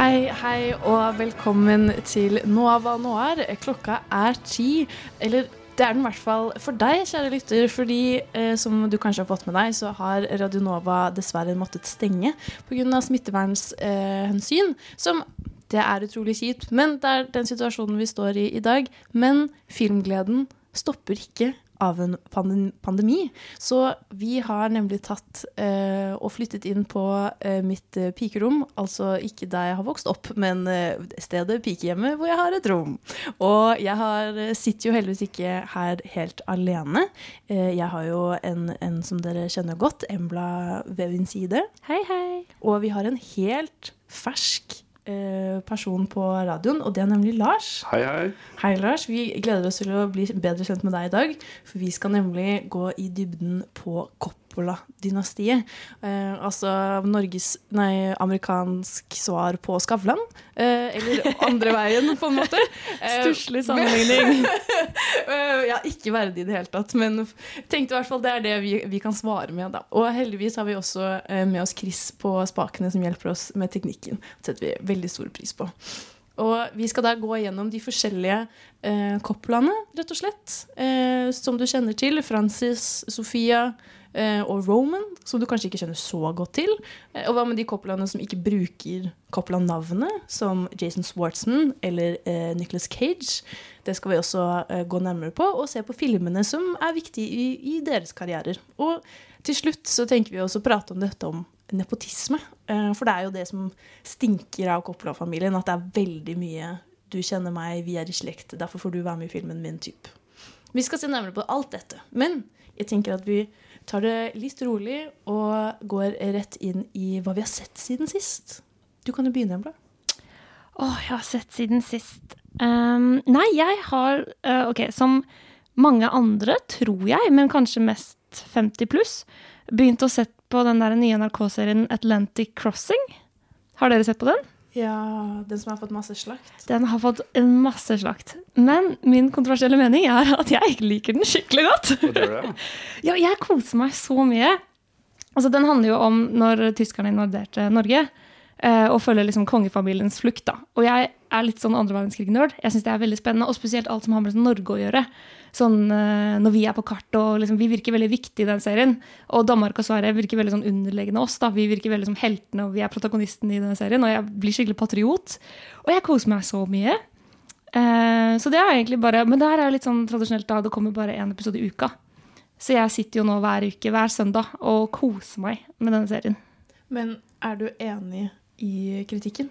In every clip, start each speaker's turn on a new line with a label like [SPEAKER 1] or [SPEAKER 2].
[SPEAKER 1] Hei, hei, og velkommen til Nova Noir. Klokka er ti. Eller det er den i hvert fall for deg, kjære lytter. Fordi eh, som du kanskje har fått med deg, så har Radio Nova dessverre måttet stenge pga. smittevernhensyn. som det er utrolig kjipt, men det er den situasjonen vi står i i dag. Men filmgleden stopper ikke av en pandemi. Så vi har nemlig tatt eh, og flyttet inn på eh, mitt eh, pikerom. Altså ikke der jeg har vokst opp, men eh, stedet pikehjemmet hvor jeg har et rom. Og jeg har, eh, sitter jo heldigvis ikke her helt alene. Eh, jeg har jo en, en som dere kjenner godt, Embla ved min side.
[SPEAKER 2] Hei, hei.
[SPEAKER 1] Og vi har en helt fersk person på radioen, og det er nemlig Lars.
[SPEAKER 3] Hei, hei.
[SPEAKER 1] Hei, Lars. Vi gleder oss til å bli bedre kjent med deg i dag. For vi skal nemlig gå i dybden på Coppola-dynastiet. Eh, altså Norges Nei, amerikansk svar på Skavlan. Eh, eller andre veien, på en måte. Eh,
[SPEAKER 2] Stusslig sammenligning.
[SPEAKER 1] Eh, ja, ikke verdig i det hele tatt, men tenkte i hvert fall det er det vi, vi kan svare med. Da. Og heldigvis har vi også eh, med oss Chris på spakene som hjelper oss med teknikken. Det setter vi veldig stor pris på. Og vi skal da gå gjennom de forskjellige eh, Coppola-ene, rett og slett. Eh, som du kjenner til. Francis, Sofia og Roman, som du kanskje ikke kjenner så godt til. Eh, og hva med de Coppola-ene som ikke bruker Coppola-navnet, som Jason Swartzman eller eh, Nicholas Cage? Det skal vi også eh, gå nærmere på, og se på filmene som er viktige i, i deres karrierer. Og til slutt så tenker vi også å prate om dette om nepotisme. Eh, For det er jo det som stinker av Coppola-familien, at det er veldig mye du kjenner meg, vi er i slekt, derfor får du være med i filmen min, typ. Vi skal se nærmere på alt dette. Men jeg tenker at vi tar det litt rolig og går rett inn i hva vi har sett siden sist. Du kan jo begynne, Embla.
[SPEAKER 2] Åh, jeg har sett siden sist. Um, nei, jeg har uh, Ok, som mange andre, tror jeg, men kanskje mest 50 pluss, begynt å sett på den der nye NRK-serien Atlantic Crossing. Har dere sett på den?
[SPEAKER 1] Ja, den som har fått masse slakt.
[SPEAKER 2] Den har fått en masse slakt. Men min kontroversielle mening er at jeg ikke liker den skikkelig godt.
[SPEAKER 3] Hva det du det.
[SPEAKER 2] Ja, jeg koser meg så mye. Altså, den handler jo om når tyskerne invaderte Norge, eh, og følger liksom kongefamiliens flukt. da. Og jeg er litt sånn andre verdenskrig-nerd. Jeg syns det er veldig spennende, og spesielt alt som har med Norge å gjøre. Sånn eh, når vi er på kart, og liksom, vi virker veldig viktige i den serien. Og Danmark og Sverige virker veldig sånn underleggende oss. da. Vi virker veldig som heltene, og vi er protagonistene i den serien. Og jeg blir skikkelig patriot. Og jeg koser meg så mye. Eh, så det er egentlig bare Men det her er litt sånn tradisjonelt, da. Det kommer bare én episode i uka. Så jeg sitter jo nå hver uke, hver søndag, og koser meg med denne serien.
[SPEAKER 1] Men er du enig i kritikken?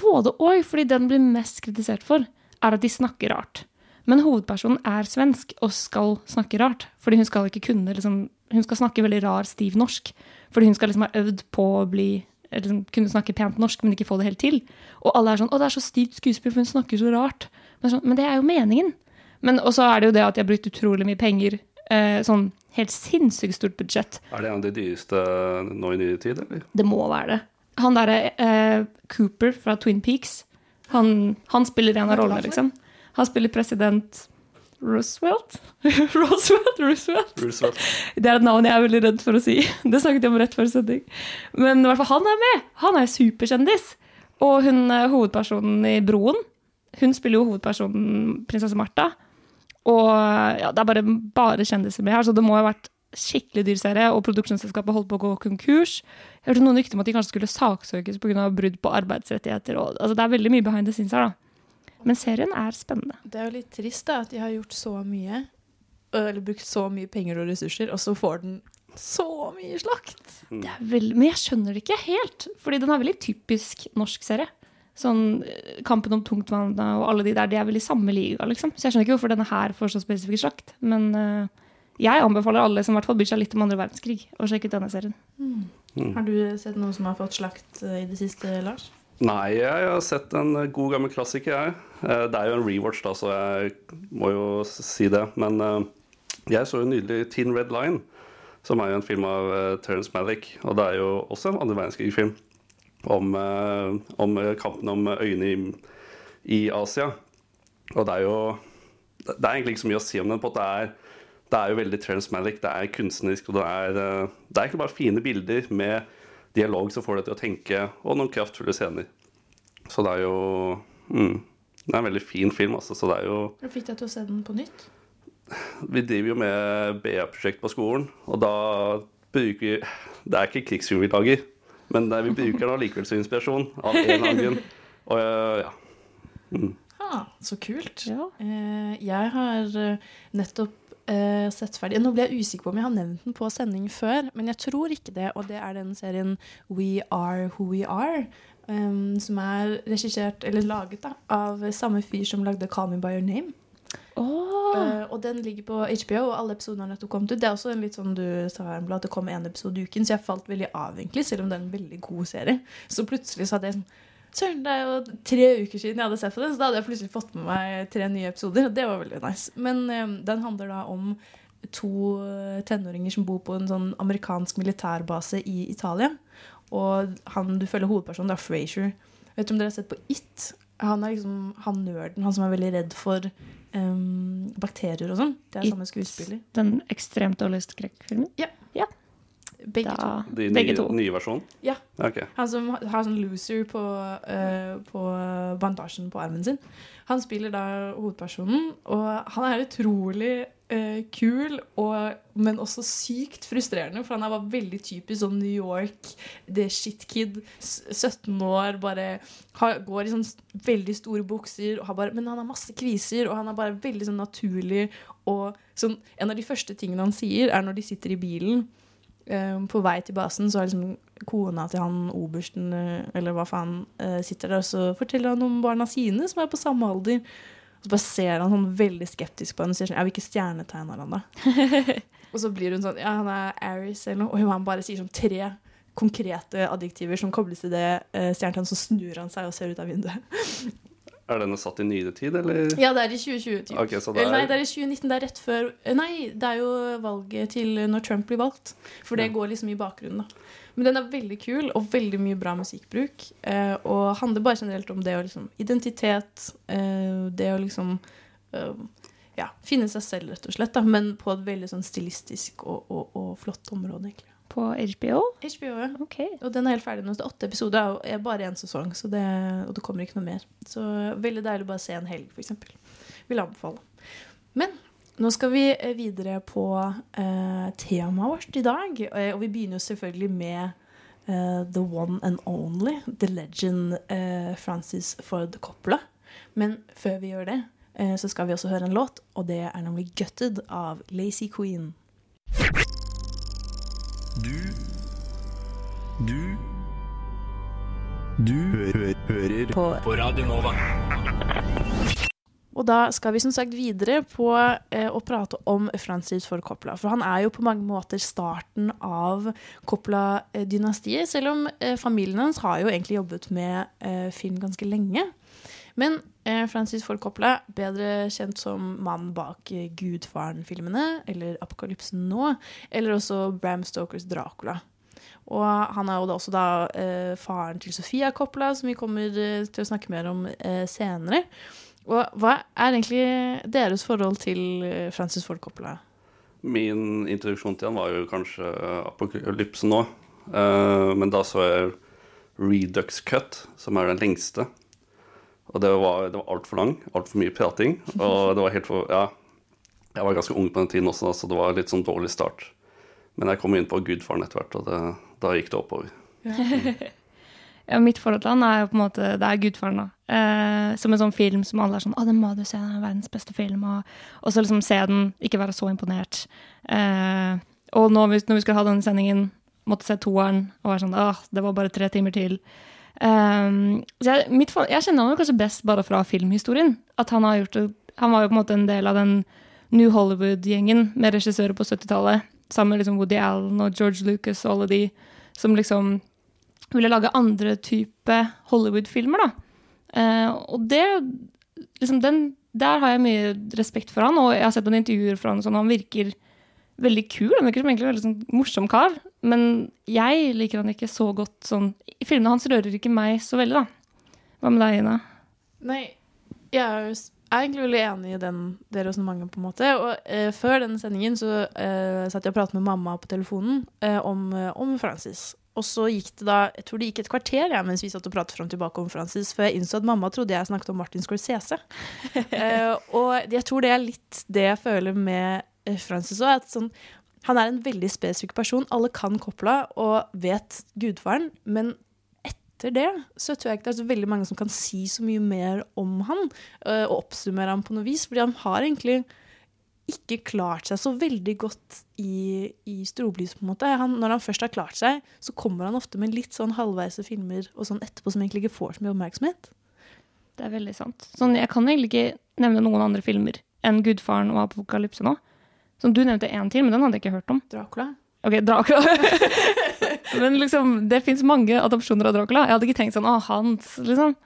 [SPEAKER 2] Både og, fordi den blir mest kritisert for, er at de snakker rart. Men hovedpersonen er svensk og skal snakke rart. Fordi hun skal ikke kunne liksom, Hun skal snakke veldig rar, stiv norsk. Fordi hun skal liksom ha øvd på å bli eller liksom, kunne snakke pent norsk, men ikke få det helt til. Og alle er sånn 'Å, det er så stivt skuespill, for hun snakker så rart'. Men, sånn, men det er jo meningen. Men Og så er det jo det at de har brukt utrolig mye penger. Eh, sånn helt sinnssykt stort budsjett.
[SPEAKER 3] Er det en av de dyreste nå i nyere tid, eller?
[SPEAKER 2] Det må være det. Han derre eh, Cooper fra Twin Peaks, han, han spiller en av rollene, liksom. Han spiller president Roosevelt? Roosevelt? Roosevelt?
[SPEAKER 3] Roosevelt.
[SPEAKER 2] Det er et navn jeg er veldig redd for å si. Det snakket jeg om rett før sending. Men i hvert fall han er med! Han er superkjendis. Og hun eh, hovedpersonen i Broen, hun spiller jo hovedpersonen prinsesse Martha. Og ja, det er bare, bare kjendiser med her, så det må ha vært skikkelig dyr serie. Og produksjonsselskapet holdt på å gå konkurs. Jeg hørte noen rykter om at de kanskje skulle saksøkes pga. brudd på arbeidsrettigheter. Og, altså, det er veldig mye behind the scenes her, da. Men serien er spennende.
[SPEAKER 1] Det er jo litt trist da, at de har gjort så mye, eller brukt så mye penger og ressurser, og så får den så mye slakt.
[SPEAKER 2] Det er veld... Men jeg skjønner det ikke helt, fordi den er veldig typisk norsk serie. Sånn Kampen om tungtvannet og alle de der, de er vel i samme liga, liksom. Så jeg skjønner ikke hvorfor denne her får så spesifikk slakt. Men eh, jeg anbefaler alle som i hvert fall bryr seg litt om andre verdenskrig, å sjekke ut denne serien.
[SPEAKER 1] Har du sett noe som har fått slakt eh, i det siste, Lars?
[SPEAKER 3] Nei, jeg har sett en god gammel klassiker, jeg. Eh, Det er jo en rewatch, da, så jeg må jo si det. Men eh, jeg så jo nydelig Teen Red Line, som er jo en film av eh, Terence Malick. Og det er jo også en andre verdenskrig-film om, eh, om eh, kampen om øyene i, i Asia. Og det er jo Det er egentlig ikke så mye å si om den. på at det er det er jo veldig Malick. Det er kunstnerisk, og det er, eh, det er ikke bare fine bilder med dialog som får deg til å tenke, og noen kraftfulle scener. Så det er jo mm, Det er en veldig fin film, altså. Så det er jo
[SPEAKER 1] Jeg fikk deg til å se den på nytt?
[SPEAKER 3] Vi driver jo med BA-prosjekt på skolen, og da bruker vi Det er ikke krigsfilm vi lager, men det, vi bruker den allikevel som inspirasjon av en eller annen grunn. Og ja. ja.
[SPEAKER 1] Ah, så kult.
[SPEAKER 2] Ja.
[SPEAKER 1] Eh, jeg har eh, nettopp eh, sett ferdig Nå ble jeg usikker på om jeg har nevnt den på sending før, men jeg tror ikke det. Og det er den serien We Are Who We Are. um, som er regissert, eller laget, da, av samme fyr som lagde Call Me By Your Name.
[SPEAKER 2] Oh.
[SPEAKER 1] Uh, og den ligger på HBO, og alle episodene har nettopp kommet ut. Det er også en litt sånn du sa, Embla, at det kom en episode i uken, så jeg falt veldig av, egentlig, selv om det er en veldig god serie. Så plutselig så hadde jeg sånn Søren, det er jo tre uker siden jeg hadde sett på den, så da hadde jeg plutselig fått med meg tre nye episoder. Og det var veldig nice. Men um, den handler da om to eh, tenåringer som bor på en sånn amerikansk militærbase i Italia. Og han du følger hovedpersonen, det er Frasier. Vet du om dere har sett på It? Han er liksom han nerden, han som er veldig redd for um, bakterier og sånn. Det er
[SPEAKER 2] It.
[SPEAKER 1] samme skuespiller.
[SPEAKER 2] den ekstremt dårlige skrekkfilmen.
[SPEAKER 1] Begge to.
[SPEAKER 2] Da,
[SPEAKER 3] De
[SPEAKER 2] begge
[SPEAKER 3] nye,
[SPEAKER 2] to.
[SPEAKER 3] nye versjonen?
[SPEAKER 1] Ja.
[SPEAKER 3] Okay.
[SPEAKER 1] Han som har sånn loser på, uh, på bandasjen på armen sin. Han spiller da hovedpersonen, og han er utrolig uh, kul, og, men også sykt frustrerende. For han er bare veldig typisk sånn New York, the shit kid. 17 år, bare har, går i sånn veldig store bukser. Og har bare, men han har masse kviser, og han er bare veldig sånn naturlig. Og sånn, en av de første tingene han sier, er når de sitter i bilen. Eh, på vei til basen så er liksom kona til han obersten, eh, eller hva faen, eh, sitter der, og så forteller han om barna sine, som er på samme alder. Og så bare ser han sånn veldig skeptisk på henne og sier sånn Ja, hvilke stjernetegn har han, da? og så blir hun sånn Ja, han er Aries, eller noe. Og han bare sier sånn tre konkrete adjektiver som kobles til det eh, stjernetegnet, så snur han seg og ser ut av vinduet.
[SPEAKER 3] Er denne satt i nyere tid, eller?
[SPEAKER 1] Ja, det er i 2020. Typ.
[SPEAKER 3] Ok, det
[SPEAKER 1] er... Nei, det er i 2019. Det er rett før Nei, det er jo valget til når Trump blir valgt. For det
[SPEAKER 3] Ja.
[SPEAKER 1] går liksom i bakgrunnen, da. Men den er veldig kul, og veldig mye bra musikkbruk. Eh, og handler bare generelt om det å liksom Identitet. Eh, det å liksom eh, ja, finne seg selv, rett og slett. Da, men på et veldig sånn stilistisk og, og, og flott område, egentlig.
[SPEAKER 2] På HBO?
[SPEAKER 1] HBO, ja.
[SPEAKER 2] Okay.
[SPEAKER 1] Og den er helt ferdig nå. Det er åtte episoder og er bare én sesong, så det, og det kommer ikke noe mer. Så veldig deilig å bare se en helg, f.eks. Vil anbefale. Men nå skal vi eh, videre på eh, temaet vårt i dag. eh, Og vi begynner jo selvfølgelig med eh, the one and only, the legend eh, Francis Ford Coppola. Men før vi gjør det, eh, så skal vi også høre en låt, og det er nemlig 'Gutted' av Lazy Queen.
[SPEAKER 4] Du Du Du hø hø hører på. på Radio Nova.
[SPEAKER 1] Og da skal vi som sagt videre på eh, å prate om Francis Ford Coppola. For han er jo på mange måter starten av Coppola-dynastiet. Selv om eh, familien hans har jo egentlig jobbet med eh, film ganske lenge. Men eh, Francis Ford Coppola, bedre kjent som mannen bak eh, Gudfaren-filmene, eller Apokalypsen nå, eller også Bram Stokers Dracula. Og han er jo da også da eh, faren til Sofia Coppola, som vi kommer eh, til å snakke mer om eh, senere. Og hva er egentlig deres forhold til Francis Ford Coppola?
[SPEAKER 3] Min introduksjon til han var jo kanskje Apokalypsen nå. Eh, men da så jeg Redux Cut, som er den lengste. Og det var, det var altfor lang. Altfor mye prating. Og det var helt for Ja. Jeg var ganske ung på den tiden også, så det var litt sånn dårlig start. Men jeg kom inn på Gudfaren etter hvert, og det, da gikk det oppover.
[SPEAKER 2] Ja, mitt forhold til han er jo på en måte Det er Gudfaren, da. Eh, som en sånn film som alle er sånn 'Å, den må du se, den er verdens beste film', og, og så liksom se den, ikke være så imponert. Eh, og nå, når vi skulle ha denne sendingen, måtte se toeren og være sånn 'Å, det var bare tre timer til'. Så jeg, forhold, jeg kjenner han kanskje best bare fra filmhistorien. At han det Han var jo på en måte en del av den New Hollywood-gjengen med regissører på 70-tallet. Sammen med liksom Woody Allen og George Lucas og alle de som liksom ville lage andre type Hollywood-filmer. Eh, og det liksom den, Der har jeg mye respekt for han, og jeg har sett noen intervjuer fra han, sånn, han virker veldig kul. Han virker som egentlig en veldig sånn, morsom kar. Men jeg liker han ikke så godt sånn Filmene hans rører ikke meg så veldig, da. Hva med deg, Ina?
[SPEAKER 1] Nei, jeg er, egentlig veldig enig i den, det resonnementet, på en måte. Og eh, før denne sendingen så eh, satt jeg og pratet med mamma på telefonen eh, om, eh, om Francis. Og så gikk det da Jeg tror det gikk et kvarter ja, mens vi satt og pratet fram tilbake om Francis, før jeg innså at mamma trodde jeg snakket om Martin Scorsese. eh, og jeg tror det er litt det jeg føler med Francis òg. Sånn, han er en veldig spesifikk person. Alle kan Coppola og vet gudfaren, men etter det så tror jeg ikke det er så veldig mange som kan si så mye mer om han øh, og oppsummere ham på noe vis, fordi han har egentlig ikke klart seg så veldig godt i, i storblys, på en måte. Han, når han først har klart seg, så kommer han ofte med litt sånn halvveise filmer og sånn etterpå som egentlig ikke får så mye oppmerksomhet.
[SPEAKER 2] Det er veldig sant. Sånn, jeg kan egentlig ikke nevne noen andre filmer enn Gudfaren og Apokalypse nå. Sånn, du nevnte én til, men den hadde jeg ikke hørt om.
[SPEAKER 1] Dracula.
[SPEAKER 2] Ok, Dracula. men liksom, det fins mange adopsjoner av Dracula. Jeg hadde ikke tenkt sånn Å, hans, liksom.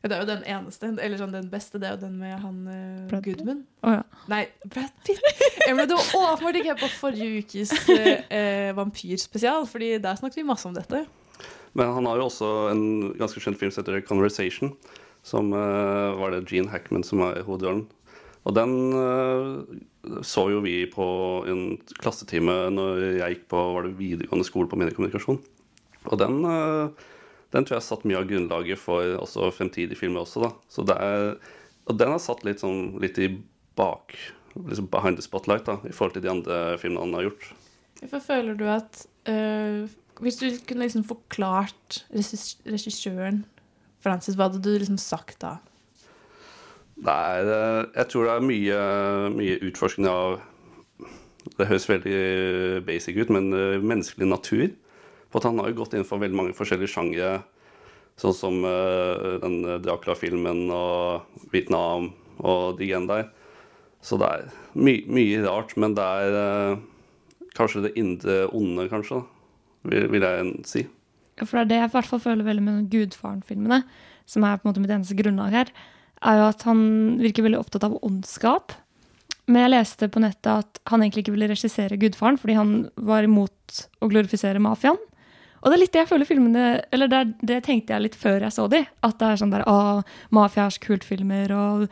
[SPEAKER 1] Ja, det er jo den eneste, eller sånn den beste, det er jo den med han
[SPEAKER 2] uh?
[SPEAKER 1] Goodman.
[SPEAKER 2] Å ja.
[SPEAKER 1] Nei, Brad Pitt! Emily, du var åpenbart ikke her på forrige ukes eh, eh, vampyrspesial, fordi der snakket vi masse om dette.
[SPEAKER 3] Men han har jo også en ganske kjent film som heter 'Conversation'. Som uh, var det Gene Hackman som var i hovedrollen. Og den eh, så jo vi på en klassetime når jeg gikk på var det videregående skole på mediekommunikasjon. Og den, eh, den tror jeg satt mye av grunnlaget for fremtidige filmer også, da. Så det er, og den har satt litt, sånn, litt i bak liksom behind the spotlight da, i forhold til de andre filmene han har gjort.
[SPEAKER 1] Hvorfor føler du at øh, Hvis du kunne liksom forklart regissøren Francis, hva hadde du liksom sagt da?
[SPEAKER 3] Eh, jeg tror det er mye, mye utforskning av Det høres veldig basic ut, men eh, menneskelig natur. For han har jo gått inn for veldig mange forskjellige sjangre. Sånn som eh, den Dracula-filmen og Vietnam og de greiene der. Så det er my mye rart, men det er eh, kanskje det indre onde, kanskje, vil, vil jeg si.
[SPEAKER 2] Ja, For det er det jeg i hvert fall føler veldig med Gudfaren-filmene, som er på en måte mitt eneste grunnlag her, er jo at han virker veldig opptatt av ondskap. Men jeg leste på nettet at han egentlig ikke ville regissere Gudfaren fordi han var imot å glorifisere mafiaen. Og det er litt det jeg føler filmene Eller det, er- det tenkte jeg litt før jeg så de. At det er sånn der Å, mafia er så kult filmer, og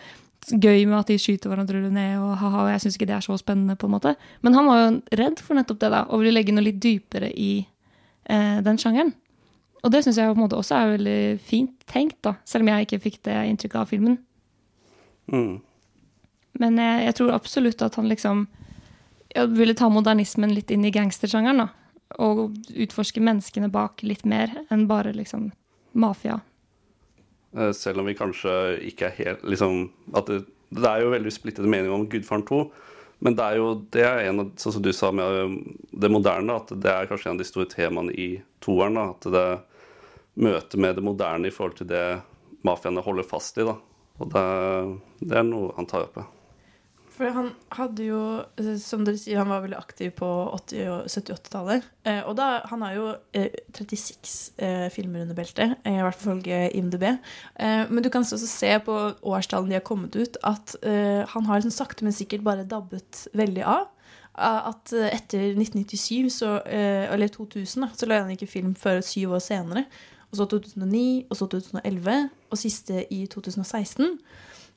[SPEAKER 2] gøy med at de skyter hverandre ned, og ha-ha, jeg syns ikke det er så spennende, på en måte. Men han var jo redd for nettopp det, da, og ville legge noe litt dypere i eh, den sjangeren. Og det syns jeg på en måte også er veldig fint tenkt, da, selv om jeg ikke fikk det inntrykket av filmen.
[SPEAKER 3] Mm.
[SPEAKER 2] Men jeg, jeg tror absolutt at han liksom ville ta modernismen litt inn i gangstersjangeren, da. Og utforske menneskene bak litt mer enn bare liksom mafia.
[SPEAKER 3] Eh, Selv om vi kanskje ikke er helt liksom, at det, det er jo veldig splittede meninger om Gudfaren 2. Men det er jo det er en av, sånn som du sa med um, det moderne, at det er kanskje en av de store temaene i toeren. da, At det møter med det moderne i forhold til det mafiaene holder fast i. da. Og det, det er noe han tar opp. ja.
[SPEAKER 1] For han hadde jo, eh, som dere sier, han var veldig aktiv på 80- og 70-80-tallet. Eh, og da, han har jo eh, 36 eh, filmer under beltet, eh, i hvert fall ifølge IMDb. Eh, men du kan også se på årstallene de har kommet ut, at han har liksom sakte, men sikkert bare dabbet veldig av. At etter 1997, så, eller 2000, da, så la han ikke film før syv år senere. Og så 2009, og så 2011, og siste i 2016.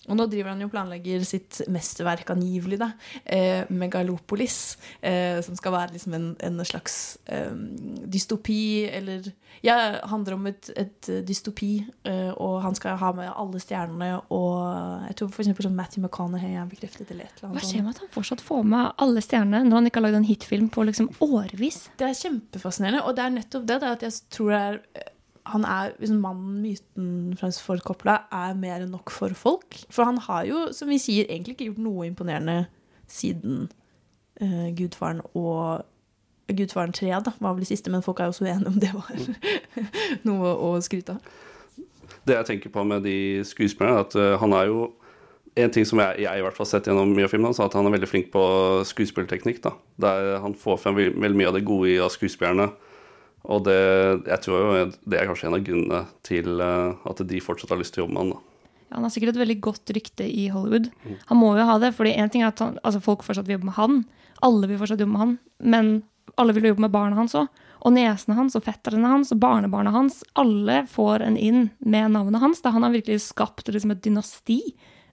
[SPEAKER 1] Og nå driver han jo planlegger sitt mesterverk angivelig, da, eh, Megalopolis, eh, som skal være liksom en, en slags eh, dystopi, eller Ja, handler om et, et dystopi, eh, og han skal ha med alle stjernene, og jeg tror eksempel sånn Matthew McConaughey er bekreftet eller et eller
[SPEAKER 2] Hva skjer med at han fortsatt får med alle stjernene når han ikke har lagd en hitfilm på liksom årevis?
[SPEAKER 1] Det er kjempefascinerende, og det er nettopp det, det at jeg tror det er han er, liksom Mannen, myten Frans Ford Coppola er mer enn nok for folk. For han har jo, som vi sier, egentlig ikke gjort noe imponerende siden uh, Gudfaren og Gudfaren 3 da, var vel det siste, men folk er jo så enige om det var noe å skryte av.
[SPEAKER 3] Det jeg tenker på med de skuespillerne, er at uh, han er jo En ting som jeg, jeg i hvert fall har sett gjennom mye av filmen, er at han er veldig flink på skuespillerteknikk. da. Der han får frem veldig mye av det gode i av skuespillerne. Og det, jeg tror jo det er kanskje en av grunnene til eh, at de fortsatt har lyst til å jobbe med han. da.
[SPEAKER 2] Ja, han har sikkert et veldig godt rykte i Hollywood. Han må jo ha det, fordi en ting er at han, altså folk fortsatt vil jobbe med han. Alle vil fortsatt jobbe med han, men alle vil jobbe med barna hans òg. Og niesene hans og fetterne hans og barnebarna hans. Alle får en inn med navnet hans. Da han har virkelig skapt liksom et dynasti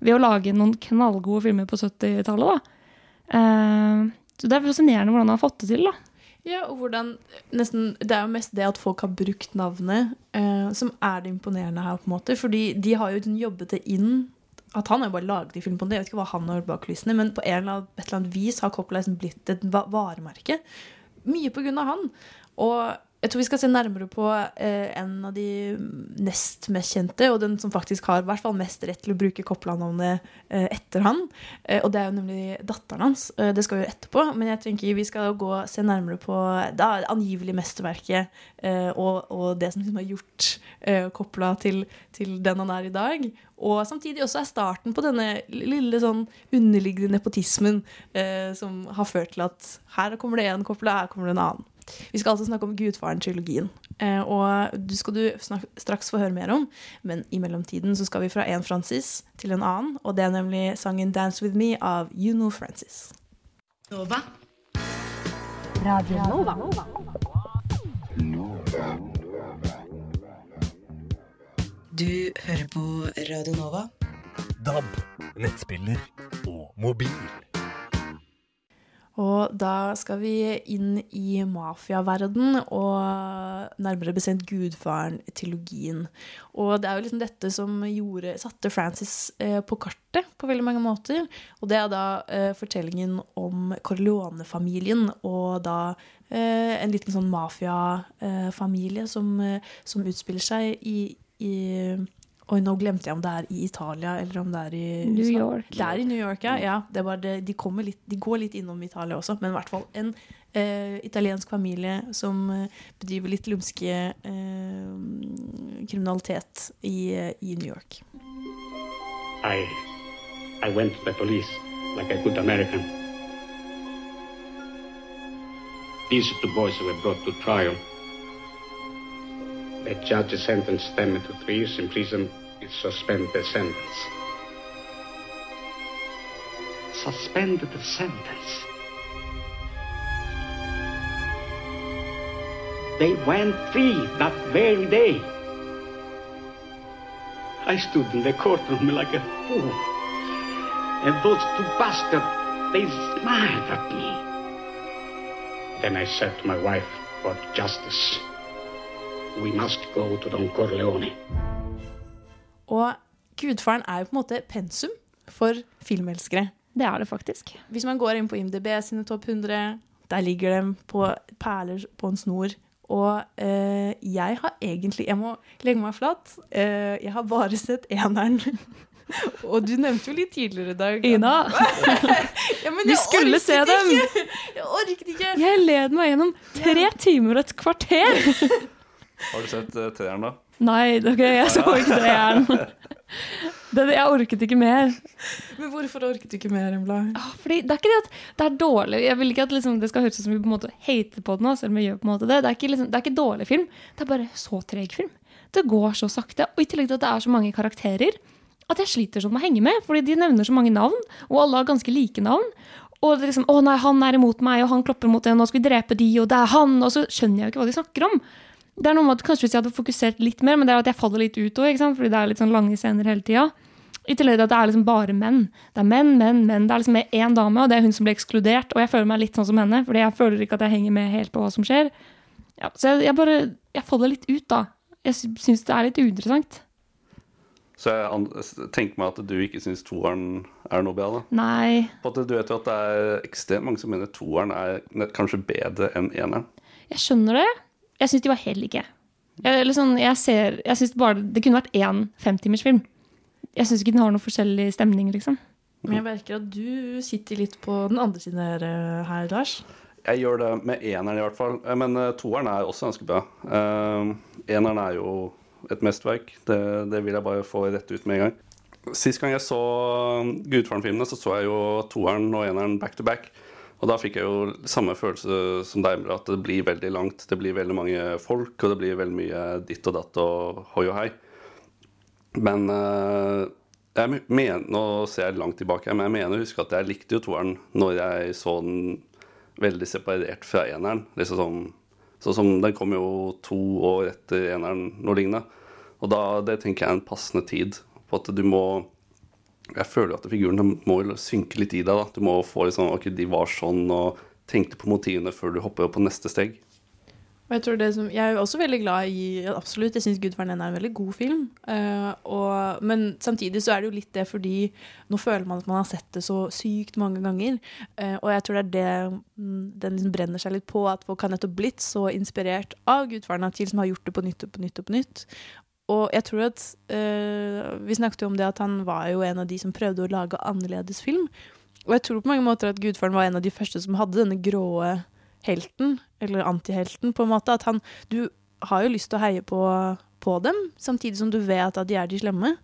[SPEAKER 2] ved å lage noen knallgode filmer på 70-tallet. da. Eh, så det er fascinerende hvordan han har fått det til. da.
[SPEAKER 1] Ja, og hvordan nesten, Det er jo mest det at folk har brukt navnet, eh, som er det imponerende her. på en måte, fordi de har jo jobbet det inn at han har jo bare laget de filmene det. Jeg vet ikke hva han har gjort bak kulissene, men på en eller annen, et eller annet vis har Coppola liksom blitt et varemerke. Mye på grunn av han. Og jeg tror vi skal se nærmere på eh, en av de nest mest kjente, og den som faktisk har hvert fall mest rett til å bruke Koppland-navnet eh, etter han. Eh, og det er jo nemlig datteren hans. Eh, det skal vi gjøre etterpå, men jeg tenker vi skal gå se nærmere på det angivelig mesterverket eh, og, og det som liksom har gjort eh, Koppla til, til den han er i dag. Og samtidig også er starten på denne lille sånn underliggende nepotismen eh, som har ført til at her kommer det en Koppla, her kommer det en annen. Vi skal altså snakke om Gudfaren-trilogien. Eh, og du skal du straks få høre mer om, men i mellomtiden så skal vi fra en Francis til en annen, og det er nemlig sangen 'Dance With Me' av You Know Francis.
[SPEAKER 5] Nova.
[SPEAKER 6] Radio Nova.
[SPEAKER 5] Du hører på Radio Nova.
[SPEAKER 4] DAB, nettspiller og mobil.
[SPEAKER 1] Og da skal vi inn i mafiaverden, og nærmere bestemt Gudfaren-trilogien. Og det er jo liksom dette som gjorde, satte Francis eh, på kartet på veldig mange måter. Og det er da eh, fortellingen om Corleone-familien, og da eh, en liten sånn mafiafamilie som, som utspiller seg i, i Oi, nå glemte jeg om det er i Italia eller om det er i
[SPEAKER 2] New
[SPEAKER 1] USA.
[SPEAKER 2] York.
[SPEAKER 1] Det er i New York, ja. ja det er bare det, de, kommer litt, de går litt innom Italia også, men i hvert fall en eh, italiensk familie som eh, bedriver litt lumske eh, kriminalitet i, eh, i New York.
[SPEAKER 7] I I went to the police like a good American. These two boys were brought to trial. The judge sentenced them to three years in prison and suspended the sentence. Suspended the sentence. They went free that very day. I stood in the courtroom like a fool. And those two bastards, they smiled at me. Then I said to my wife, for justice, we must go to Don Corleone.
[SPEAKER 1] Og Gudfaren er jo på en måte pensum for filmelskere.
[SPEAKER 2] Det er det faktisk.
[SPEAKER 1] Hvis man går inn på IMDb sine topp 100, der ligger de på perler på en snor. Og eh, jeg har egentlig Jeg må legge meg flat. Eh, jeg har bare sett eneren. Og du nevnte jo litt tidligere i dag
[SPEAKER 2] Ina,
[SPEAKER 1] ja, men
[SPEAKER 2] vi skulle se dem!
[SPEAKER 1] Ikke. Jeg orket ikke!
[SPEAKER 2] Jeg led meg gjennom tre timer og et kvarter.
[SPEAKER 3] Har du sett uh, treeren, da?
[SPEAKER 2] Nei, ok, jeg så ikke treeren. igjen jeg orket ikke mer.
[SPEAKER 1] Men hvorfor orket du ikke mer, Embla?
[SPEAKER 2] Ah, Fordi Det er ikke det at det er dårlig. Jeg vil ikke at liksom, det skal høres ut som vi på en måte hater på det selv om vi gjør på en måte det. Det er, ikke, liksom, det er ikke dårlig film, det er bare så treg film. Det går så sakte. Og i tillegg til at det er så mange karakterer, at jeg sliter sånn med å henge med. Fordi de nevner så mange navn, og alle har ganske like navn. Og det er liksom, å nei, han er imot meg, og han klopper mot en, og nå skal vi drepe de, og det er han, og så skjønner jeg jo ikke hva de snakker om. Det er noe med at Kanskje hvis jeg hadde fokusert litt mer, men det er at jeg faller litt ut òg, fordi det er litt sånn lange scener hele tida. I tillegg til at det er liksom bare menn. Det er menn, menn, menn. Det er liksom én dame, og det er hun som blir ekskludert. Og jeg føler meg litt sånn som henne, fordi jeg føler ikke at jeg henger med helt på hva som skjer. Ja, så jeg, jeg bare Jeg faller litt ut, da. Jeg sy- syns det er litt uinteressant.
[SPEAKER 3] Så jeg tenker meg at du ikke syns toeren er noe bra, da.
[SPEAKER 2] Nei.
[SPEAKER 3] På at du vet jo at det er ekstremt mange som mener toeren er kanskje bedre enn eneren.
[SPEAKER 2] Jeg skjønner det. Jeg syns de var helt like. Jeg, eller sånn, jeg ser, jeg synes bare Det kunne vært én femtimersfilm. Jeg syns ikke den har noen forskjellig stemning, liksom.
[SPEAKER 1] Men jeg merker at du sitter litt på den andre siden her, eh, her Lars.
[SPEAKER 3] Jeg gjør det med eneren i hvert fall. Eh, Men eh, toeren er også ganske bra. Uh, eneren er jo et mesterverk. Det, det vil jeg bare få rett ut med en gang. Sist gang jeg så Gudfaren-filmene, så så jeg jo toeren og eneren back to back. Og da fikk jeg jo samme følelse som deg, at det blir veldig langt. Det blir veldig mange folk, og det blir veldig mye ditt og datt og hoi og hei. Men eh, jeg mener, nå ser jeg langt tilbake, men jeg mener å huske at jeg likte jo toeren når jeg så den veldig separert fra eneren. Liksom sånn, sånn som Den kom jo to år etter eneren, noe lignende. Og da, det tenker jeg er en passende tid. På at du må Jeg føler at figurene må synke litt i deg. da Du må få litt sånn Ok, de var sånn, og tenkte på motivene før du hopper på neste steg.
[SPEAKER 1] Og jeg, tror det som, jeg er også veldig glad i Absolutt, jeg syns 'Gudfaren' er en veldig god film. Uh, og, men samtidig så er det jo litt det fordi nå føler man at man har sett det så sykt mange ganger. Uh, og jeg tror det er det mm, den liksom brenner seg litt på, at folk har nettopp blitt så inspirert av 'Gudfaren' at de liksom har gjort det på nytt og på nytt og på nytt. Og jeg tror at eh, Vi snakket jo om det at han var jo en av de som prøvde å lage annerledes film. Og jeg tror på mange måter at Gudfaren var en av de første som hadde denne gråe helten, eller antihelten, på en måte. At han Du har jo lyst til å heie på, på dem, samtidig som du vet at de er de slemme.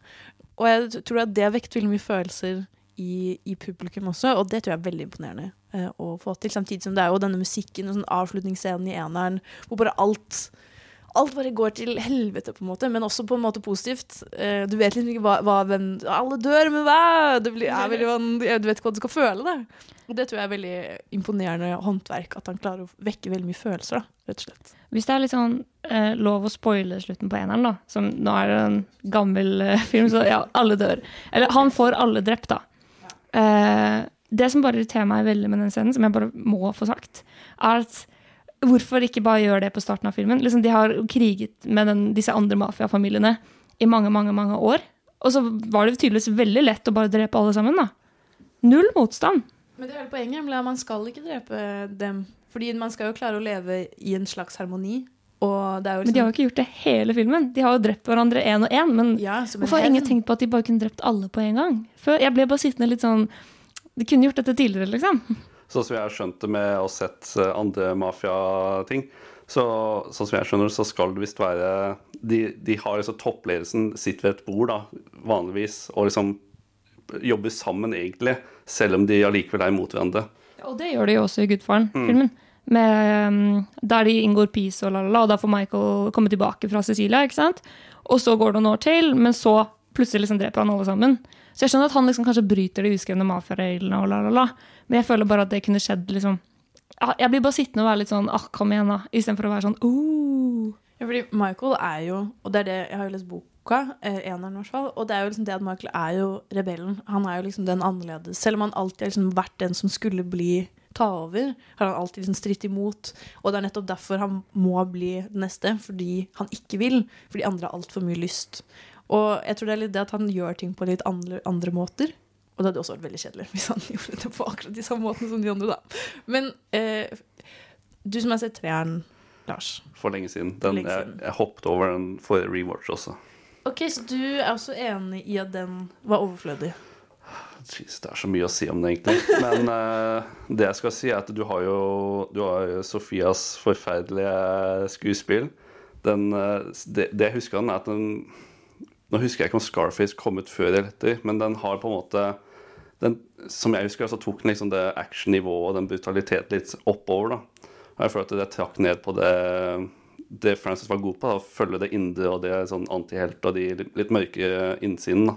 [SPEAKER 1] Og jeg tror at det har vekt veldig mye følelser i, i publikum også, og det tror jeg er veldig imponerende eh, å få til. Samtidig som det er jo denne musikken og sånn avslutningsscenen i eneren hvor bare alt Alt bare går til helvete, på en måte, men også på en måte positivt. Eh, du vet liksom ikke hva, hva hvem, Alle dør, men hva? Det blir, veldig, du vet ikke hva du skal føle. Da. Og det tror jeg er veldig imponerende håndverk, at han klarer å vekke veldig mye følelser. Da, rett og slett.
[SPEAKER 2] Hvis det er litt sånn eh, lov å spoile slutten på eneren, da, som nå er det en gammel eh, film, så ja, alle dør. Eller han får alle drept, da. Eh, det som bare irriterer meg veldig med den scenen, som jeg bare må få sagt, er at hvorfor ikke bare gjøre det på starten av filmen? Liksom, de har kriget med den, disse andre mafiafamiliene i mange, mange, mange år. Og så var det tydeligvis veldig lett å bare drepe alle sammen, da. Null motstand.
[SPEAKER 1] Men det er hele poenget, nemlig at man skal ikke drepe dem. Fordi man skal jo klare å leve i en slags harmoni. Jo
[SPEAKER 2] Men de har jo ikke gjort det hele filmen. De har jo drept hverandre én og én. Men
[SPEAKER 1] Ja,
[SPEAKER 2] hvorfor har ingen tenkt på at de bare kunne drept alle på en gang? Før, jeg ble bare sittende litt sånn De kunne gjort dette tidligere, liksom.
[SPEAKER 3] Sånn som jeg har skjønt det med å sett eh, andre mafiating, så sånn som jeg skjønner så skal det visst være De, de har liksom toppledelsen sitter ved et bord, da, vanligvis, og liksom jobber sammen, egentlig, selv om de allikevel er imot hverandre.
[SPEAKER 2] Og det gjør de jo også i Gudfaren-filmen. Med, um, der de inngår peace og la, la, la, og da får Michael komme tilbake fra Cecilia. ikke sant? Og så går det noen år til, men så plutselig liksom dreper han alle sammen. Så jeg skjønner at han liksom kanskje bryter de uskrevne mafiareglene, og la, la, la. Men jeg føler bare at det kunne skjedd liksom Jeg blir bare sittende og være litt sånn ah, kom igjen, da. Istedenfor å være sånn oh.
[SPEAKER 1] Ja, fordi Michael er jo, og det er det jeg har jo lest boka, eh, eneren i hvert fall, og det er jo liksom det at Michael er jo rebellen. Han er jo liksom den annerledes. Selv om han alltid har liksom vært den som skulle bli ta over, har han alltid liksom stritt imot. Og det er nettopp derfor han må bli den neste, fordi han ikke vil. Fordi andre har altfor mye lyst. Og jeg tror det er litt det at han gjør ting på litt andre, andre måter. Og det hadde også vært veldig kjedelig hvis han gjorde det på akkurat de samme måtene som de andre, da. Men eh, du som har sett treeren, Lars.
[SPEAKER 3] For lenge siden. Den,
[SPEAKER 1] lenge
[SPEAKER 3] jeg,
[SPEAKER 1] siden.
[SPEAKER 3] jeg hoppet over den for rewatch også.
[SPEAKER 1] Ok, Så du er også enig i at den var overflødig?
[SPEAKER 3] Jeez, det er så mye å si om det, egentlig. Men eh, det jeg skal si, er at du har jo du har jo Sofias forferdelige skuespill. Den, eh, det, det jeg husker den, er at den Nå husker jeg ikke om Scarface kom ut før eller etter, men den har på en måte den, Som jeg husker, så tok den liksom det actionnivået og den brutaliteten litt oppover. da. Og jeg føler at det trakk ned på det det Francis var god på, da, å følge det indre og det sånn antihelt og de litt, litt mørke innsiden. da.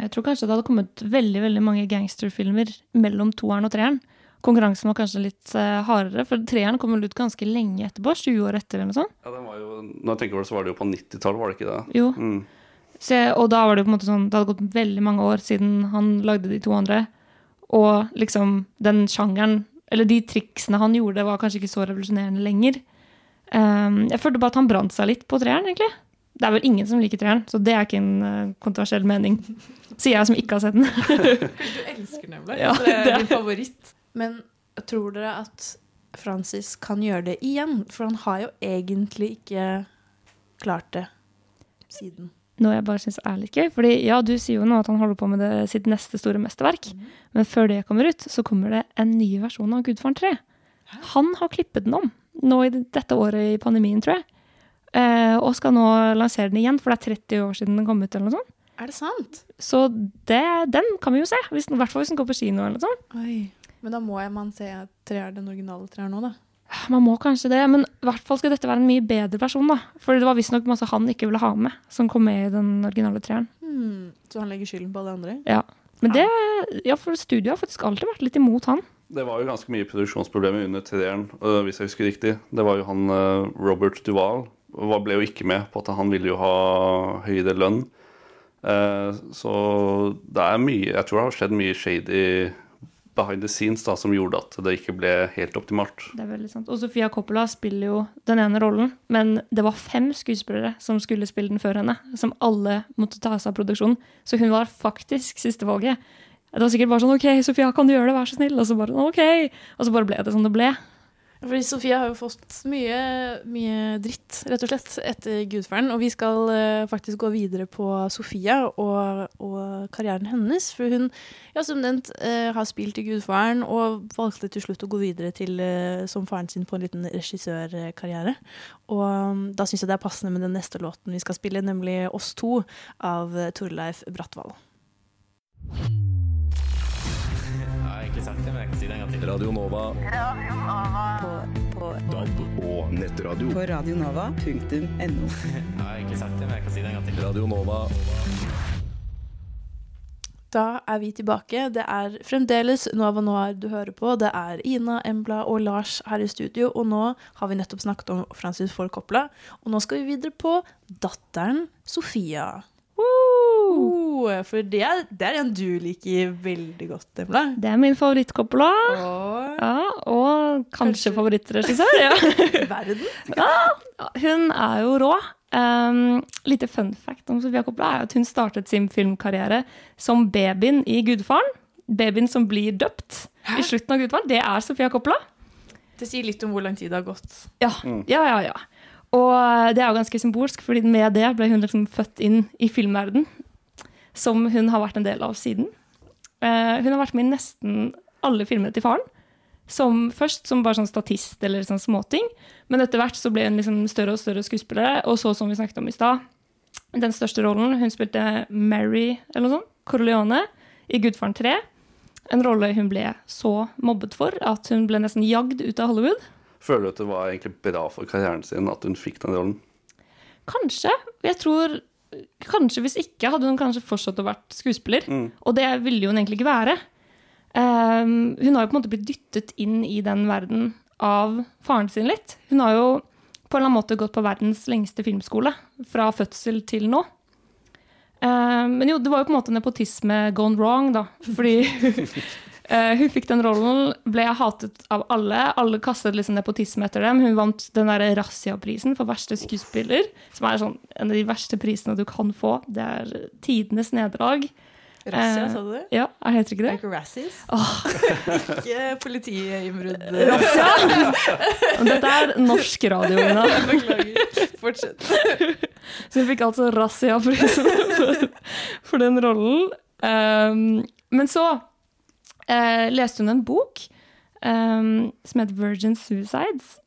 [SPEAKER 2] Jeg tror kanskje det hadde kommet veldig veldig mange gangsterfilmer mellom toeren og treeren. Konkurransen var kanskje litt uh, hardere, for treeren kom vel ut ganske lenge etterpå. 20 år etter eller noe sånt.
[SPEAKER 3] Ja, den var jo, når jeg tenker på det, så var det jo på 90-tallet, var det ikke det?
[SPEAKER 2] Jo.
[SPEAKER 3] Mm.
[SPEAKER 2] Så jeg, og da var det på en måte sånn Det hadde gått veldig mange år siden han lagde de to andre. Og liksom den sjangeren Eller de triksene han gjorde, var kanskje ikke så revolusjonerende lenger. Um, jeg følte bare at han brant seg litt på treeren, egentlig. Det er vel ingen som liker treeren, så det er ikke en uh, kontroversiell mening. Sier jeg som ikke har sett den.
[SPEAKER 1] Du elsker nemlig.
[SPEAKER 2] Ja,
[SPEAKER 1] det er
[SPEAKER 2] det er-
[SPEAKER 1] din favoritt. Men tror dere at Francis kan gjøre det igjen? For han har jo egentlig ikke klart det siden.
[SPEAKER 2] Noe jeg bare syns er litt gøy. Fordi ja, du sier jo nå at han holder på med det, sitt neste store mesterverk. Men før det kommer ut, så kommer det en ny versjon av Gudfaren 3. Han har klippet den om nå i dette året i pandemien, tror jeg. Eh, og skal nå lansere den igjen, for det er 30 år siden den kom ut. eller noe sånt.
[SPEAKER 1] Er det sant?
[SPEAKER 2] Så det, den kan vi jo se, i hvert fall hvis den går på kino. eller noe sånt.
[SPEAKER 1] Oi. Men da må jeg man se treer, den originale treeren nå, da.
[SPEAKER 2] Man må kanskje det, men i hvert fall skal dette være en mye bedre versjon. da. For det var visstnok masse han ikke ville ha med, som kom med i den originale treeren.
[SPEAKER 1] Hmm. Så han legger skylden på alle andre?
[SPEAKER 2] Ja. Men det, ja, for studioet har faktisk alltid vært litt imot han.
[SPEAKER 3] Det var jo ganske mye produksjonsproblemer under treeren, øh, hvis jeg husker riktig. Det var jo han øh, Robert Duval var- ble jo ikke med på at han ville jo ha høyere lønn. Eh, Så det er mye Jeg tror det har skjedd mye shady behind the scenes da, som gjorde at det ikke ble helt optimalt.
[SPEAKER 2] Det er veldig sant. Og Sofia Coppola spiller jo den ene rollen, men det var fem skuespillere som skulle spille den før henne, som alle måtte ta seg av produksjonen. Så hun var faktisk sistevalget. Det var sikkert bare sånn OK, Sofia, kan du gjøre det, vær så snill? Og så bare OK. Og så bare ble det som det ble.
[SPEAKER 1] Fordi Sofia har jo fått mye, mye dritt, rett og slett, etter Gudfaren. Og vi skal eh, faktisk gå videre på Sofia og, og karrieren hennes. For hun, ja, som nevnt, eh, har spilt i Gudfaren og valgte til slutt å gå videre til, eh, som faren sin på en liten regissørkarriere. Og um, da syns jeg det er passende med den neste låten vi skal spille, nemlig Oss to av Torleif Brattvall.
[SPEAKER 8] Jeg sagt det, men jeg kan si det en gang til.
[SPEAKER 4] Radio Nova.
[SPEAKER 5] På, på,
[SPEAKER 4] DAB og nettradio.
[SPEAKER 5] på radionova.no.
[SPEAKER 8] Jeg har egentlig sagt det, men jeg kan si det en gang til.
[SPEAKER 4] Radio Nova.
[SPEAKER 1] Da er vi tilbake. Det er fremdeles Nova Noir du hører på. Det er Ina, Embla og Lars her i studio. Og nå har vi nettopp snakket om Francis Ford Coppola. Og nå skal vi videre på datteren Sofia. Woo! For det er, det er en du liker veldig godt, Emla.
[SPEAKER 2] Det er min favoritt-Coppola.
[SPEAKER 1] Og
[SPEAKER 2] Ja, og kanskje favorittregissør. Ja.
[SPEAKER 1] verden.
[SPEAKER 2] Ja, hun er jo rå. Um, lite fun fact om Sofia Coppola er at hun startet sin filmkarriere som babyen i Gudfaren. Babyen som blir døpt i slutten av Gudfaren. Det er Sofia Coppola.
[SPEAKER 1] Det sier litt om hvor lang tid det har gått.
[SPEAKER 2] Ja, ja, ja. ja. Og det er jo ganske symbolsk, fordi med det ble hun liksom født inn i filmverden, som hun har vært en del av siden. Uh, hun har vært med i nesten alle filmene til faren. Som først som bare sånn statist eller sånn småting, men etter hvert så ble hun liksom større og større skuespillere. Og så, som vi snakket om i stad, den største rollen Hun spilte Mary eller noe sånt, Corleone i Gudfaren 3. En rolle hun ble så mobbet for at hun ble nesten jagd ut av Hollywood.
[SPEAKER 3] Føler du at det var egentlig bra for karrieren sin at hun fikk den rollen?
[SPEAKER 2] Kanskje. Jeg tror Kanskje hvis ikke hadde hun kanskje fortsatt å vært skuespiller. Og det ville hun egentlig ikke være. Um, hun har jo på en måte blitt dyttet inn i den verden av faren sin litt. Hun har jo på en eller annen måte gått på verdens lengste filmskole fra fødsel til nå. Um, men jo, det var jo på en måte nepotisme gone wrong, da. Fordi eh, hun fikk den rollen, ble hatet av alle. Alle kastet liksom nepotisme etter dem. Hun vant den der Razzia-prisen for verste skuespiller, som er sånn en av de verste prisene du kan få. Det er tidenes nederlag.
[SPEAKER 1] Razzia,
[SPEAKER 2] Eh,
[SPEAKER 1] sa du det?
[SPEAKER 2] Ja, jeg heter ikke det?
[SPEAKER 1] Ikke Razzies?
[SPEAKER 2] Oh.
[SPEAKER 1] ikke politiinnbrudd.
[SPEAKER 2] Razzia? Dette er norsk radio, Ina.
[SPEAKER 1] Beklager. Fortsett.
[SPEAKER 2] Så hun fikk altså Razzia-prisen for, den rollen. Um, men så leste hun en bok um, som het Virgin Suicides,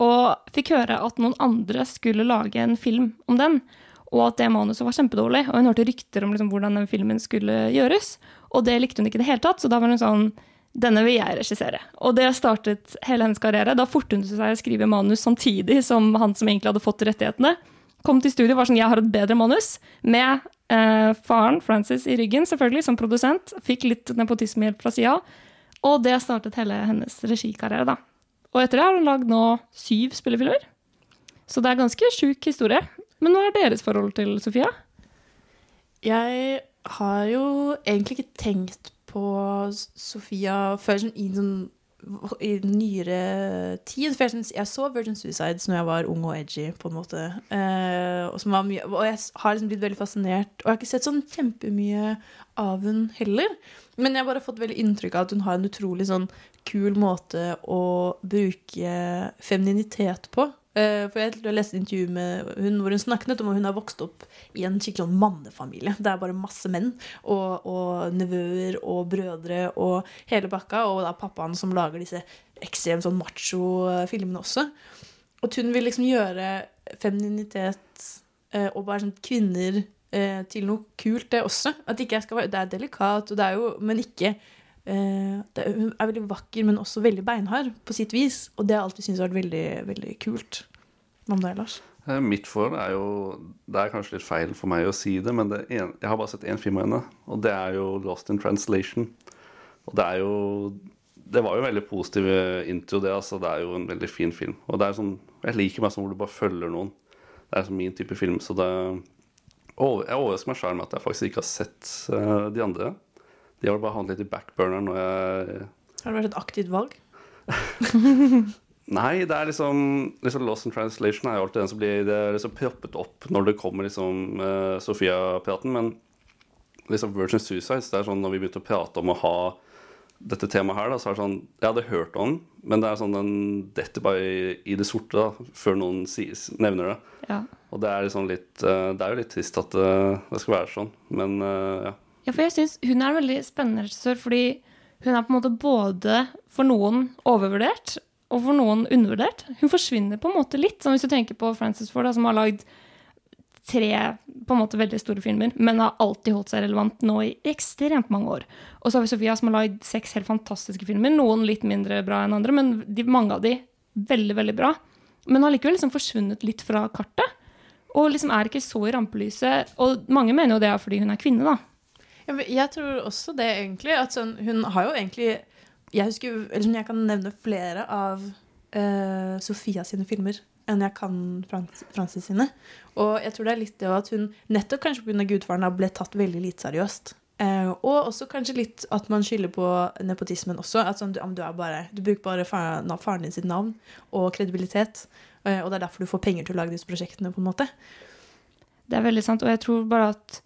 [SPEAKER 2] og fikk høre at noen andre skulle lage en film om den. Og at det manuset var kjempedårlig. Og hun hørte rykter om liksom, hvordan den filmen skulle gjøres. Og det likte hun ikke i det hele tatt, så da var hun sånn denne vil jeg regissere. Og det startet hele hennes karriere. Da fortet hun seg å skrive manus samtidig som han som egentlig hadde fått rettighetene. Kom til studio var sånn, jeg har et bedre manus, med eh, faren Francis i ryggen, selvfølgelig, som produsent. Fikk litt nepotismehjelp fra sida. Og det startet hele hennes regikarriere, da. Og etter det har hun lagd nå syv spillefilmer. Så det er ganske sjuk historie. Men hva er deres forhold til Sofia?
[SPEAKER 1] Jeg har jo egentlig ikke tenkt på Sofia før sånn i sånn i nyere tid. For jeg, synes, jeg så Virgin Suicides når jeg var ung og edgy, på en måte. Eh, og, mye, og jeg har liksom blitt veldig fascinert. Og jeg har ikke sett sånn kjempemye av hun heller. Men jeg har bare fått veldig inntrykk av at hun har en utrolig sånn kul måte å bruke femininitet på. Eh, for jeg har lest et intervju med hun hvor hun snakket om at hun har vokst opp i en skikkelig sånn mannefamilie. Det er bare masse menn og, og nevøer og brødre og hele bakka. Og da pappaen som lager disse ekstremt sånn macho-filmene også. At hun vil liksom gjøre femininitet eh, og bare sånn kvinner eh, til noe kult, det også. At ikke jeg skal være, Det er delikat, og det er jo, men ikke det er, veldig vakker, men også veldig beinhard på sitt vis. Og det har alltid syntes vært veldig, veldig kult. Hva med deg, Lars?
[SPEAKER 3] Eh, Mitt forhold er jo Det er kanskje litt feil for meg å si det, men det en, jeg har bare sett én film av henne, og det er jo 'Lost in Translation'. Og det er jo Det var jo veldig positiv intro, det. altså Det er jo en veldig fin film. Og det er sånn Jeg liker meg sånn hvor du bare følger noen. Det er sånn min type film, så det Jeg overrasker meg sjøl med at jeg faktisk ikke har sett eh, de andre. De har bare havnet litt i backburneren når jeg
[SPEAKER 1] Har det vært et aktivt valg?
[SPEAKER 3] Nei, det er liksom, liksom Lost in Translation er jo alltid den som blir det er liksom proppet opp når det kommer liksom uh, Sofia-praten. Men liksom Virgin Suicides, det er sånn når vi begynte å prate om å ha dette temaet her, da, så er det sånn Jeg hadde hørt om den, men det er sånn den detter bare i, i det sorte da, før noen sies, nevner det.
[SPEAKER 2] Ja.
[SPEAKER 3] Og det er liksom litt uh, Det er jo litt trist at uh, det skal være sånn, men eh, ja.
[SPEAKER 2] Ja, for jeg synes Hun er en veldig spennende regissør fordi hun er på en måte både for noen overvurdert og for noen undervurdert. Hun forsvinner på en måte litt, sånn hvis du tenker på Frances Ford, som har lagd tre på en måte veldig store filmer, men har alltid holdt seg relevant nå i ekstremt mange år. Og så har vi Sofia, som har lagd seks helt fantastiske filmer. Noen litt mindre bra enn andre, men de, mange av de veldig, veldig bra. Men har likevel liksom forsvunnet litt fra kartet. Og liksom er ikke så i rampelyset. Og mange mener jo det er fordi hun er kvinne, da.
[SPEAKER 1] Jeg tror også det, egentlig. At sånn, hun har jo egentlig Jeg husker, eller sånn, jeg kan nevne flere av uh, Sofia sine filmer enn jeg kan Frans, Francis sine. Og jeg tror det er litt det at hun, nettopp kanskje pga. Gudfaren, ble tatt veldig lite seriøst. Uh, og også kanskje litt at man skylder på nepotismen også. At sånn, du, du, bare, du bruker bare faren, faren din sitt navn og kredibilitet. Uh, og det er derfor du får penger til å lage disse prosjektene. på en måte.
[SPEAKER 2] Det er veldig sant, og jeg tror bare at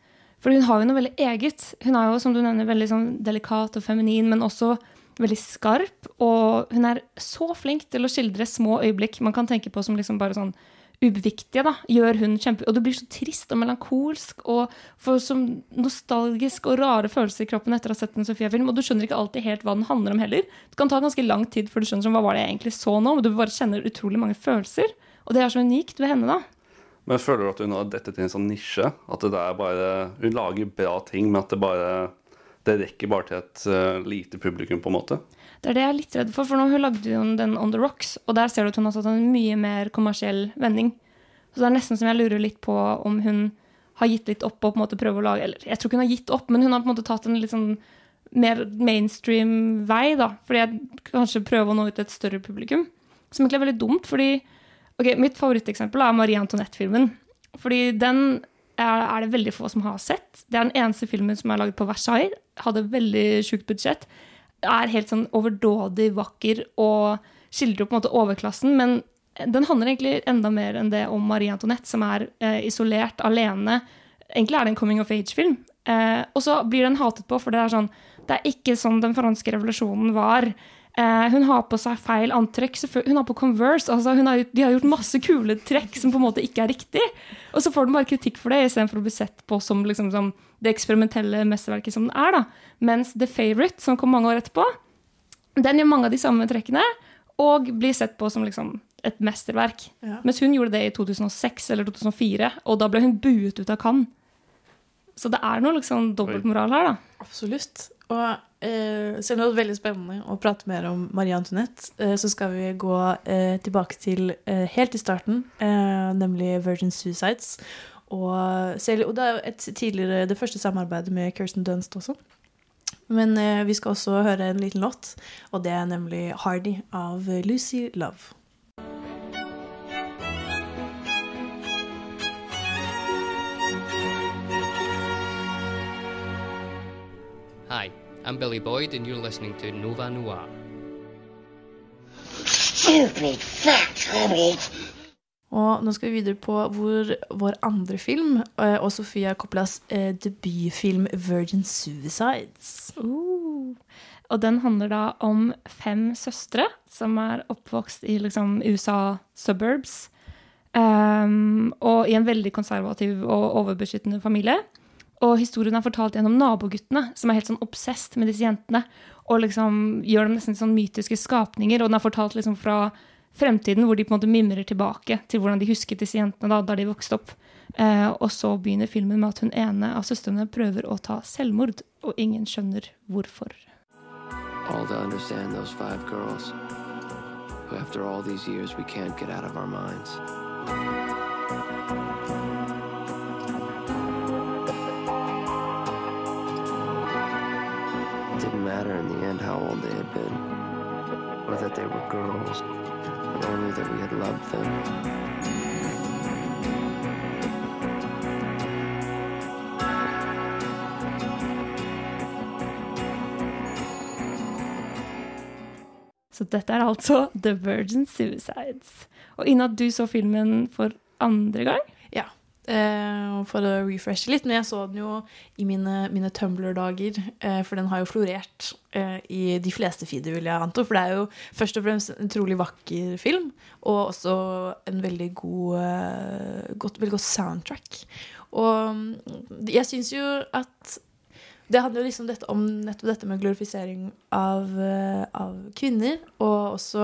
[SPEAKER 2] For hun har jo noe veldig eget. Hun er jo, som du nevner, veldig sånn delikat og feminin, men også veldig skarp. Og hun er så flink til å skildre små øyeblikk man kan tenke på som liksom bare sånn ubeviktige. da, gjør hun kjempe... Og du blir så trist og melankolsk og får så nostalgisk og rare følelser i kroppen etter å ha sett en Sofia-film. Og du skjønner ikke alltid helt hva den handler om heller. Det kan ta ganske lang tid før du skjønner hva var det jeg egentlig så nå. Men du bare kjenner utrolig mange følelser. Og det er så unikt ved henne, da.
[SPEAKER 3] Men føler du at hun har dettet i en sånn nisje? At det er bare Hun lager bra ting, men at det bare Det rekker bare til et uh, lite publikum, på en måte?
[SPEAKER 2] Det er det jeg er litt redd for, for nå hun lagde hun den On The Rocks, og der ser du at hun har tatt en mye mer kommersiell vending. Så det er nesten som jeg lurer litt på om hun har gitt litt opp og på en måte prøver å lage Eller jeg tror ikke hun har gitt opp, men hun har på en måte tatt en litt sånn mer mainstream vei, da. Fordi jeg kanskje prøver å nå ut til et større publikum. Som egentlig er veldig dumt, fordi Ok, Mitt favoritteksempel er Marie Antoinette-filmen. Fordi den er, det veldig få som har sett. Det er den eneste filmen som er laget på Versailles. Hadde veldig sjukt budsjett. Er helt sånn overdådig vakker og skildrer på en måte overklassen. Men den handler egentlig enda mer enn det om Marie Antoinette, som er eh, isolert, alene. Egentlig er det en coming of age-film. Eh, og så blir den hatet på, for det er sånn Det er ikke sånn den franske revolusjonen var. Eh, hun har på seg feil antrekk. Hun har på Converse. Altså har, de har gjort masse kule trekk som på en måte ikke er riktig. Og så får den bare kritikk for det, istedenfor å bli sett på som, liksom, som det eksperimentelle mesterverket som den er. da. Mens The Favourite, som kom mange år etterpå, den gjør mange av de samme trekkene og blir sett på som liksom, et mesterverk.
[SPEAKER 1] Ja.
[SPEAKER 2] Mens hun gjorde det i 2006 eller 2004, og da ble hun buet ut av Cannes. Så det er noe liksom dobbeltmoral her, da.
[SPEAKER 1] Absolutt. Og eh, selv om det er veldig spennende å prate mer om Marie Antoinette, eh, så skal vi gå eh, tilbake til eh, helt i starten, eh, nemlig Virgin Suicides. Og, selv, og det er jo det første samarbeidet med Kirsten Dunst også. Men eh, vi skal også høre en liten låt, og det er nemlig 'Hardy' av Lucy Love.
[SPEAKER 9] I'm Billy Boyd, and you're listening to Nova Noir.
[SPEAKER 10] Stupid fat hobbit.
[SPEAKER 1] Og nå skal vi videre på hvor, vår andre film, eh, og Sofia Coppolas eh, debutfilm 'Virgin Suicides'.
[SPEAKER 2] Uh. Og den handler da om fem søstre som er oppvokst i liksom USA suburbs. Um, og i en veldig konservativ og overbeskyttende familie. Og historien er fortalt gjennom naboguttene, som er helt sånn obsesst med disse jentene. Og liksom gjør dem nesten sånn mytiske skapninger. Og den er fortalt liksom fra fremtiden, hvor de på en måte mimrer tilbake til hvordan de husket disse jentene da, da de vokste opp. Eh, og så begynner filmen med at hun ene av søstrene prøver å ta selvmord, og ingen skjønner hvorfor.
[SPEAKER 11] All to understand those five girls who, after all these years, we can't get out of our minds. Didn't matter in the end how old they had been, or that they were girls, but only that we had loved them.
[SPEAKER 2] Så dette er altså The Virgin Suicides. Og Ina, du så filmen for andre gang?
[SPEAKER 1] Eh, for å refreshe litt. Men jeg så den jo i mine, mine Tumblr-dager, eh, for den har jo florert eh, i de fleste feeder, vil jeg anta. For det er jo først og fremst en utrolig vakker film, og også en veldig god, godt, veldig godt soundtrack. Og mm, jeg syns jo at det handler jo liksom dette om nettopp dette med glorifisering av, eh, av kvinner. Og også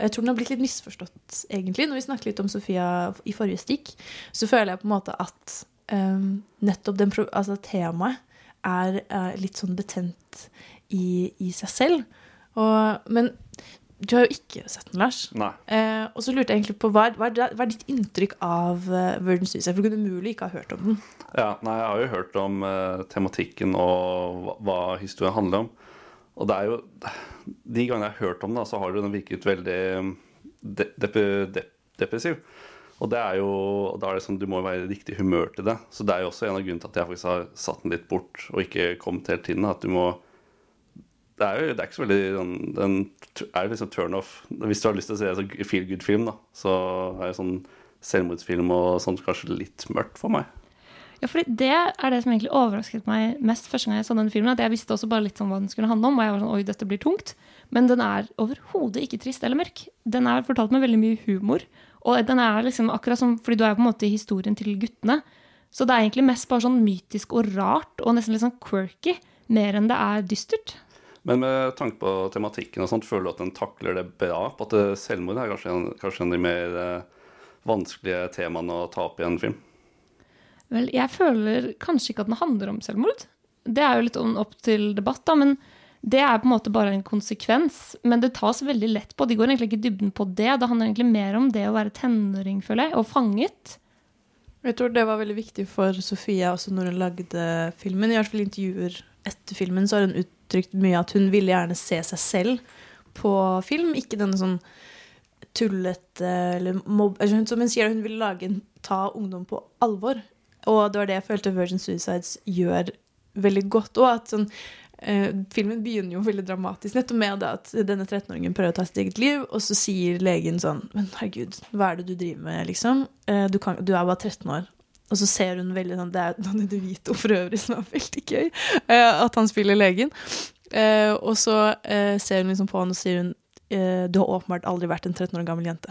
[SPEAKER 1] Jeg tror den har blitt litt misforstått, egentlig. Når vi snakket litt om Sofia i forrige stikk, så føler jeg på en måte at um, nettopp den, altså temaet er er litt sånn betent i, i seg selv. Og, men du har jo ikke sett den, Lars. Eh, og så lurte jeg egentlig på hva, hva, hva er ditt inntrykk av uh, Virgin Suicide? For du kunne umulig ikke ha hørt om den.
[SPEAKER 3] Ja, nei, jeg har jo hørt om uh, tematikken og hva, hva historien handler om. Og det er jo De gangene jeg har hørt om den, så har den virket veldig mm, de, dep, depressiv. Og det er jo da er det sånn, Du må være i riktig humør til det. Så det er jo også en av grunnene til at jeg faktisk har satt den litt bort og ikke kommet helt den. At du må Det er jo det er ikke så veldig den, Den er liksom turnoff. Hvis du har lyst til å se en sånn feel good-film, da, så er det sånn selvmordsfilm og sånt kanskje litt mørkt for meg.
[SPEAKER 2] Ja, fordi Det er det som egentlig overrasket meg mest første gang jeg så den filmen. At jeg visste også bare litt sånn hva den skulle handle om. Og jeg var sånn, oi, dette blir tungt. Men den er overhodet ikke trist eller mørk. Den er fortalt med veldig mye humor. Og den er liksom akkurat som, fordi du er på en måte i historien til guttene. Så det er egentlig mest bare sånn mytisk og rart og nesten litt sånn quirky. Mer enn det er dystert.
[SPEAKER 3] Men med tanke på tematikken og sånt, føler du at den takler det bra? På at selvmord er kanskje en, kanskje en av de mer eh, vanskelige temaene å ta opp i en film?
[SPEAKER 2] Vel, jeg føler kanskje ikke at den handler om selvmord. Det er jo litt opp til debatt, da. Men det er på en måte bare en konsekvens. Men det tas veldig lett på. De går egentlig ikke i dybden på det. Det handler egentlig mer om det å være tenåring, føler jeg, og fanget.
[SPEAKER 1] Jeg tror det var veldig viktig for Sofia også når hun lagde filmen. I hvert fall intervjuer etter filmen så har hun uttrykt mye at hun ville gjerne se seg selv på film. Ikke denne sånn tullete eller mobb... Som hun sier, hun ville lage en, ta ungdom på alvor. Og det var det jeg følte Virgin Suicides gjør veldig godt. At sånn eh, Filmen begynner jo veldig dramatisk nettopp med det at denne 13-åringen prøver å ta sitt eget liv, og så sier legen sånn Men herregud, hva er det du driver med, liksom? Eh, du, kan, du er bare 13 år. Og så ser hun veldig sånn Det er Danny DeVito for øvrig, som er veldig gøy. eh, at han spiller legen. Eh, og så eh, ser hun liksom på han og sier hun Du har åpenbart aldri vært en 13 år gammel jente.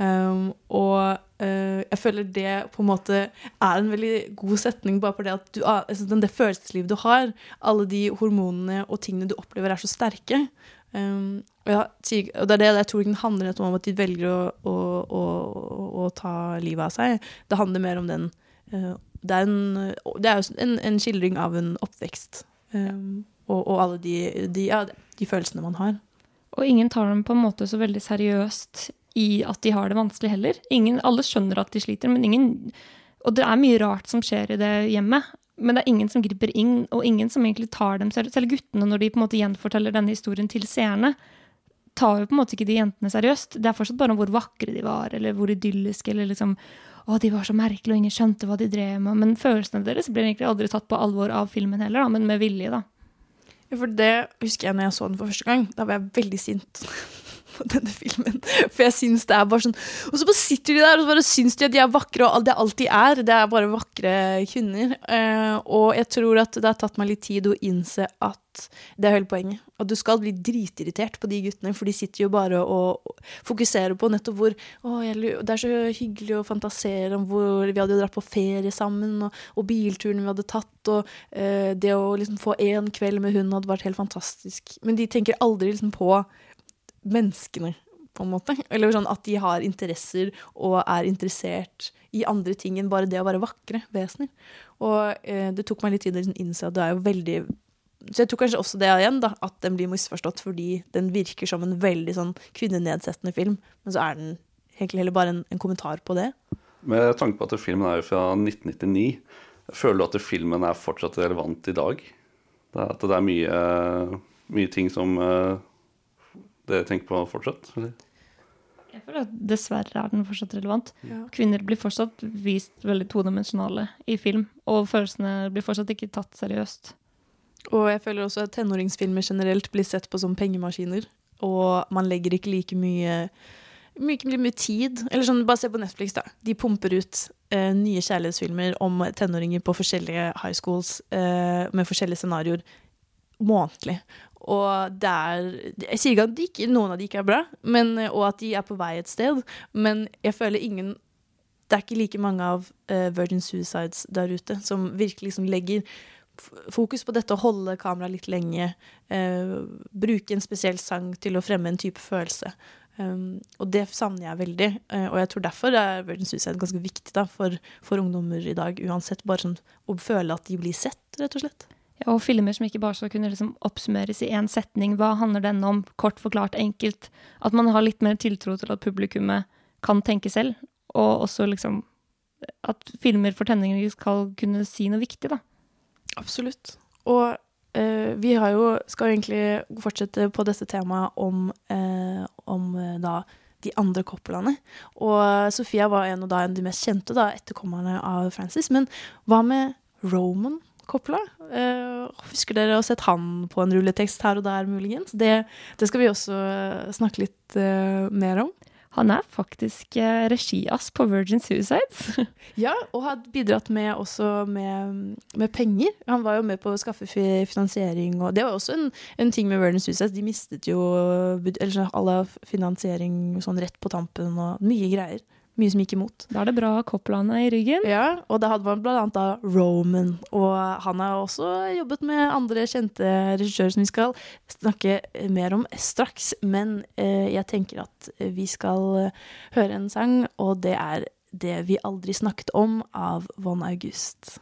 [SPEAKER 1] Um, og uh, jeg føler det på en måte er en veldig god setning, bare det at du, ah, altså, det følelseslivet du har, alle de hormonene og tingene du opplever, er så sterke. Um, og, og det er det jeg tror den handler om at de velger å, å, å, å ta livet av seg. Det handler mer om den uh, Det er, en, det er jo en, en skildring av en oppvekst. Um, og, og alle de, de, ja, de følelsene man har.
[SPEAKER 2] Og ingen tar dem på en måte så veldig seriøst i at de har det vanskelig heller. Ingen, alle skjønner at de sliter, men ingen Og det er mye rart som skjer i det hjemmet. Men det er ingen som griper inn, og ingen som egentlig tar dem selv. Selv guttene, når de på en måte gjenforteller denne historien til seerne, tar jo på en måte ikke de jentene seriøst. Det er fortsatt bare om hvor vakre de var, eller hvor idylliske, eller liksom å, de var så merkelige, og ingen skjønte hva de drev med. Men følelsene deres blir egentlig aldri tatt på alvor av filmen heller, da, men med vilje, da.
[SPEAKER 1] Ja, for det husker jeg når jeg så den for første gang. Da var jeg veldig sint denne filmen. For jeg syns det er bare sånn Og så bare sitter de der og så bare syns de at de er vakre, og det er alt de er. Det er bare vakre kvinner. Eh, og jeg tror at det har tatt meg litt tid å innse at det er hele poenget. At du skal bli dritirritert på de guttene, for de sitter jo bare og fokuserer på nettopp hvor å, Det er så hyggelig å fantasere om hvor vi hadde dratt på ferie sammen, og, og bilturen vi hadde tatt, og eh, det å liksom få én kveld med hun hadde vært helt fantastisk. Men de tenker aldri liksom på menneskene på en måte. Eller sånn at de har interesser og er interessert i andre ting enn bare det å være vakre vesener. Og eh, det tok meg litt tid å liksom innse at det er jo veldig Så jeg tror kanskje også det igjen, da, at den blir misforstått fordi den virker som en veldig sånn kvinnenedsettende film, men så er den egentlig heller bare en, en kommentar på det.
[SPEAKER 3] Med tanke på at filmen er jo fra 1999, føler du at filmen er fortsatt relevant i dag? Det er, at det er mye, mye ting som uh, dere tenker på fortsatt? Eller?
[SPEAKER 2] Jeg føler at dessverre er den fortsatt relevant.
[SPEAKER 1] Ja.
[SPEAKER 2] Kvinner blir fortsatt vist veldig todimensjonale i film, og følelsene blir fortsatt ikke tatt seriøst.
[SPEAKER 1] Og jeg føler også at tenåringsfilmer generelt blir sett på som pengemaskiner. Og man legger ikke like mye, mye, mye tid Eller sånn, bare se på Netflix, da. De pumper ut eh, nye kjærlighetsfilmer om tenåringer på forskjellige high schools eh, med forskjellige scenarioer månedlig. Og det er Jeg sier ikke at ikke, noen av de ikke er bra, men, og at de er på vei et sted, men jeg føler ingen Det er ikke like mange av uh, Virgin Suicides der ute som virkelig liksom legger fokus på dette å holde kameraet litt lenge, uh, bruke en spesiell sang til å fremme en type følelse. Um, og det savner jeg veldig, uh, og jeg tror derfor er Virgin Suicide ganske viktig da, for, for, ungdommer i dag, uansett. Bare sånn å føle at de blir sett, rett og slett.
[SPEAKER 2] Og filmer som ikke bare skal kunne liksom oppsummeres i én setning. Hva handler denne om? Kort forklart, enkelt. At man har litt mer tiltro til at publikummet kan tenke selv, og også liksom at filmer for tenåringer skal kunne si noe viktig, da.
[SPEAKER 1] Absolutt. Og eh, vi har jo, skal egentlig fortsette på dette temaet om, eh, om eh, da de andre Coppolaene. Og Sofia var en da, en av de mest kjente da, etterkommerne av Francis. Men hva med Roman Coppola? Eh, husker dere å sette sett han på en rulletekst her og der, muligens? Det, det skal vi også eh, snakke litt eh, mer om.
[SPEAKER 2] Han er faktisk regiass på Virgin Suicides.
[SPEAKER 1] ja, og har bidratt med også med, med, penger. Han var jo med på å skaffe finansiering, og det var også en, en ting med Virgin Suicides. De mistet jo eller, all finansiering sånn rett på tampen, og mye greier. Mye som gikk imot.
[SPEAKER 2] Da er det bra Coppolandet i ryggen.
[SPEAKER 1] Ja, og da hadde man annet da Roman. Og han har også jobbet med andre kjente regissører som vi skal snakke mer om straks. Men eh, jeg tenker at vi skal høre en sang, og det er Det vi aldri snakket om av Von August.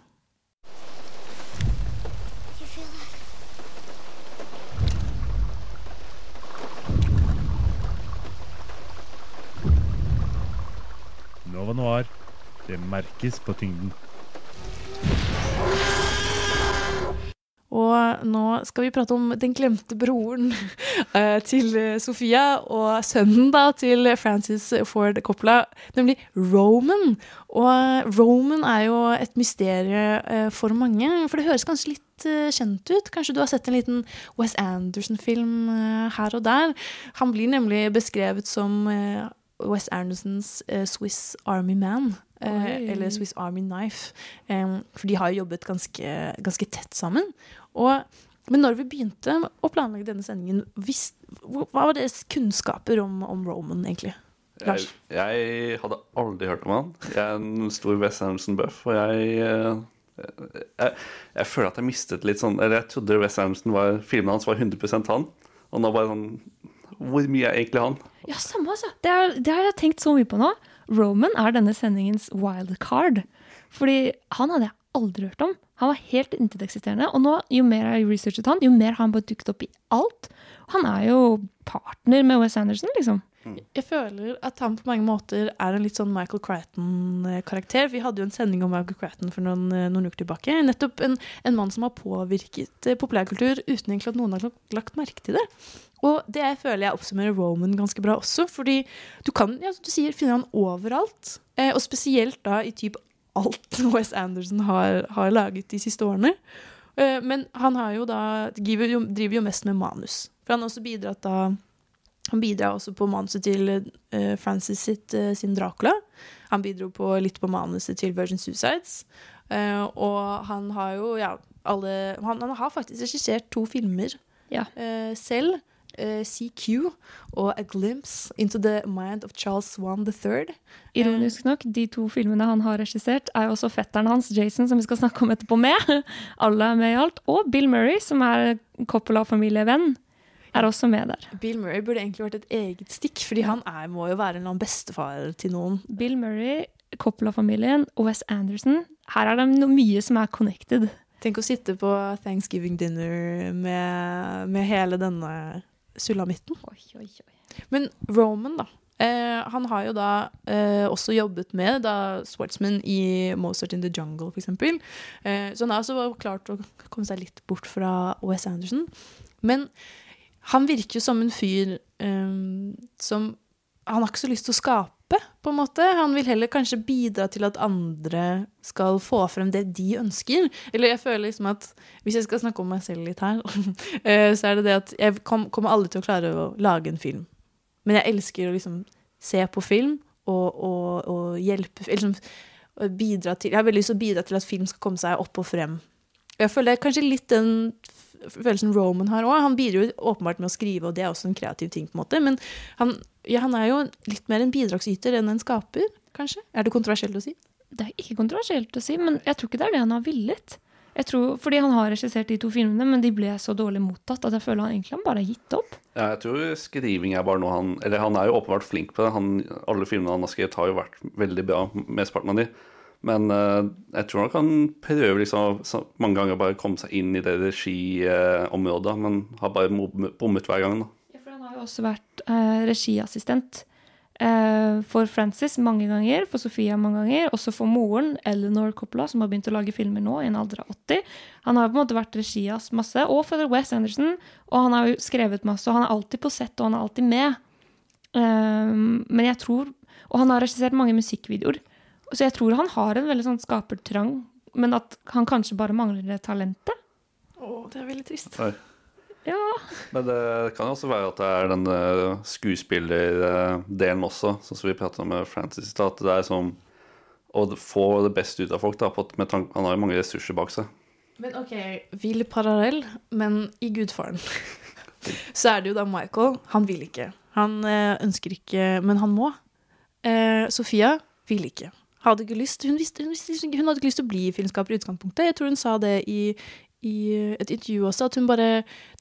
[SPEAKER 12] Nova Noir. Det merkes på tyngden.
[SPEAKER 1] Og nå skal vi prate om den glemte broren eh, til Sofia og sønnen da til Francis Ford Coppola, nemlig Roman. Og Roman er jo et mysterium eh, for mange, for det høres kanskje litt eh, kjent ut. Kanskje du har sett en liten Wes Anderson-film her og der. Han blir nemlig beskrevet som Wes Andersons uh, Swiss Army Man. Uh, eller Swiss Army Knife. Um, for de har jo jobbet ganske, ganske tett sammen. Og, men når vi begynte å planlegge denne sendingen, visst, hva var deres kunnskaper om, om Roman, egentlig?
[SPEAKER 3] Jeg, jeg, hadde aldri hørt om han. Jeg er en stor Wes Anderson-buff, og jeg, jeg, jeg, jeg føler at jeg mistet litt sånn Eller jeg trodde West Anderson var, filmen hans var 100% han. Og nå bare sånn Hvor mye er egentlig han?
[SPEAKER 2] Ja, samme altså. Det, er, det har jeg tenkt så mye på nå. Roman er denne sendingens wildcard. Fordi han hadde jeg aldri hørt om. Han var helt inteteksisterende. Og nå, jo mer jeg researchet han, jo mer har han bare dukket opp i alt. Han er jo partner med Wes Anderson, liksom.
[SPEAKER 1] Jeg føler at han på mange måter er en litt sånn Michael Crichton-karakter. Vi hadde jo en sending om Michael Crichton for noen, noen uker tilbake. Nettopp en, en, mann som har påvirket populærkultur uten egentlig at noen har lagt merke til det. Og det føler jeg oppsummerer Roman ganske bra også. Fordi du kan, ja, som du sier, finne han overalt. Eh, og spesielt da i typ alt Wes Anderson har, har laget de siste årene. Eh, men han har jo da, driver jo, driver jo mest med manus. For han har også bidratt da han bidrar også på manuset til uh, Francis sitt, uh, sin Dracula. Han bidro på, litt på manuset til Virgin Suicides. Uh, og han har jo ja, alle Han, han har faktisk regissert to filmer
[SPEAKER 2] ja.
[SPEAKER 1] selv. CQ og A Glimpse Into the Mind of Charles Swan III.
[SPEAKER 2] Ironisk nok, de to filmene han har regissert, er jo også fetteren hans, Jason, som vi skal snakke om etterpå, med. Alle er med i alt. Og Bill Murray, som er Coppola-familievenn. er også med der.
[SPEAKER 1] Bill Murray burde egentlig vært et eget stikk, fordi han er, må jo være en eller annen bestefar til noen.
[SPEAKER 2] Bill Murray, Coppola-familien og Wes Anderson. Her er det noe mye som er connected.
[SPEAKER 1] Tenk å sitte på Thanksgiving dinner med, med hele denne sulamitten.
[SPEAKER 2] Oi, oi, oi.
[SPEAKER 1] Men Roman, da. Eh, han har jo da eh, også jobbet med da Swartzman i Mozart in the Jungle, f.eks. Eh, så han har også klart å komme seg litt bort fra Wes Anderson. Men han virker jo som en fyr eh, som Han har ikke så lyst til å skape, på en måte. Han vil heller kanskje bidra til at andre skal få frem det de ønsker. Eller jeg føler liksom at Hvis jeg skal snakke om meg selv litt her, eh, så er det det at jeg kom, kommer aldri til å klare å lage en film. Men jeg elsker å liksom se på film og, og, og hjelpe liksom, bidra til, Jeg har veldig lyst til å bidra til at film skal komme seg opp og frem. Jeg føler er kanskje litt den følelsen Roman har òg. Han bidrar jo åpenbart med å skrive, og det er også en kreativ ting, på en måte. Men han, ja, han er jo litt mer en bidragsyter enn en skaper, kanskje. Er det kontroversielt å si?
[SPEAKER 2] Det er ikke kontroversielt å si, men jeg tror ikke det er det han har villet. Jeg tror, fordi han har regissert de to filmene, men de ble så dårlig mottatt at jeg føler han egentlig bare har gitt opp.
[SPEAKER 3] Ja, jeg tror skriving er bare noe han Eller han er jo åpenbart flink på det. Han, alle filmene han har skrevet, har jo vært veldig bra, mesteparten av de. Men uh, jeg tror nok han prøver liksom mange ganger bare å komme seg inn i det regiområdet, men har bare bommet hver gang. da.
[SPEAKER 2] Ja, for han har jo også vært uh, regiassistent for Frances mange ganger, for Sofia mange ganger, også for moren, Eleanor Coppola, som har begynt å lage filmer nå, i en alder av 80. Han har på en måte vært regias masse, og for Wes Anderson, og han har jo skrevet masse, og han er alltid på sett, og han er alltid med. men jeg tror Og han har regissert mange musikkvideoer. Så jeg tror han har en veldig sånn skapertrang, men at han kanskje bare mangler det talentet.
[SPEAKER 1] Å, det er veldig trist.
[SPEAKER 3] Oi.
[SPEAKER 2] Ja.
[SPEAKER 3] Men det kan også være at det er den uh, skuespillerdelen også, sånn som vi pratet om med Francis i stad. At det er som å få det beste ut av folk. Da, med tanke, han har jo mange ressurser bak seg.
[SPEAKER 1] Men OK, vill parallell, men i Gudfaren så er det jo da Michael. Han vil ikke. Han uh, ønsker ikke, men han må. Eh, Sofia vil ikke hadde ikke lyst, hun, visste, hun, visste, hun, hadde ikke lyst til å bli filmskaper i utgangspunktet. Jeg tror hun sa det i, i et intervju også, at hun bare,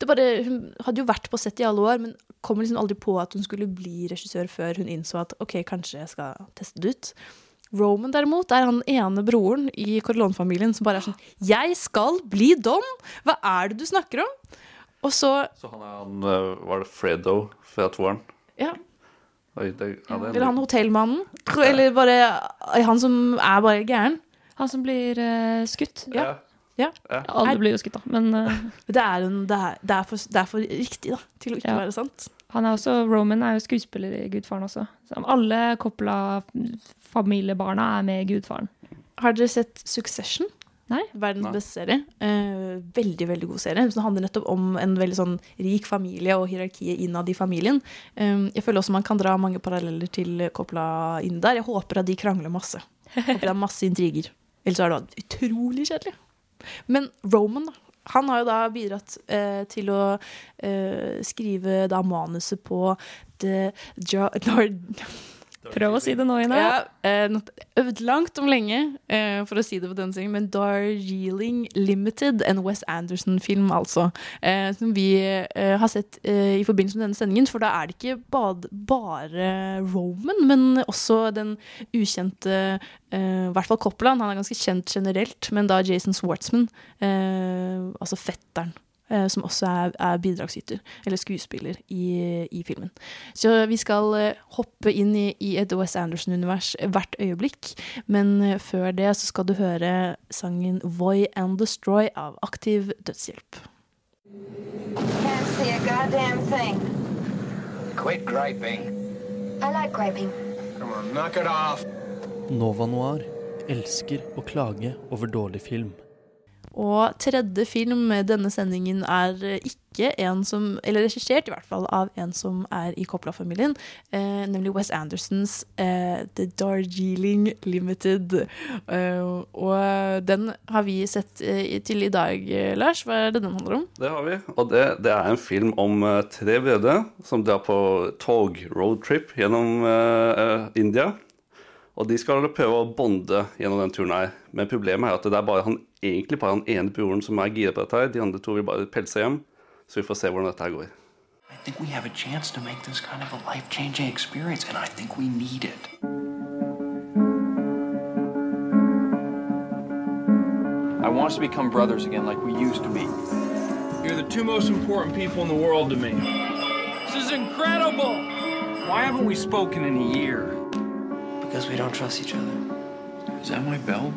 [SPEAKER 1] bare, Hun hadde jo vært på sett i alle år, men kom liksom aldri på at hun skulle bli regissør før hun innså at OK, kanskje jeg skal teste det ut. Roman derimot er han ene broren i Corleone-familien som bare er sånn 'Jeg skal bli Don! Hva er det du snakker om?' Og så
[SPEAKER 3] Så han er han Var det Fredo fra toeren?
[SPEAKER 1] Ja.
[SPEAKER 3] Oi, det, ja, det
[SPEAKER 1] Eller han hotellmannen. Eller bare han som er bare gæren.
[SPEAKER 2] Han som blir uh, skutt.
[SPEAKER 1] Ja. ja.
[SPEAKER 2] ja. Alle blir jo skutt, da, men uh...
[SPEAKER 1] det, er en, det, er, det, er for, det, er for, riktig da, til å ikke
[SPEAKER 2] ja.
[SPEAKER 1] være sant.
[SPEAKER 2] Han er også, Roman er jo skuespiller i Gudfaren også. Så alle Coppola familiebarna er med i Gudfaren.
[SPEAKER 1] Har dere sett Succession?
[SPEAKER 2] Nei.
[SPEAKER 1] Verdens
[SPEAKER 3] Nei.
[SPEAKER 1] beste serie. Eh, veldig veldig god serie. Den handler nettopp om en veldig sånn rik familie og hierarkiet innad i familien. Eh, jeg føler også man kan dra mange paralleller til Coppola inn der. Jeg håper at de krangler masse. Jeg håper det er masse intriger. Ellers er det utrolig kjedelig. Men Roman, da. Han har jo da bidratt eh, til å eh, skrive da manuset på The Jar...
[SPEAKER 2] Prøv å si det nå, Ina.
[SPEAKER 1] Ja, eh, øvd langt om lenge eh, for å si det på den siden, men Darjeeling Limited, en Wes Anderson-film altså, eh, som vi har sett i forbindelse med denne sendingen, for da er det ikke bare Roman, men også den ukjente I hvert fall Coppeland. han er ganske kjent generelt, men da Jason Swartzman, altså fetteren som også er, er, bidragsyter, eller skuespiller, i, i, filmen. Så vi skal hoppe inn i, i et Wes Anderson-univers hvert øyeblikk. Men før det så skal du høre sangen 'Voy and Destroy' av Aktiv Dødshjelp.
[SPEAKER 13] Can't see a goddamn thing.
[SPEAKER 14] Quit griping.
[SPEAKER 13] I like griping.
[SPEAKER 14] Come on, knock it off.
[SPEAKER 4] Nova Noir elsker å klage over dårlig film.
[SPEAKER 1] Og tredje film med denne sendingen er ikke en som Eller regissert, i hvert fall, av en som er i Coppola-familien. Eh, nemlig Wes Andersons eh, The Darjeeling Limited. Eh, og den har vi sett til i dag, Lars. Hva er det den handler om?
[SPEAKER 3] Det har vi. Og det, det er en film om tre brødre som drar på tog-roadtrip gjennom India. Og de skal prøve å bonde gjennom den turen her. Men problemet er at det er bare han, egentlig bare han ene broren som er gira på dette her. De andre to vil bare pelse hjem. Så vi får se hvordan dette her går.
[SPEAKER 15] think we have a chance to make this kind of a life changing experience, and I think we need it.
[SPEAKER 16] I want us to become brothers again like we used to be.
[SPEAKER 17] You're the two most important people in the world to me. This is incredible! Why haven't we spoken in a year?
[SPEAKER 11] Because we don't trust each other.
[SPEAKER 15] Is that my belt?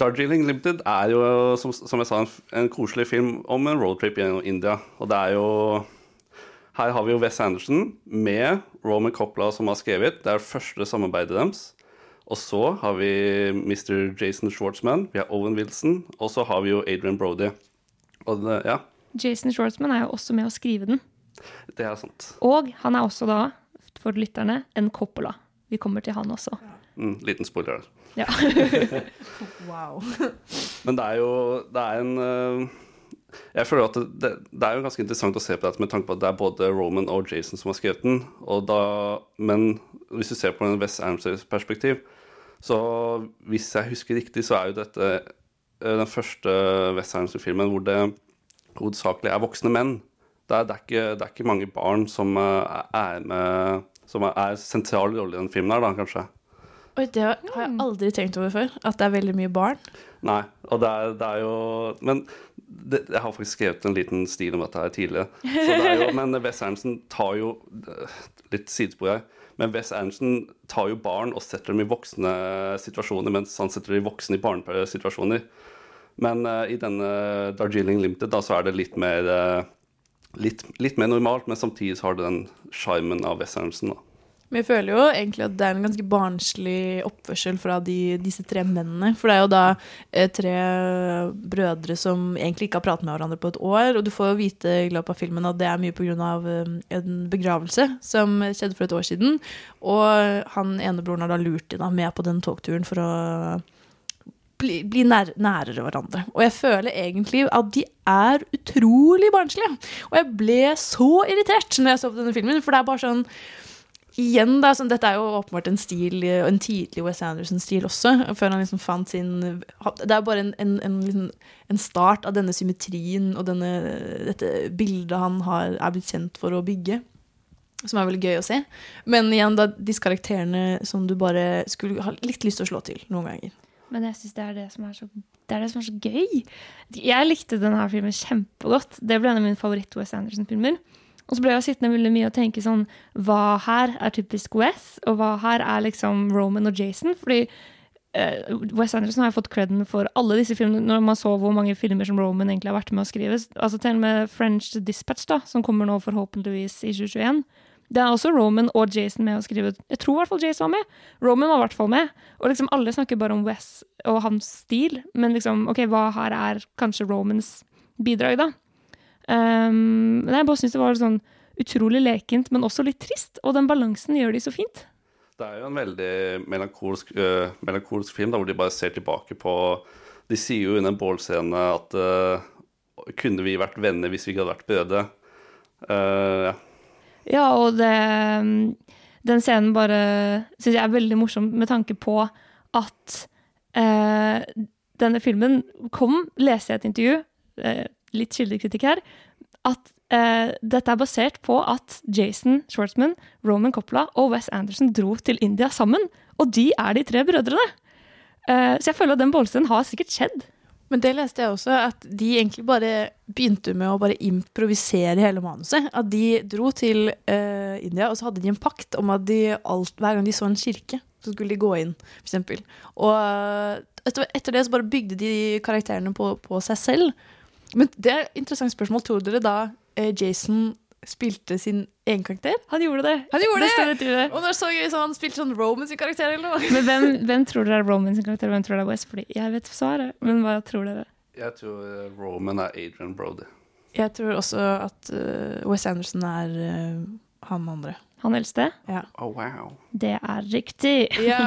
[SPEAKER 3] Darjeeling Limited er jo, som, som jeg sa, en, en koselig film om en roadtrip gjennom India. Og det er jo Her har vi jo Wes Anderson med Roman Coppola som har skrevet. Det er første samarbeidet deres. Og så har vi Mr. Jason Schwartzman, vi har Owen Wilson, og så har vi jo Adrian Brody. Og det, ja,
[SPEAKER 2] Jason Schwartzman er jo også med å skrive den.
[SPEAKER 3] det er sant.
[SPEAKER 2] Og han er også da, for lytterne, en Coppola. Vi kommer til han også.
[SPEAKER 3] Mm, liten spoiler.
[SPEAKER 2] Ja.
[SPEAKER 1] wow.
[SPEAKER 3] Men det er jo Det er en øh, Jeg føler at det, det, er jo ganske interessant å se på dette med tanke på at det er både Roman og Jason som har skrevet den. Og da, men hvis du ser på en West Andersons perspektiv, så hvis jeg husker riktig, så er jo dette øh, den første West Amsterdam-filmen hvor det hovedsakelig er voksne menn. Det er, det, er ikke, det er ikke mange barn som øh, er med Som er, er sentral rolle i den filmen her, da, kanskje.
[SPEAKER 1] Oi, det har jeg aldri tenkt over før. At det er veldig mye barn.
[SPEAKER 3] Nei, og det er, det er jo Men det, jeg har faktisk skrevet en liten stil om dette her tidligere. Så det er jo, men Wes Anderson tar jo Litt sidespor her. Men Wes Anderson tar jo barn og setter dem i voksne situasjoner, mens han setter dem i voksne i barnesituasjoner. Men uh, i denne Darjeeling Limited da, så er det litt mer uh, litt, litt mer normalt, men samtidig så har det den sjarmen av Wes Anderson. da.
[SPEAKER 1] Men jeg føler jo egentlig at det er en ganske barnslig oppførsel fra de, disse tre mennene. For det er jo da eh, tre brødre som egentlig ikke har pratet med hverandre på et år. Og du får jo vite i løpet av filmen at det er mye pga. Eh, en begravelse som skjedde for et år siden. Og han ene broren har da lurt de med på den togturen for å bli, bli nær, nærere hverandre. Og jeg føler egentlig at de er utrolig barnslige. Og jeg ble så irritert når jeg så på denne filmen, for det er bare sånn Igjen, da, sånn, Dette er jo åpenbart en stil, en tidlig Wes Anderson-stil også. Før han liksom fant sin Det er bare en, en, en, en start av denne symmetrien og denne, dette bildet han har, er blitt kjent for å bygge. Som er veldig gøy å se. Men igjen, da, disse karakterene som du bare skulle ha litt lyst til å slå til noen ganger.
[SPEAKER 2] Men jeg syns det, det, det er det som er så gøy. Jeg likte denne filmen kjempegodt. Det ble en av mine favoritt-Wes Anderson-filmer. Og så ble jeg sittende veldig mye og tenke sånn Hva her er typisk Wes, og hva her er liksom Roman og Jason? Fordi uh, Wes Anderson har fått creden for alle disse filmene, når man så hvor mange filmer som Roman egentlig har vært med å skrive. Altså Til og med French Dispatch, da, som kommer nå forhåpentligvis i 2021. Det er også Roman og Jason med å skrive. Jeg tror i hvert fall Jason var med. Roman var i hvert fall med. Og liksom alle snakker bare om Wes og hans stil, men liksom, ok, hva her er kanskje Romans bidrag, da? Um, jeg bare syns det var sånn utrolig lekent, men også litt trist. Og den balansen gjør de så fint.
[SPEAKER 3] Det er jo en veldig melankolsk, uh, melankolsk film, da, hvor de bare ser tilbake på De sier jo under en bålscene at uh, kunne vi vært venner hvis vi ikke hadde vært brødre? Uh, ja.
[SPEAKER 2] Ja, og det Den scenen bare syns jeg er veldig morsom med tanke på at eh, denne filmen kom, leste jeg et intervju, eh, litt kildekritikk her, at eh, dette er basert på at Jason Schwartzman, Roman Coppola og Wes Anderson dro til India sammen. Og de er de tre brødrene. Eh, så jeg føler at den bolsen har sikkert skjedd.
[SPEAKER 1] Men det leste jeg også, at de egentlig bare begynte med å bare improvisere hele manuset. At de dro til eh, India, og så hadde de en pakt om at de alt, hver gang de så en kirke, så skulle de gå inn, eksempel. Og eh, etter, etter det så bare bygde de karakterene på, på seg selv. Men det er et interessant spørsmål. Tror dere da eh, Jason spilte sin egen karakter?
[SPEAKER 2] Han gjorde det.
[SPEAKER 1] Han gjorde
[SPEAKER 2] Det
[SPEAKER 1] det!
[SPEAKER 2] det.
[SPEAKER 1] Og det er så gøy, så han spilte sånn Roman sin karakter eller noe.
[SPEAKER 2] Men hvem, hvem tror dere er Roman sin karakter, og hvem tror dere er Wes? Fordi jeg vet svaret, men hva tror dere?
[SPEAKER 3] Jeg tror øh, Roman er Adrian Brody.
[SPEAKER 1] Jeg tror også at uh, Wes Anderson er uh, han andre.
[SPEAKER 2] Han eldste?
[SPEAKER 1] Ja.
[SPEAKER 3] Oh, wow.
[SPEAKER 2] Det er riktig.
[SPEAKER 1] Ja.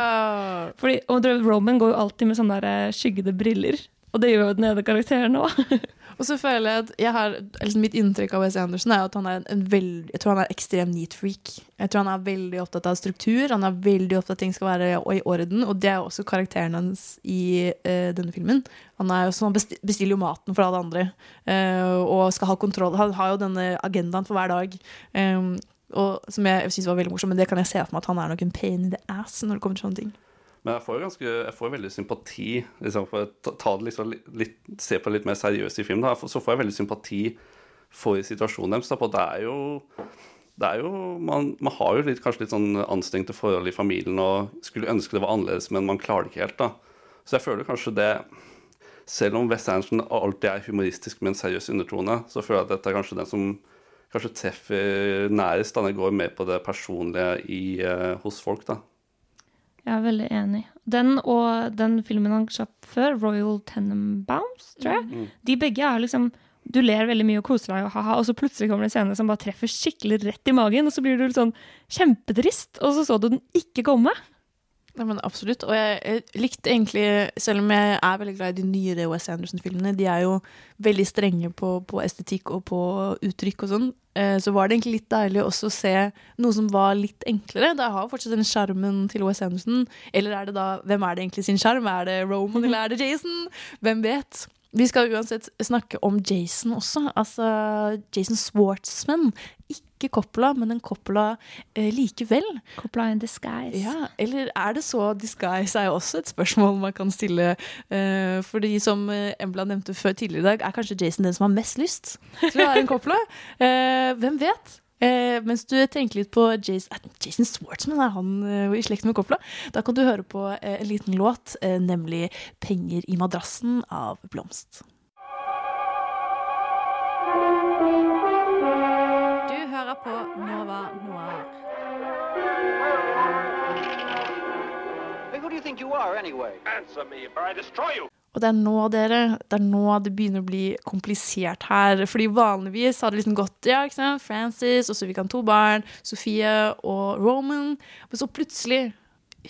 [SPEAKER 2] Fordi, og Roman går jo alltid med sånne der, eh, skyggede briller. Og det gjør jo den ene karakteren òg.
[SPEAKER 1] Og så føler jeg at jeg har, liksom Mitt inntrykk av Wes Anderson er at han er en, en jeg tror han er ekstrem neat freak. Jeg tror han er veldig opptatt av struktur, han er veldig opptatt av at ting skal være i orden. Og det er også karakteren hans i uh, denne filmen. Han jo sånn, bestiller jo maten for alle andre uh, og skal ha kontroll. Han har jo denne agendaen for hver dag. Um, og Som jeg synes var veldig morsom, men det kan jeg se for meg at han er nok en pain in the ass når det kommer til sånne ting.
[SPEAKER 3] Men jeg får jo ganske, jeg får veldig sympati liksom, for ta, ta det liksom litt, Se på det litt mer seriøst i filmen. Da. Så får jeg veldig sympati for situasjonen deres. Det er jo det er jo, man, man har jo litt, kanskje litt sånn anstrengte forhold i familien og skulle ønske det var annerledes, men man klarer det ikke helt. da. Så jeg føler kanskje det Selv om West Anderson alltid er humoristisk med en seriøs undertone, så føler jeg at dette er kanskje den som kanskje treffer nærest. da Den går mer på det personlige i, eh, hos folk. da.
[SPEAKER 2] Jeg er veldig enig. Den og den filmen han slapp før, Royal Tenenbaums, tror jeg,
[SPEAKER 3] Mm.
[SPEAKER 2] de begge er liksom Du ler veldig mye og koser deg, og, haha, og så plutselig kommer det en scene som bare treffer skikkelig rett i magen, og så blir du sånn kjempetrist, og så så du den ikke komme.
[SPEAKER 1] Ja, men absolutt. Og jeg, jeg likte egentlig, selv om jeg er veldig glad i de nyere Wes Anderson-filmene, de er jo veldig strenge på, på estetikk og på uttrykk og sånn, eh, så var det egentlig litt deilig også å se noe som var litt enklere. Det har fortsatt den sjarmen til Wes Anderson. Eller er det da Hvem er det egentlig sin sjarm? Er det Roman, eller er det Jason? Hvem vet? Vi skal uansett snakke om Jason også. Altså Jason Swartzman. Ikke Coppola, men en Coppola eh, likevel.
[SPEAKER 2] Coppola in disguise.
[SPEAKER 1] Ja, eller er det så disguise, er jo også et spørsmål man kan stille. Eh, fordi som eh, Embla nevnte før tidligere i dag, er kanskje Jason den som har mest lyst til å være en Coppola. Eh, hvem vet? Eh, mens du tenker litt på Jason, er Jason Swartzman, er han eh, i slekt med Coppola? Da kan du høre på eh, en liten låt, eh, nemlig 'Penger i madrassen' av Blomst.
[SPEAKER 18] Du hører på Nova Noir.
[SPEAKER 14] Who do you think you are, anyway?
[SPEAKER 19] Answer me, or I destroy you.
[SPEAKER 1] Og det er nå, dere, det er nå det begynner å bli komplisert her. Fordi vanligvis hadde det liksom gått ja, ikke sant? Francis, og så fikk han to barn, Sofie og Roman. Men så plutselig,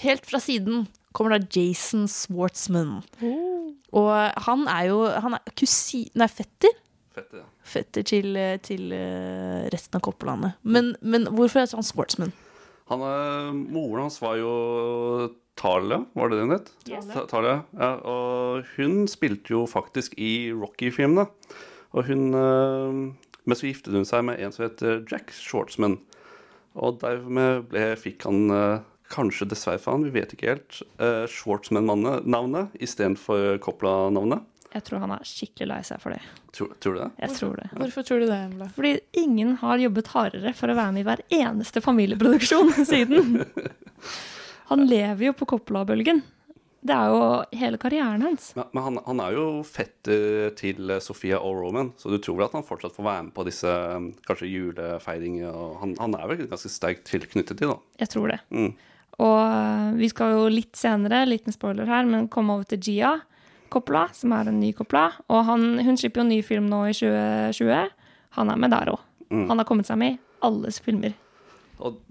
[SPEAKER 1] helt fra siden, kommer da Jason Schwartzman. Og han er jo han er kusin... Nei, fetter.
[SPEAKER 3] Fetter, ja.
[SPEAKER 1] Fetter til, til eh, resten av koppelandet. Men, men hvorfor heter han Swartzman?
[SPEAKER 3] Han, er, moren hans var jo Talia, var det det hun het?
[SPEAKER 1] Yes.
[SPEAKER 3] Talia, ja, og hun spilte jo faktisk i Rocky-filmene. Og hun eh, Men så giftet hun seg med en som heter Jack Shortsman. Og dermed ble, fikk han eh, kanskje dessverre for han, vi vet ikke helt, uh, Shortsman-navnet istedenfor Coppola-navnet.
[SPEAKER 2] Jeg tror han er skikkelig lei seg for det.
[SPEAKER 3] Tror, tror du det?
[SPEAKER 2] Jeg tror det.
[SPEAKER 1] Hvorfor tror du det, Emla?
[SPEAKER 2] Fordi ingen har jobbet hardere for å være med i hver eneste familieproduksjon siden. Han lever jo på Coppola-bølgen. Det er jo hele karrieren hans.
[SPEAKER 3] Men, men han, han er jo fetter til eh, Sofia og Roman, så du tror vel at han fortsatt får være med på disse eh, kanskje julefeiringer? og Han, han er vel ganske sterkt tilknyttet til, da.
[SPEAKER 2] Jeg tror det.
[SPEAKER 3] Mm.
[SPEAKER 2] Og vi skal jo litt senere, liten spoiler her, men komme over til Gia Coppola, som er en ny Coppola. Og han, hun slipper jo ny film nå i 2020. Han er med der òg.
[SPEAKER 3] Mm.
[SPEAKER 2] Han har kommet seg med i alles filmer.
[SPEAKER 3] Og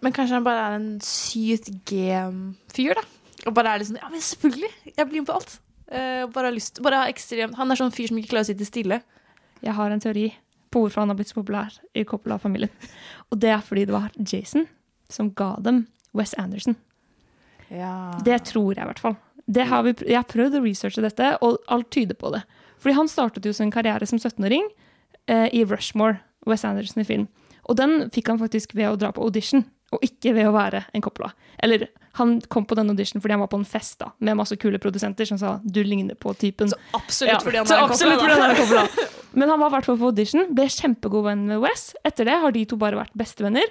[SPEAKER 1] Men kanskje han bare er en sykt G-fyr, da. Og bare er litt sånn Ja, men selvfølgelig! Jeg blir med på alt. Uh, bare har lyst bare har ekstremt Han er sånn fyr som ikke klarer å sitte stille.
[SPEAKER 2] Jeg har en teori på hvorfor han har blitt så populær i Coppola-familien. Og det er fordi det var Jason som ga dem Wes Anderson.
[SPEAKER 1] Ja.
[SPEAKER 2] Det tror jeg i hvert fall. Det har vi, jeg har prøvd å researche dette, og alt tyder på det. Fordi han startet jo sin karriere som 17-åring eh, i Rushmore, Wes Anderson i film. Og den fikk han faktisk ved å dra på audition, og ikke ved å være en Coppola. Eller han kom på den audition fordi han var på en fest da, med masse kule produsenter som sa du ligner på typen. Så
[SPEAKER 1] absolutt fordi han er en Coppola,
[SPEAKER 2] fordi han er en Coppola. Men han var i hvert fall på audition, ble kjempegod venn med Wes. Etter det har de to bare vært bestevenner.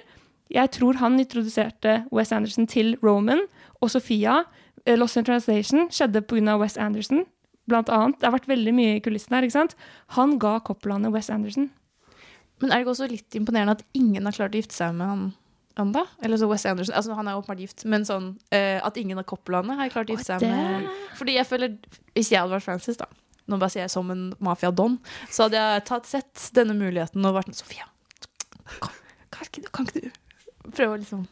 [SPEAKER 2] Jeg tror han introduserte Wes Anderson til Roman og Sofia. Eh, Lost in Translation skjedde pga. Wes Anderson, blant annet. Det har vært veldig mye i kulissene her, ikke sant? Han ga Coppolaene Wes Anderson.
[SPEAKER 1] Men er det ikke også litt imponerende at ingen har klart å gifte seg med han enda? Eller så Wes Anderson, altså Han er åpenbart gift, men sånn uh, at ingen av Coppolaene har klart å gifte seg med Fordi jeg føler Hvis jeg hadde vært Francis, da Nå bare sier jeg som en mafia-don, så hadde jeg tatt, sett denne muligheten og vært sånn Sofia, kan, kan, ikke, kan ikke du prøve å liksom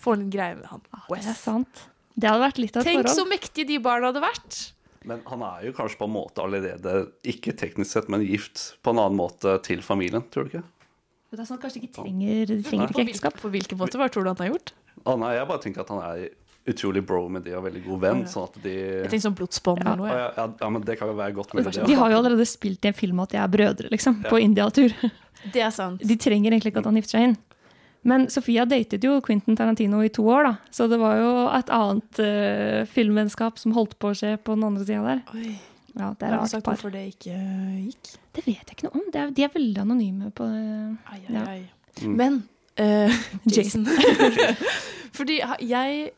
[SPEAKER 1] få en greie med han?
[SPEAKER 2] Det er sant. Det hadde vært litt av et
[SPEAKER 1] Tenk så
[SPEAKER 2] forhold.
[SPEAKER 1] mektige de barna hadde vært!
[SPEAKER 3] Men han er jo kanskje på en måte allerede, ikke teknisk sett, men gift på en annen måte til familien, tror du ikke?
[SPEAKER 2] Det er sånn kanskje ikke trenger, de trenger ikke ekteskap.
[SPEAKER 1] På hvilken måte? Hva tror du han har gjort?
[SPEAKER 3] Ah, nei, jeg bare tenker at han er utrolig bro med de og veldig god venn.
[SPEAKER 1] Ja.
[SPEAKER 3] sånn at de...
[SPEAKER 1] Jeg tenker sånn blodsbånd eller noe. Ja.
[SPEAKER 3] ja, ja, ja, men det kan jo være godt med det.
[SPEAKER 2] De har jo allerede spilt i en film at de er brødre, liksom, på India-tur.
[SPEAKER 1] Det er sant.
[SPEAKER 2] De trenger egentlig ikke at han gifter seg inn. Men Sofia datet jo Quentin Tarantino i to år, da. Så det var jo et annet uh, filmvennskap som holdt på å skje på den andre sida der.
[SPEAKER 1] Oi.
[SPEAKER 2] Ja, det
[SPEAKER 1] Har
[SPEAKER 2] er
[SPEAKER 1] du sagt hvorfor det ikke gikk?
[SPEAKER 2] Det vet jeg ikke noe om. Det er, de er veldig anonyme på eh,
[SPEAKER 1] Ai, ai,
[SPEAKER 2] ja.
[SPEAKER 1] ai.
[SPEAKER 3] Mm.
[SPEAKER 1] Men uh,
[SPEAKER 2] Jason.
[SPEAKER 1] Fordi jeg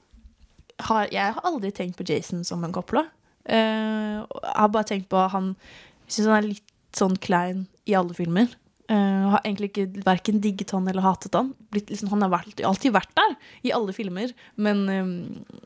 [SPEAKER 1] har, jeg har aldri tenkt på Jason som en Coppola. Uh, jeg har bare tenkt på han Jeg syns han er litt sånn klein i alle filmer. Uh, har egentlig ikke verken digget han eller hatet han. Blitt, liksom, han har vært, alltid vært der i alle filmer, men um,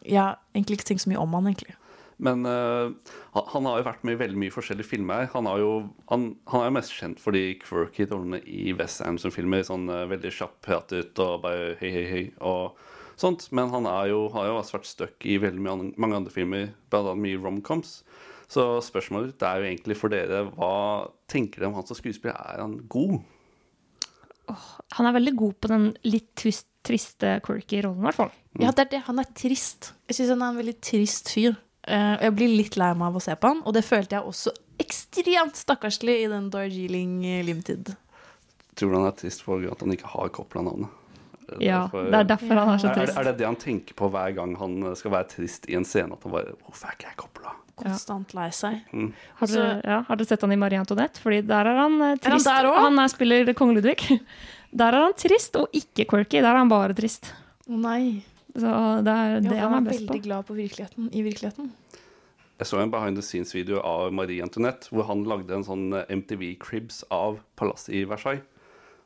[SPEAKER 1] jeg har egentlig ikke tenkt så mye om han, egentlig.
[SPEAKER 3] Men uh, han, har jo vært med i veldig mye forskjellige filmer. Han, har jo, han, han er jo mest kjent for de quirky rollene i West Anderson-filmer. Sånn uh, veldig kjapp pratet og bare hei, hei, hei og sånt. Men han er jo, har jo også vært stuck i veldig mye, an- mange andre filmer, annet mye romcoms. Så spørsmålet ditt er jo egentlig for dere hva tenker dere om han som skuespiller? Er han god?
[SPEAKER 2] Han er veldig god på den litt twist, triste, quirky rollen, i hvert fall.
[SPEAKER 1] Ja, det er det. Han er trist. Jeg syns han er en veldig trist fyr. Eh, og jeg blir litt lei meg av å se på han, og det følte jeg også ekstremt stakkarslig i den Darjeeling Limited.
[SPEAKER 3] Tror du han er trist for at han ikke har Coppola-navnet? Er det
[SPEAKER 2] Ja,
[SPEAKER 3] derfor-
[SPEAKER 2] det er derfor han er så
[SPEAKER 3] Er-
[SPEAKER 2] trist.
[SPEAKER 3] Er, det det han tenker på hver gang han skal være trist i en scene? At han bare Hvorfor er ikke jeg kopla?
[SPEAKER 1] Konstant lei seg.
[SPEAKER 3] Mm.
[SPEAKER 2] Har dere, ja, har sett han i Marie Antoinette? Fordi der er han eh,
[SPEAKER 1] Er han der også?
[SPEAKER 2] han er, spiller kong Ludvig. Der er han trist, og ikke quirky. Der er han bare trist.
[SPEAKER 1] Å nei.
[SPEAKER 2] Så det er det
[SPEAKER 1] Ja,
[SPEAKER 2] han
[SPEAKER 1] han
[SPEAKER 2] er best på.
[SPEAKER 1] veldig glad på virkeligheten, i virkeligheten.
[SPEAKER 3] Jeg så en behind the scenes-video av Marie Antoinette, hvor han lagde en sånn eh, MTV-cribs av palasset i Versailles.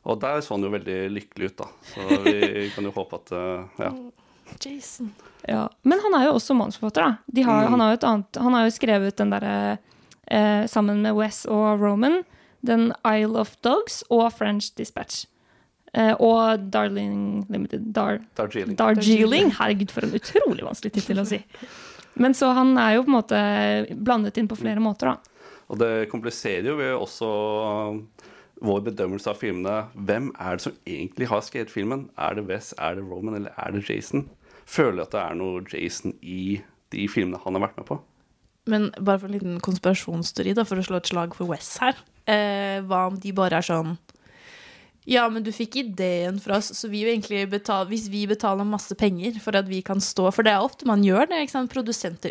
[SPEAKER 3] Og der så han jo veldig lykkelig ut, da. Så vi kan jo håpe at eh, Ja.
[SPEAKER 1] Jason.
[SPEAKER 2] Ja. Men han er jo også manusforfatter, da. De har,
[SPEAKER 3] Mm.
[SPEAKER 2] han, har jo et annet, han har jo skrevet den derre eh, sammen med Wes og Roman, den Isle of Dogs og French Dispatch. Eh, og Darling Limited. Dar,
[SPEAKER 3] Darjeeling.
[SPEAKER 2] Darjeeling. Herregud, for en utrolig vanskelig tittel å si. Men så han er jo på en måte blandet inn på flere måter, da.
[SPEAKER 3] Og det kompliserer jo ved også uh, vår bedømmelse av filmene. Hvem er det som egentlig har skrevet filmen? Er det Wes, er det Roman, eller er det Jason? Føler du at det er noe Jason i de filmene han har vært med på?
[SPEAKER 1] Men bare for en liten konspirasjonsteori, da, for å slå et slag for Wes her. Eh, hva om de bare er sånn Ja, men du fikk ideen fra oss, så vi jo egentlig betale Hvis vi betaler masse penger for at vi kan stå For det er ofte man gjør det.